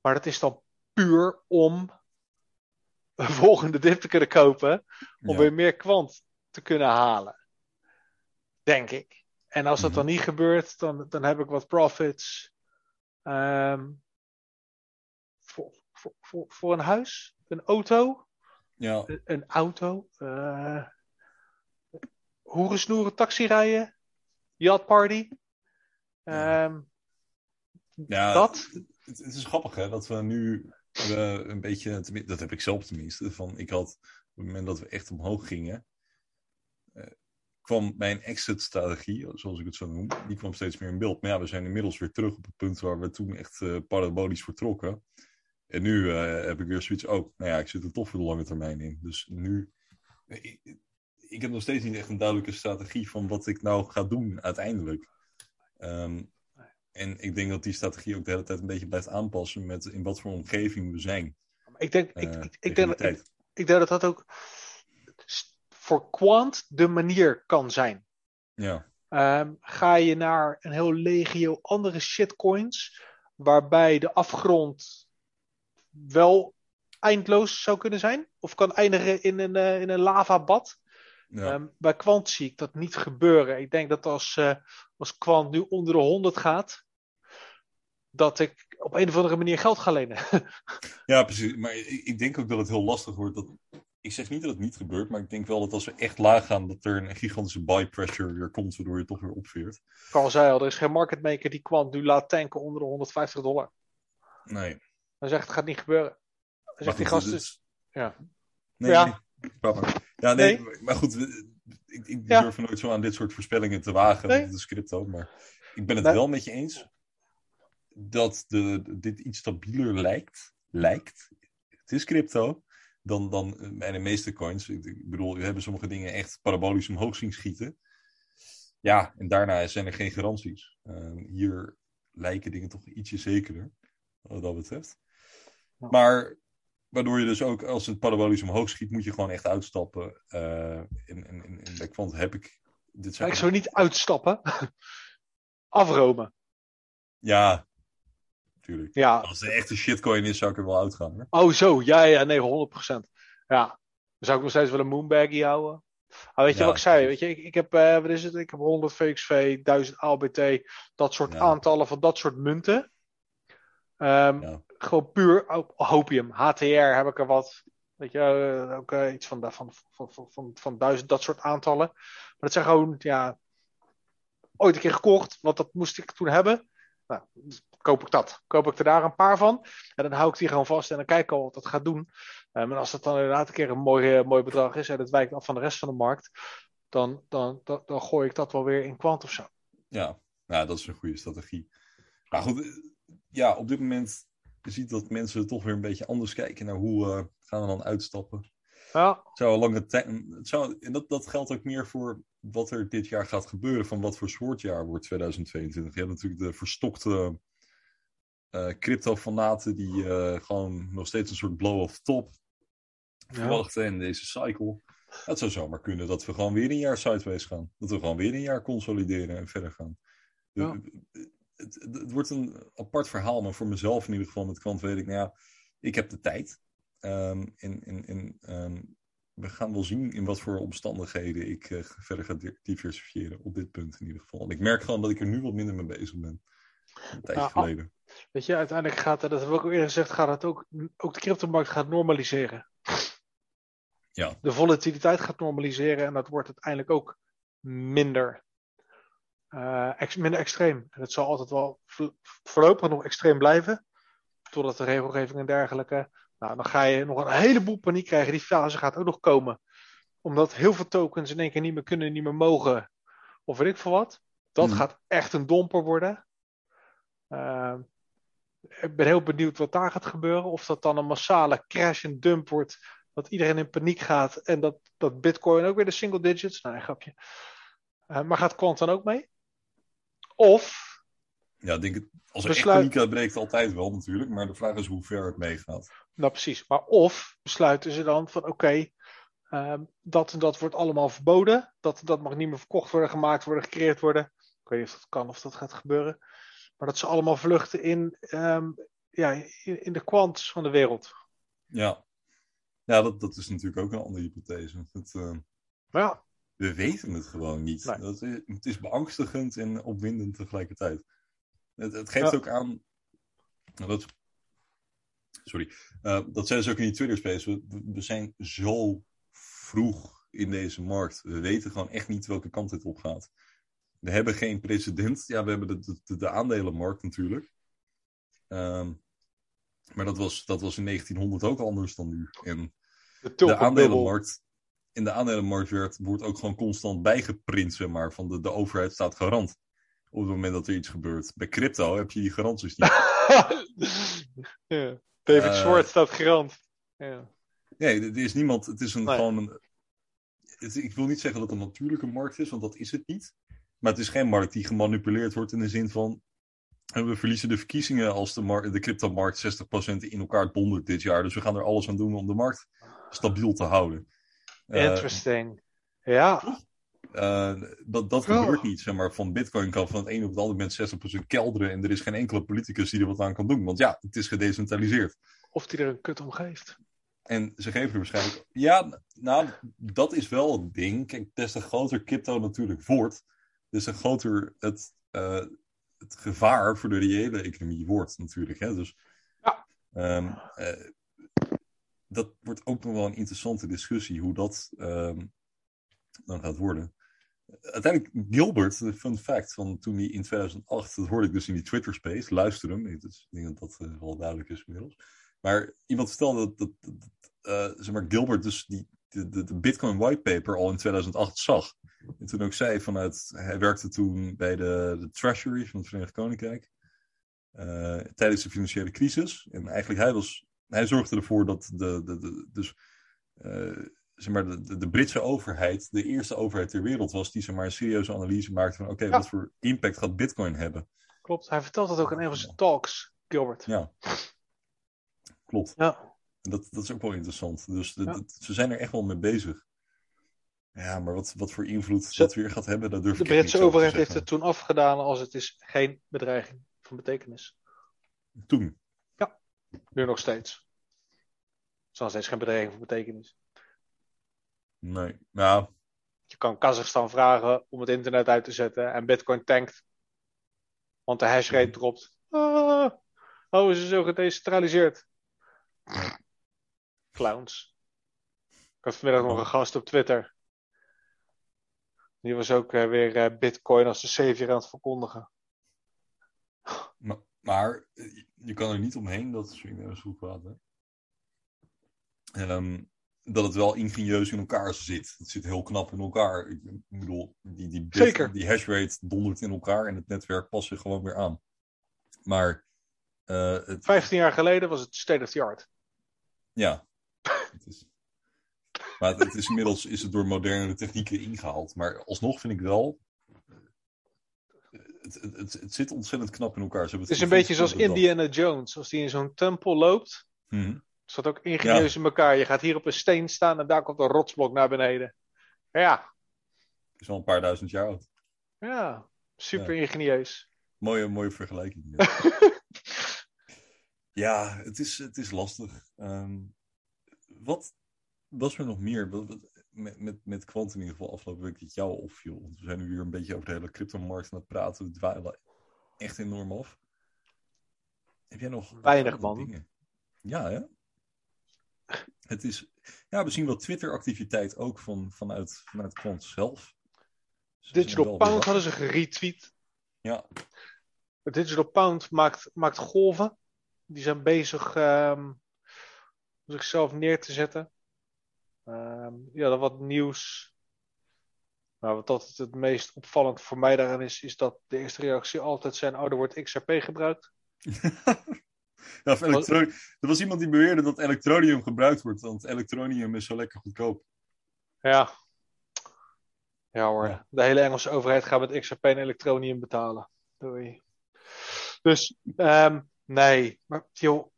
Maar dat is dan puur om een volgende dip te kunnen kopen. Om Ja. weer meer kwant te kunnen halen. Denk ik. En als dat Mhm. dan niet gebeurt, dan, dan heb ik wat profits. ehm, voor, voor, voor, voor een huis, een auto, Ja, een, een auto. eh hoerensnoeren, taxi rijden, yacht party. Ja. Ehm, dat. Het, het is grappig hè, dat we nu een beetje, dat heb ik zelf tenminste, van ik had op het moment dat we echt omhoog gingen, kwam mijn exit-strategie, zoals ik het zo noem, die kwam steeds meer in beeld. Maar ja, we zijn inmiddels weer terug op het punt waar we toen echt eh, parabolisch vertrokken. En nu eh, heb ik weer zoiets, oh, nou ja, ik zit er toch voor de lange termijn in. Dus nu, ik, ik heb nog steeds niet echt een duidelijke strategie van wat ik nou ga doen uiteindelijk. Ehm, en ik denk dat die strategie ook de hele tijd een beetje blijft aanpassen met in wat voor omgeving we zijn. Ik denk, eh, ik, ik, denk, dat- ik, ik denk dat dat ook voor Quant de manier kan zijn. Ja, Ehm, ga je naar een heel legio andere shitcoins, waarbij de afgrond wel eindloos zou kunnen zijn, of kan eindigen in een, eh, in een lavabad. ja. Ehm, bij Quant zie ik dat niet gebeuren. Ik denk dat als, eh, als Quant nu onder de 100 gaat, dat ik op een of andere manier geld ga lenen. ja precies. Maar ik, ik denk ook dat het heel lastig wordt. Dat, ik zeg niet dat het niet gebeurt, maar ik denk wel dat als we echt laag gaan, dat er een gigantische buy pressure weer komt, waardoor je toch weer opveert. Ik al zei al, er is geen market maker die Quant nu laat tanken onder de 150 dollar. Nee. Dan zegt het gaat niet gebeuren. Dan Maar zegt die gast dus, is- ja. Nee, Ja. nee. Ja, nee, maar goed. Ik, ik Ja. durf nooit zo aan dit soort voorspellingen te wagen. Nee. Het is crypto. Maar ik ben het Nee. wel met je eens dat de, dit iets stabieler lijkt. Lijkt. Het is crypto. Dan, dan bij de meeste coins. Ik, ik bedoel, we hebben sommige dingen echt parabolisch omhoog zien schieten. Ja, en daarna zijn er geen garanties. Eh, hier lijken dingen toch ietsje zekerder. Wat dat betreft. Ja. Maar waardoor je dus ook, als het parabolisch omhoog schiet, moet je gewoon echt uitstappen. Eh en, en, en, en bij Quant heb ik. Dit zijn ik zou niet uitstappen. Afromen. Ja, natuurlijk. Ja. Als het een echte shitcoin is, zou ik er wel uitgaan. Hoor. Oh, zo. Ja, ja, nee, 100%. Ja. Dan zou ik nog steeds wel een moonbaggie houden. Maar weet je Ja. wat ik zei? Weet je, ik, ik heb, eh, wat is het? Ik heb 100 VXV, 1000 ALBT, dat soort Ja. aantallen van dat soort munten. Ehm, Ja. Gewoon puur hopium. HTR heb ik er wat. Weet je, eh, ook eh, iets van, van, van, van, van, van duizend, dat soort aantallen. Maar dat zijn gewoon, ja, ooit een keer gekocht, want dat moest ik toen hebben. Nou, koop ik dat. Koop ik er daar een paar van. En dan hou ik die gewoon vast en dan kijk ik al wat dat gaat doen. Um, en als dat dan inderdaad een keer een mooi, eh, mooi bedrag is en het wijkt af van de rest van de markt, dan, dan, dan, dan gooi ik dat wel weer in kwant of zo. Ja, nou, dat is een goede strategie. Maar goed, ja, op dit moment je ziet dat mensen toch weer een beetje anders kijken naar hoe eh, gaan we dan uitstappen. Ja, Het zou lange tijd. het zou- En dat, dat geldt ook meer voor wat er dit jaar gaat gebeuren. Van wat voor soort jaar wordt 2022. Je hebt natuurlijk de verstokte eh crypto-fanaten die eh, gewoon nog steeds een soort blow-off top verwachten in deze cycle. Het zou zomaar kunnen dat we gewoon weer een jaar sideways gaan. Dat we gewoon weer een jaar consolideren en verder gaan. Ja. Het, het, het wordt een apart verhaal, maar voor mezelf in ieder geval met kant weet ik, nou ja, ik heb de tijd. Ehm, en en, en ehm, we gaan wel zien in wat voor omstandigheden ik eh, verder ga di- diversifiëren. Op dit punt in ieder geval. En ik merk gewoon dat ik er nu wat minder mee bezig ben. Een tijdje Ja, geleden. Weet je, uiteindelijk gaat, dat hebben we ook al eerder gezegd, gaat het ook, ook de cryptomarkt gaat normaliseren. Ja. De volatiliteit gaat normaliseren en dat wordt uiteindelijk ook minder. eh, ex- minder extreem. En het zal altijd wel vo- voorlopig nog extreem blijven. Totdat de regelgeving en dergelijke. Nou, dan ga je nog een heleboel paniek krijgen. Die fase gaat ook nog komen. Omdat heel veel tokens in één keer niet meer kunnen, niet meer mogen. Of weet ik veel wat. Dat Hmm. gaat echt een domper worden. Uh, ik ben heel benieuwd wat daar gaat gebeuren. Of dat dan een massale crash en dump wordt. Dat iedereen in paniek gaat. En dat, dat Bitcoin ook weer de single digits. Nou, een grapje. Uh, maar gaat Quant dan ook mee? Of. Ja, ik denk het, als er besluit... echt paniek uitbreekt, altijd wel natuurlijk. Maar de vraag is hoe ver het meegaat. Nou, precies. Maar of besluiten ze dan van: oké, okay, uh, dat en dat wordt allemaal verboden. Dat dat mag niet meer verkocht worden, gemaakt worden, gecreëerd worden. Ik weet niet of dat kan of dat gaat gebeuren. Maar dat ze allemaal vluchten in, um, ja, in, in de kwants van de wereld. Ja, ja dat, dat is natuurlijk ook een andere hypothese. Uh, ja. We weten het gewoon niet. Nee. Dat is, het is beangstigend en opwindend tegelijkertijd. Het, het geeft ook aan. Dat, sorry. Uh, dat zijn ze ook in die Twitter space. We, we zijn zo vroeg in deze markt. We weten gewoon echt niet welke kant dit op gaat. We hebben geen precedent. Ja, we hebben de, de, de aandelenmarkt natuurlijk. Um, maar dat was, dat was in 1900 ook anders dan nu. En de, de aandelenmarkt, in de aandelenmarkt werd, wordt ook gewoon constant bijgeprint, zeg maar. Van de, de overheid staat garant. Op het moment dat er iets gebeurt. Bij crypto heb je die garanties niet. ja. David uh, Schwartz staat garant. Ja. Nee, er is niemand. Het is een, nee. gewoon een. Het, ik wil niet zeggen dat het een natuurlijke markt is, want dat is het niet. Maar het is geen markt die gemanipuleerd wordt in de zin van. We verliezen de verkiezingen als de, de cryptomarkt 60% in elkaar dondert dit jaar. Dus we gaan er alles aan doen om de markt stabiel te houden. Interesting. Uh, ja. Uh, dat dat oh. gebeurt niet. Zeg maar, van Bitcoin kan van het een op het andere moment 60% kelderen. En er is geen enkele politicus die er wat aan kan doen. Want ja, het is gedecentraliseerd. Of die er een kut om geeft. En ze geven er waarschijnlijk. Ja, nou, dat is wel het ding. Kijk, des te groter crypto natuurlijk wordt, des te groter het, uh, het gevaar voor de reële economie wordt, natuurlijk. Hè? Dus ja. Um, uh, dat wordt ook nog wel een interessante discussie, hoe dat um, dan gaat worden. Uiteindelijk, Gilbert, fun fact, van toen hij in 2008, dat hoorde ik dus in die Twitter space, luister hem, ik denk dat dat uh, wel duidelijk is inmiddels. Maar iemand vertelde dat, dat, dat uh, zeg maar, Gilbert dus die, de, de, de Bitcoin whitepaper al in 2008 zag. En toen ook zei vanuit, hij werkte toen bij de, de Treasury van het Verenigd Koninkrijk. Uh, tijdens de financiële crisis. En eigenlijk hij was, hij zorgde ervoor dat de, de, de dus, uh, zeg maar de, de, Britse overheid de eerste overheid ter wereld was die zeg maar, een serieuze analyse maakte van oké, okay, ja. wat voor impact gaat Bitcoin hebben. Klopt, hij vertelt dat ook in een van zijn talks, Gilbert. Ja. Klopt. Ja. Dat, dat is ook wel interessant. Dus de, ja. de, ze zijn er echt wel mee bezig. Ja, maar wat, wat voor invloed dat weer gaat hebben, dat durf de ik De Britse overheid heeft het toen afgedaan als het is geen bedreiging van betekenis. Toen? Ja, nu nog steeds. Het is nog steeds geen bedreiging van betekenis. Nee, nou... Je kan Kazachstan vragen om het internet uit te zetten en Bitcoin tankt. Want de hashrate mm. dropt. Ah, oh, is ze zo gedecentraliseerd? Clowns. Ik had vanmiddag nog een gast op Twitter. Die was ook uh, weer uh, Bitcoin als de savior aan het verkondigen. Maar, maar je kan er niet omheen dat is goed praten. Um, dat het wel ingenieus in elkaar zit. Het zit heel knap in elkaar. Ik bedoel, die, die, bit, die hashrate dondert in elkaar en het netwerk past zich gewoon weer aan. Maar. Uh, het... 15 jaar geleden was het state of the art. Ja. Het is... Maar het, is inmiddels is het door moderne technieken ingehaald. Maar alsnog vind ik wel. Het, het, het zit ontzettend knap in elkaar. het is een beetje zoals Indiana Jones. Als die in zo'n tempel loopt. Hmm. Het zat ook ingenieus ja. in elkaar. Je gaat hier op een steen staan en daar komt een rotsblok naar beneden. Ja. Het is al een paar duizend jaar oud. Ja, super ja. ingenieus. Mooie, mooie vergelijking. ja, het is, het is lastig. Um, wat was er nog meer? Met, met, met Quant in ieder geval afgelopen week dat jou opviel. Want we zijn nu weer een beetje over de hele cryptomarkt aan het praten. We dwalen echt enorm af. Heb jij nog weinig man? Dingen? Ja, hè? Het is, ja, we zien wel Twitter-activiteit ook van, vanuit, vanuit Quant zelf. Dus Digital Pound hadden ze geretweet. Ja. Digital Pound maakt, maakt golven. Die zijn bezig um, zichzelf neer te zetten. Um, ja, dan wat nieuws. Nou, wat dat het meest opvallend voor mij daarin is, is dat de eerste reactie altijd zijn ouder wordt XRP gebruikt. ja, of er was iemand die beweerde dat elektronium gebruikt wordt, want elektronium is zo lekker goedkoop. Ja. Ja hoor, Ja. de hele Engelse overheid gaat met XRP en elektronium betalen. Doei. Dus, ehm, nee, maar joh.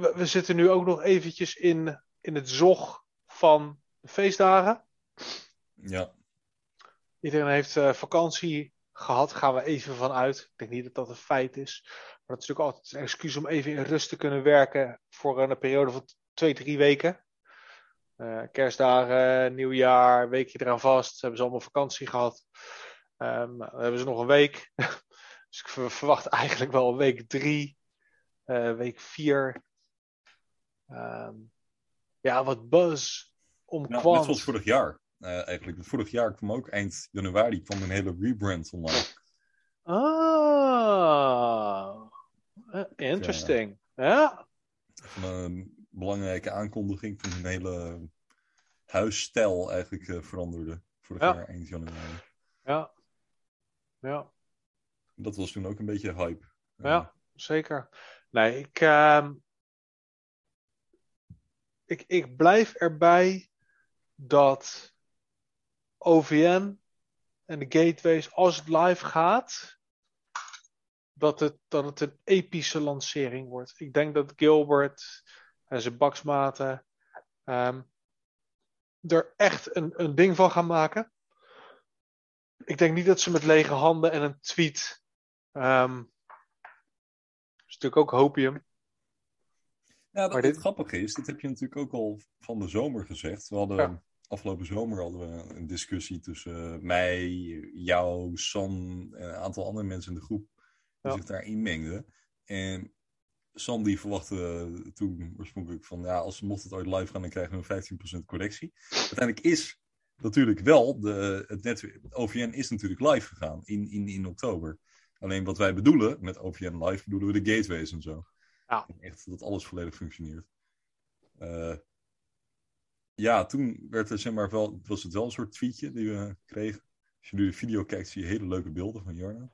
We, we zitten nu ook nog eventjes in, in het zog van de feestdagen. Ja, Iedereen heeft eh, vakantie gehad, gaan we even van uit. Ik denk niet dat dat een feit is. Maar dat is natuurlijk altijd een excuus om even in rust te kunnen werken voor een periode van twee, drie weken. Eh, kerstdagen, nieuwjaar, weekje eraan vast. Hebben ze allemaal vakantie gehad. Dan hebben ze nog een week. dus ik ver- verwacht eigenlijk wel week drie, eh, week vier. Ehm, ja, wat buzz om ja net zoals vorig jaar. eh, eigenlijk. Vorig jaar kwam ook eind januari kwam een hele rebrand online. Ah, eh, interesting. Ja, een belangrijke aankondiging van een hele huisstijl eigenlijk eh, veranderde. Vorig Ja. jaar eind januari. ja, ja, Dat was toen ook een beetje hype. Ja, zeker. Nee, ik, ehm, ik, ik blijf erbij dat OVN en de gateways, als het live gaat, dat het, dat het een epische lancering wordt. Ik denk dat Gilbert en zijn baksmaten ehm, er echt een, een ding van gaan maken. Ik denk niet dat ze met lege handen en een tweet. ehm is natuurlijk ook hopium. Ja, dat, Maar het dit- grappige is, dit heb je natuurlijk ook al van de zomer gezegd. We hadden, Ja. afgelopen zomer hadden we een discussie tussen mij, jou, San en een aantal andere mensen in de groep die Ja. zich daarin mengden. En Sam die verwachtte toen oorspronkelijk van, ja, als mocht het ooit live gaan, dan krijgen we een 15% correctie. Uiteindelijk is natuurlijk wel, de, het netwerk, OVN is natuurlijk live gegaan in, in, in oktober. Alleen wat wij bedoelen met OVN live, bedoelen we de gateways en zo. Ja. Echt dat alles volledig functioneert. Eh, ja, toen werd er zeg maar wel, was het wel een soort tweetje die we kregen. Als je nu de video kijkt, zie je hele leuke beelden van Jarno.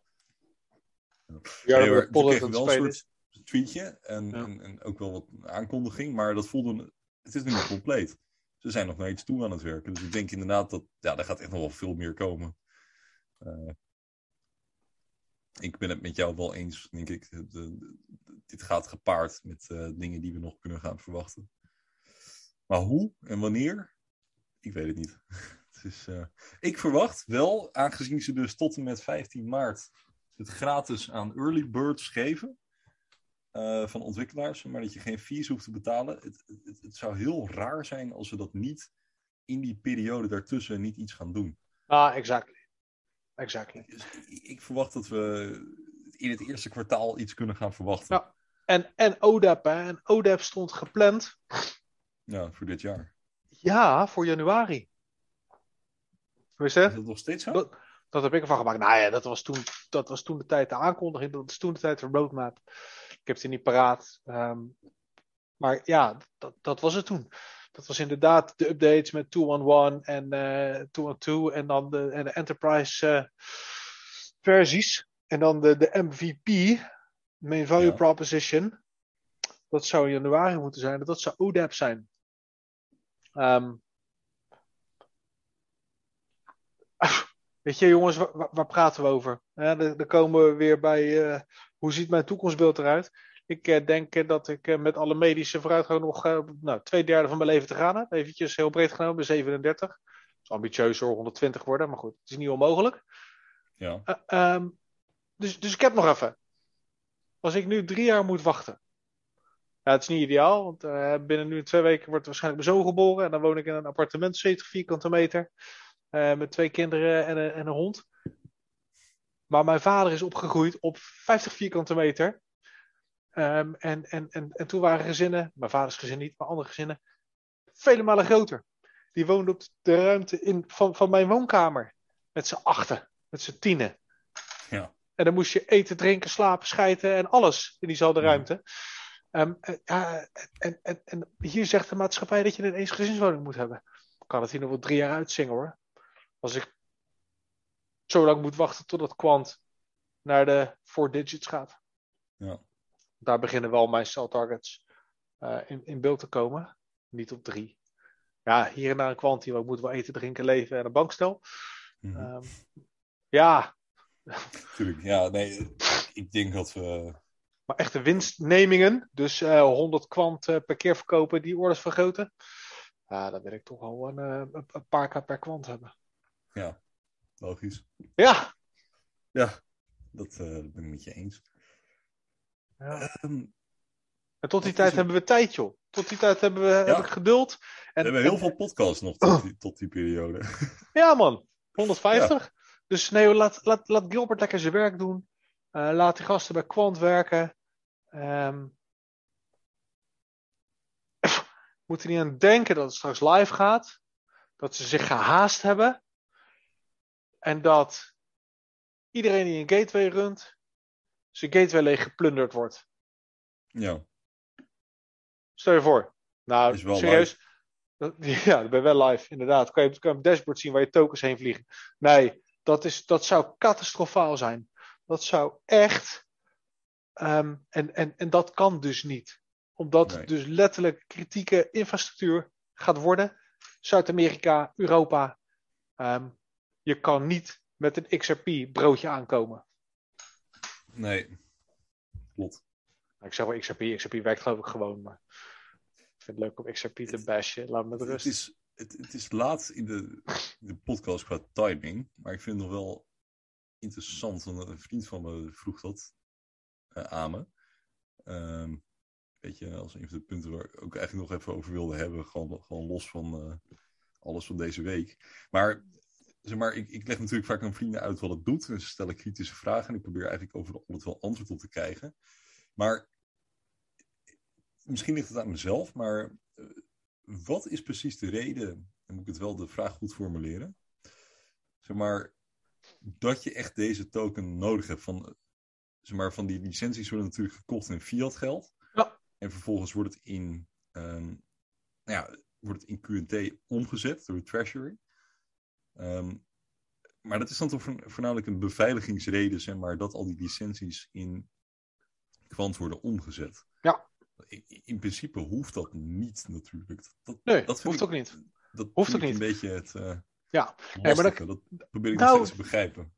Ja, Nee, we kregen wel een soort tweetje en, Ja. en, en ook wel wat aankondiging, maar dat voelde, het is nu niet compleet. Ze zijn nog naar iets toe aan het werken, dus ik denk inderdaad dat, ja, daar gaat echt nog wel veel meer komen. Eh, ik ben het met jou wel eens, denk ik. Dit gaat gepaard met eh, dingen die we nog kunnen gaan verwachten. Maar hoe en wanneer? Ik weet het niet. het is, eh, ik verwacht wel, aangezien ze dus tot en met 15 maart het gratis aan early birds geven. eh, van ontwikkelaars, maar dat je geen fees hoeft te betalen. Het, het, zou heel raar zijn als ze dat niet in die periode daartussen niet iets gaan doen. Ah, exactly. Exactly. Ik, ik verwacht dat we in het eerste kwartaal iets kunnen gaan verwachten. Ja. En, en ODAP, hè. En ODAP stond gepland, Ja, voor dit jaar. ja, voor januari. Is dat nog steeds zo? Dat, dat heb ik ervan gemaakt. Nou ja, dat was toen, dat was toen de tijd de aankondiging. Dat was toen de tijd de roadmap. Ik heb het niet paraat. Ehm, maar ja, dat, dat was het toen. Dat was inderdaad de updates met 211 en eh 212 en dan de, en de enterprise eh, versies. En dan de, de MVP, Main Value Ja. Proposition. Dat zou in januari moeten zijn. Dat zou ODAP zijn. Ehm, Weet je, jongens, waar, waar- praten we over? Ja, dan, dan komen we weer bij eh, hoe ziet mijn toekomstbeeld eruit? Ik eh, denk eh, dat ik eh, met alle medische vooruitgang nog nou, twee derde van mijn leven te gaan heb. Eventjes heel breed genomen, bij 37. Dat is ambitieus hoor, 120 worden, maar goed, het is niet onmogelijk. Ja. Eh, ehm, dus, dus ik heb nog even. Als ik nu drie jaar moet wachten. Ja, het is niet ideaal, want binnen nu twee weken wordt waarschijnlijk mijn zoon geboren. En dan woon ik in een appartement, 70 vierkante meter. met twee kinderen en een, en een hond. Maar mijn vader is opgegroeid op 50 vierkante meter. Ehm, en, en, en, en toen waren gezinnen, mijn vaders gezin niet, maar andere gezinnen, vele malen groter. Die woonden op de ruimte in, van, van mijn woonkamer. Met z'n achten, met z'n tienen. Ja. En dan moest je eten, drinken, slapen, schijten en alles in diezelfde ruimte. Ehm, eh, en, en, en hier zegt de maatschappij dat je een eensgezinswoning moet hebben. Ik kan het hier nog wel drie jaar uitzingen hoor. Als ik zo lang moet wachten totdat kwant naar de four digits gaat. Ja. Daar beginnen wel mijn cell targets eh, in, in beeld te komen. Niet op drie. ja, hier en daar een kwantie, maar ik moet wel eten, drinken, leven en een bankstel. Mhm. Ehm, ja, Tuurlijk, ja, nee, ik denk dat we. maar echte winstnemingen, dus eh 100 kwant eh, per keer verkopen, die orders vergroten. Ja, dan wil ik toch wel een, een- paar keer per kwant hebben. Ja, logisch. Ja, Ja, dat ben ik met je eens. Ja. Ehm, en tot die tijd er? hebben we tijd, joh. Tot die tijd hebben we, heb ik geduld. we En, hebben en- heel veel podcasts nog tot die, tot die periode. Ja, man. 150. Dus nee, laat, laat, laat Gilbert lekker zijn werk doen. Eh, laat die gasten bij Quant werken. Ehm moeten niet aan denken dat het straks live gaat. Dat ze zich gehaast hebben. En dat iedereen die een gateway runt, zijn gateway leeg geplunderd wordt. Ja, Stel je voor. Nou, serieus. Dat- Ja, dat ben wel live, inderdaad. Kan je, kan je het dashboard zien waar je tokens heen vliegen. Nee, dat, is, dat zou catastrofaal zijn. Dat zou echt. ehm, en, en, en dat kan dus niet. Omdat Nee. het dus letterlijk kritieke infrastructuur gaat worden. Zuid-Amerika, Europa. Ehm, je kan niet met een XRP broodje aankomen. Nee. Klopt. Nou, ik zeg wel XRP, XRP werkt geloof ik gewoon. Maar ik vind het leuk om XRP te bashen. Laat me met Het rust. is, het, het is laat in de, de podcast qua timing, maar ik vind het nog wel interessant. Een vriend van me vroeg dat eh, aan me. Ehm, weet je, als een van de punten waar ik ook eigenlijk nog even over wilde hebben, gewoon, gewoon los van eh, alles van deze week. Maar, zeg maar ik, ik leg natuurlijk vaak aan vrienden uit wat het doet. En ze stellen kritische vragen en ik probeer eigenlijk overal altijd wel antwoord op te krijgen. Maar misschien ligt het aan mezelf, maar eh, wat is precies de reden, dan moet ik het wel de vraag goed formuleren, zeg maar, dat je echt deze token nodig hebt? Van, eh, zeg maar, van die licenties worden natuurlijk gekocht in fiat geld. Ja. En vervolgens wordt het in, ehm, nou ja, wordt het in QNT omgezet door de Treasury. Ehm, maar dat is dan toch voor- voornamelijk een beveiligingsreden, zeg maar, dat al die licenties in kwant worden omgezet. Ja. In, in principe hoeft dat niet natuurlijk. Dat, Nee, dat hoeft ik, ook niet. Dat Hoeft ook niet. een beetje het uh, Ja. nee, maar dat, dat probeer ik Nou, nog steeds te begrijpen.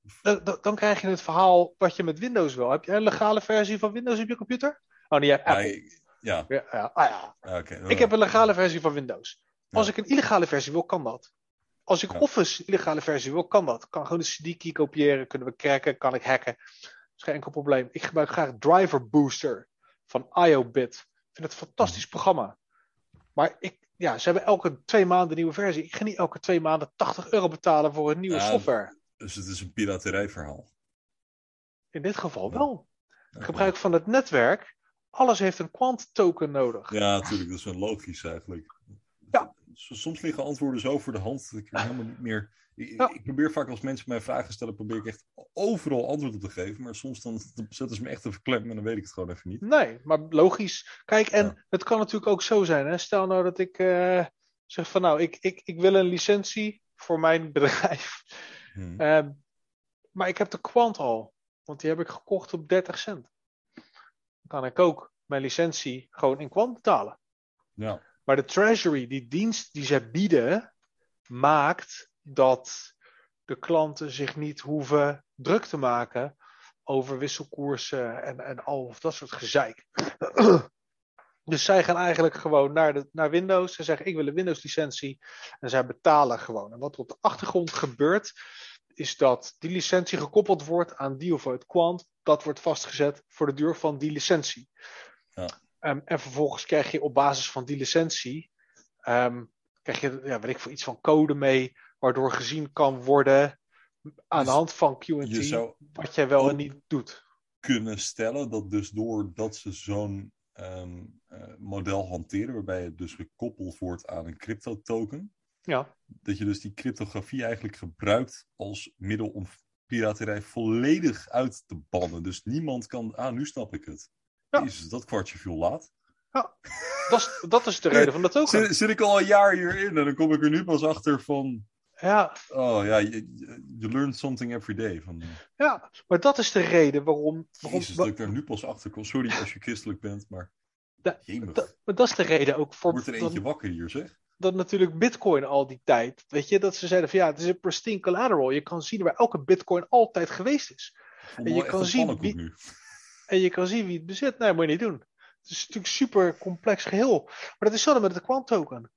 Dan, krijg je het verhaal wat je met Windows wil. Heb je een legale versie van Windows op je computer? Oh, nee, je hebt Apple. ik- ja, Ja, ja, ah, ja. ja, oké. Ik heb een legale versie van Windows. Als ik een illegale versie wil, kan dat. Als ik Ja. Office illegale versie wil, kan dat. Kan gewoon de CD-key kopiëren, kunnen we cracken, kan ik hacken. Dat is geen enkel probleem. Ik gebruik graag Driver Booster van IOBit. Ik vind het een fantastisch Mhm. programma. Maar ik, ja, ze hebben elke twee maanden een nieuwe versie. Ik ga niet elke twee maanden 80 euro betalen voor een nieuwe Ja, software. Dus het is een piraterijverhaal. In dit geval Ja. wel. Ja, Gebruik van het netwerk. Alles heeft een quant token nodig. Ja, natuurlijk. Dat is wel logisch eigenlijk. Ja. Soms liggen antwoorden zo voor de hand dat ik er helemaal niet meer... Ik, probeer vaak als mensen mij vragen stellen, probeer ik echt overal antwoord op te geven. Maar soms dan, zetten ze me echt even klem en dan weet ik het gewoon even niet. Nee, maar logisch. Kijk, en Ja. het kan natuurlijk ook zo zijn. Hè? Stel nou dat ik eh, zeg van nou, ik, ik, ik wil een licentie voor mijn bedrijf. Hm. Ehm, maar ik heb de kwant al. Want die heb ik gekocht op 30 cent. Dan kan ik ook mijn licentie gewoon in kwant betalen. Ja. Maar de treasury, die dienst die zij bieden, maakt dat de klanten zich niet hoeven druk te maken over wisselkoersen en, en al of dat soort gezeik. Dus zij gaan eigenlijk gewoon naar, de, naar Windows. Ze zeggen: Ik wil een Windows-licentie. En zij betalen gewoon. En wat op de achtergrond gebeurt, is dat die licentie gekoppeld wordt aan die of het kwant. Dat wordt vastgezet voor de duur van die licentie. Ja. Ehm, en vervolgens krijg je op basis van die licentie. ehm, krijg je, ja, weet ik voor iets van code mee. Waardoor gezien kan worden. aan de hand van QT. Wat jij wel en niet doet. kunnen stellen dat dus doordat ze zo'n ehm, eh, model hanteren, waarbij het dus gekoppeld wordt aan een crypto token, Ja, dat je dus die cryptografie eigenlijk gebruikt als middel om piraterij volledig uit te bannen. Dus niemand kan, ah, nu snap ik het. Ja. Jezus, dat kwartje viel laat. dat is, dat is de reden van de token. Zit, zit ik al een jaar hierin en dan kom ik er nu pas achter van, Ja, oh ja, you, you learn something every day. Van, ja, maar dat is de reden waarom. waarom Jezus, dat ik er nu pas achter kom. Sorry als je christelijk bent, maar Da- maar dat is de reden ook voor Wordt er dat, eentje wakker hier, zeg. dat natuurlijk Bitcoin al die tijd. Weet je, dat ze zeiden van ja, het is een pristine collateral. Je kan zien waar elke Bitcoin altijd geweest is. En je kan zien wie- nu. En je kan zien wie het bezit. Nee, moet je niet doen. Het is natuurlijk een super complex geheel. Maar dat is hetzelfde met de Quant token.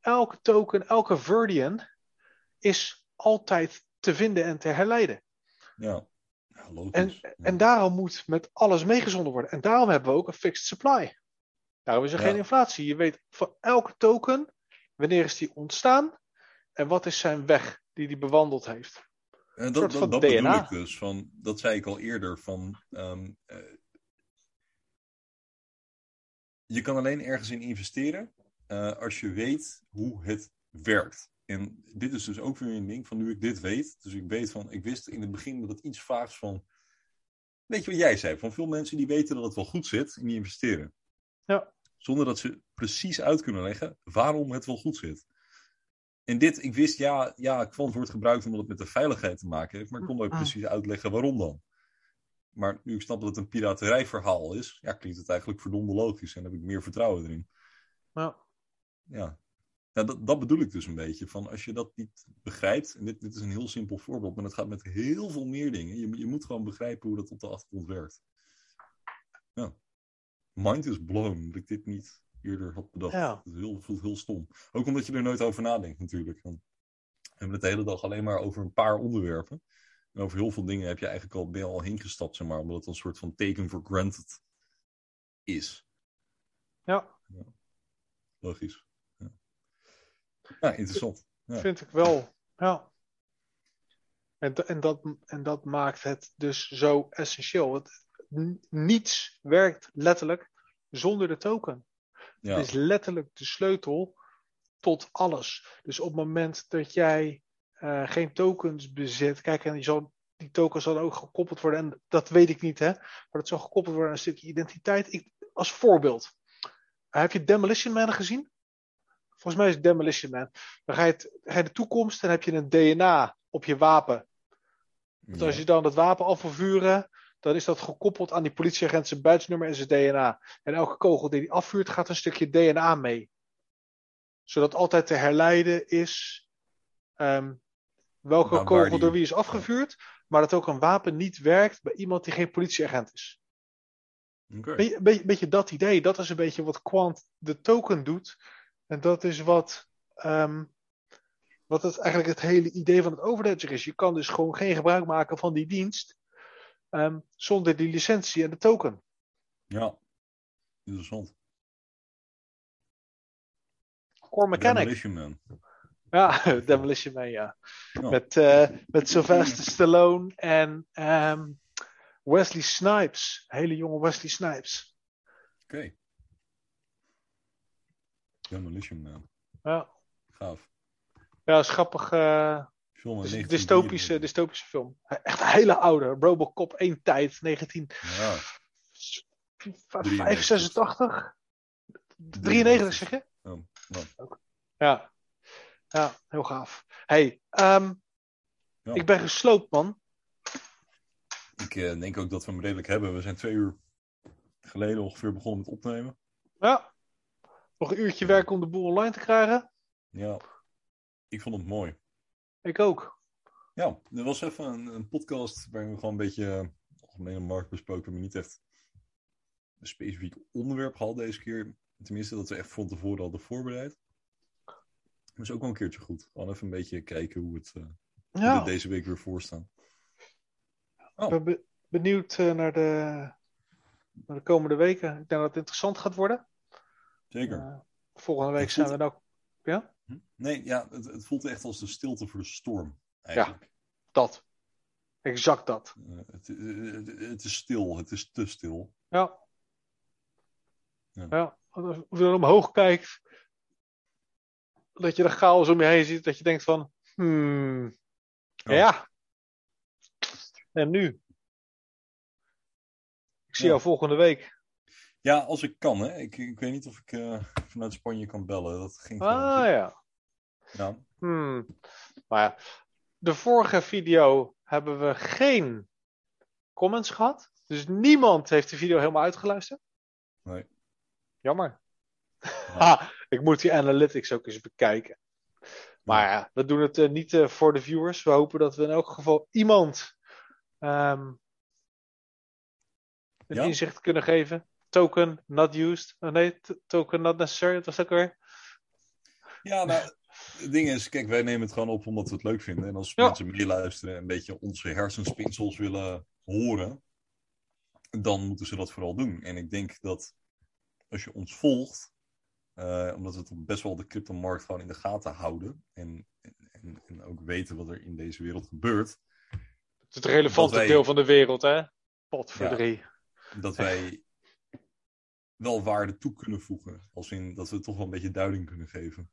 Elke token, elke Verdian is altijd te vinden en te herleiden. Ja, ja logisch. En, Ja. en daarom moet met alles meegezonden worden. En daarom hebben we ook een fixed supply. Daarom is er Ja. geen inflatie. Je weet van elke token, wanneer is die ontstaan en wat is zijn weg die die bewandeld heeft. En soort dat, van dat, dat bedoel ik dus. Van, dat zei ik al eerder. Van, ehm, eh, je kan alleen ergens in investeren eh, als je weet hoe het werkt. En dit is dus ook weer een ding van nu ik dit weet. Dus ik weet van, ik wist in het begin dat het iets vaags van. Weet je wat jij zei? Van veel mensen die weten dat het wel goed zit en die investeren. Ja. Zonder dat ze precies uit kunnen leggen waarom het wel goed zit. En dit, ik wist, ja, ja, kwant wordt gebruikt omdat het met de veiligheid te maken heeft, maar ik kon ook Mm. precies uitleggen waarom dan. Maar nu ik snap dat het een piraterijverhaal is, ja, klinkt het eigenlijk verdomde logisch en heb ik meer vertrouwen erin. Ja. Ja, ja dat, dat bedoel ik dus een beetje. Van als je dat niet begrijpt, en dit, dit is een heel simpel voorbeeld, maar het gaat met heel veel meer dingen. Je, je moet gewoon begrijpen hoe dat op de achtergrond werkt. Ja. Mind is blown dat ik dit niet eerder had bedacht. Ja. Het heel, voelt heel stom. Ook omdat je er nooit over nadenkt natuurlijk. Want we hebben het de hele dag alleen maar over een paar onderwerpen. En over heel veel dingen heb je eigenlijk al, ben je al heen gestapt, zeg maar. Omdat het een soort van taken for granted is. Ja, Logisch. Ja, ja interessant. Ja. vind ik wel. Ja. En, en, dat, en dat maakt het dus zo essentieel. Want niets werkt letterlijk zonder de token. Ja. Het is letterlijk de sleutel tot alles. Dus op het moment dat jij eh, geen tokens bezit, kijk, en die, zal, die tokens zal ook gekoppeld worden, en dat weet ik niet, hè, maar dat zal gekoppeld worden aan een stukje identiteit. Ik, als voorbeeld, Eh, heb je Demolition Man gezien? Volgens mij is het Demolition Man. Dan ga je, het, ga je de toekomst, dan heb je een DNA op je wapen. Want als je dan dat wapen af wil vuren, dan is dat gekoppeld aan die politieagent zijn buitsnummer en zijn DNA. En elke kogel die hij afvuurt, gaat een stukje DNA mee. Zodat altijd te herleiden is ehm, welke Nou, kogel die- door wie is afgevuurd. Maar dat ook een wapen niet werkt bij iemand die geen politieagent is. Oké. Beetje, een beetje, beetje dat idee. Dat is een beetje wat Quant de token doet. En dat is wat, ehm, wat het, eigenlijk het hele idee van het overledger is. Je kan dus gewoon geen gebruik maken van die dienst ehm, zonder die licentie en de token. Ja, interessant. Core mechanic. Demolition Man. Ja, Demolition Man, ja. Ja. Met, eh, met Sylvester Stallone en ehm, Wesley Snipes. Hele jonge Wesley Snipes. Oké. Demolition Man. Ja, Gaaf. ja is grappig. eh, Film uit Dus een 1993. dystopische, dystopische film. Echt een hele oude. Robocop 1 tijd, 1985, Ja, 93 zeg je? oh, Ja. Ja, heel gaaf. Hey, ehm, Ja. ik ben gesloopt, man. ik eh, denk ook dat we hem redelijk hebben. We zijn twee uur geleden ongeveer begonnen met opnemen. Ja. Nog een uurtje werken om de boel online te krijgen. Ja, ik vond het mooi. Ik ook. Ja, er was even een, een podcast waarin we gewoon een beetje eh, algemene markt besproken, maar niet echt een specifiek onderwerp gehad deze keer. Tenminste, dat we echt van tevoren hadden voorbereid. Dat is ook wel een keertje goed. Gewoon even een beetje kijken hoe het, eh, hoe Ja, het deze week weer voor staat. ik ben be- benieuwd eh, naar, de, naar de komende weken. Ik denk dat het interessant gaat worden. Zeker. Eh, volgende week zijn we voelt- nou... Ja, Nee, ja, het, het voelt echt als de stilte voor de storm. Eigenlijk. dat. Exact dat. Het, het, het is stil, het is te stil. Ja. Ja. Ja. Als je dan omhoog kijkt, dat je de chaos om je heen ziet, dat je denkt van, hmm, Ja. ja. En nu? Ik zie Ja. jou volgende week. Ja, als ik kan, hè. Ik, ik weet niet of ik eh, vanuit Spanje kan bellen. Dat ging Ah ja. Ja. Hmm. Maar ja, de vorige video hebben we geen comments gehad. Dus niemand heeft de video helemaal uitgeluisterd. Nee. Jammer. Ha, ik moet die analytics ook eens bekijken. Maar ja, we doen het uh, niet uh, voor de viewers. We hopen dat we in elk geval iemand um, een ja. inzicht kunnen geven. Token not used. Oh nee, token not necessary. Dat was ook weer. Ja, nou, het ding is, kijk, wij nemen het gewoon op omdat we het leuk vinden. En als ja. mensen meeluisteren en een beetje onze hersenspinsels willen horen, dan moeten ze dat vooral doen. En ik denk dat als je ons volgt, uh, omdat we toch best wel de cryptomarkt gewoon in de gaten houden. En, en, en, ook weten wat er in deze wereld gebeurt. Het is het relevante wij, deel van de wereld, hè? Pot voor ja, drie. Dat wij wel waarde toe kunnen voegen. Als in dat we toch wel een beetje duiding kunnen geven.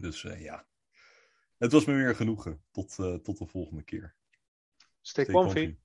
Dus uh, ja. Het was me weer genoegen. Tot, uh, tot de volgende keer. Steek one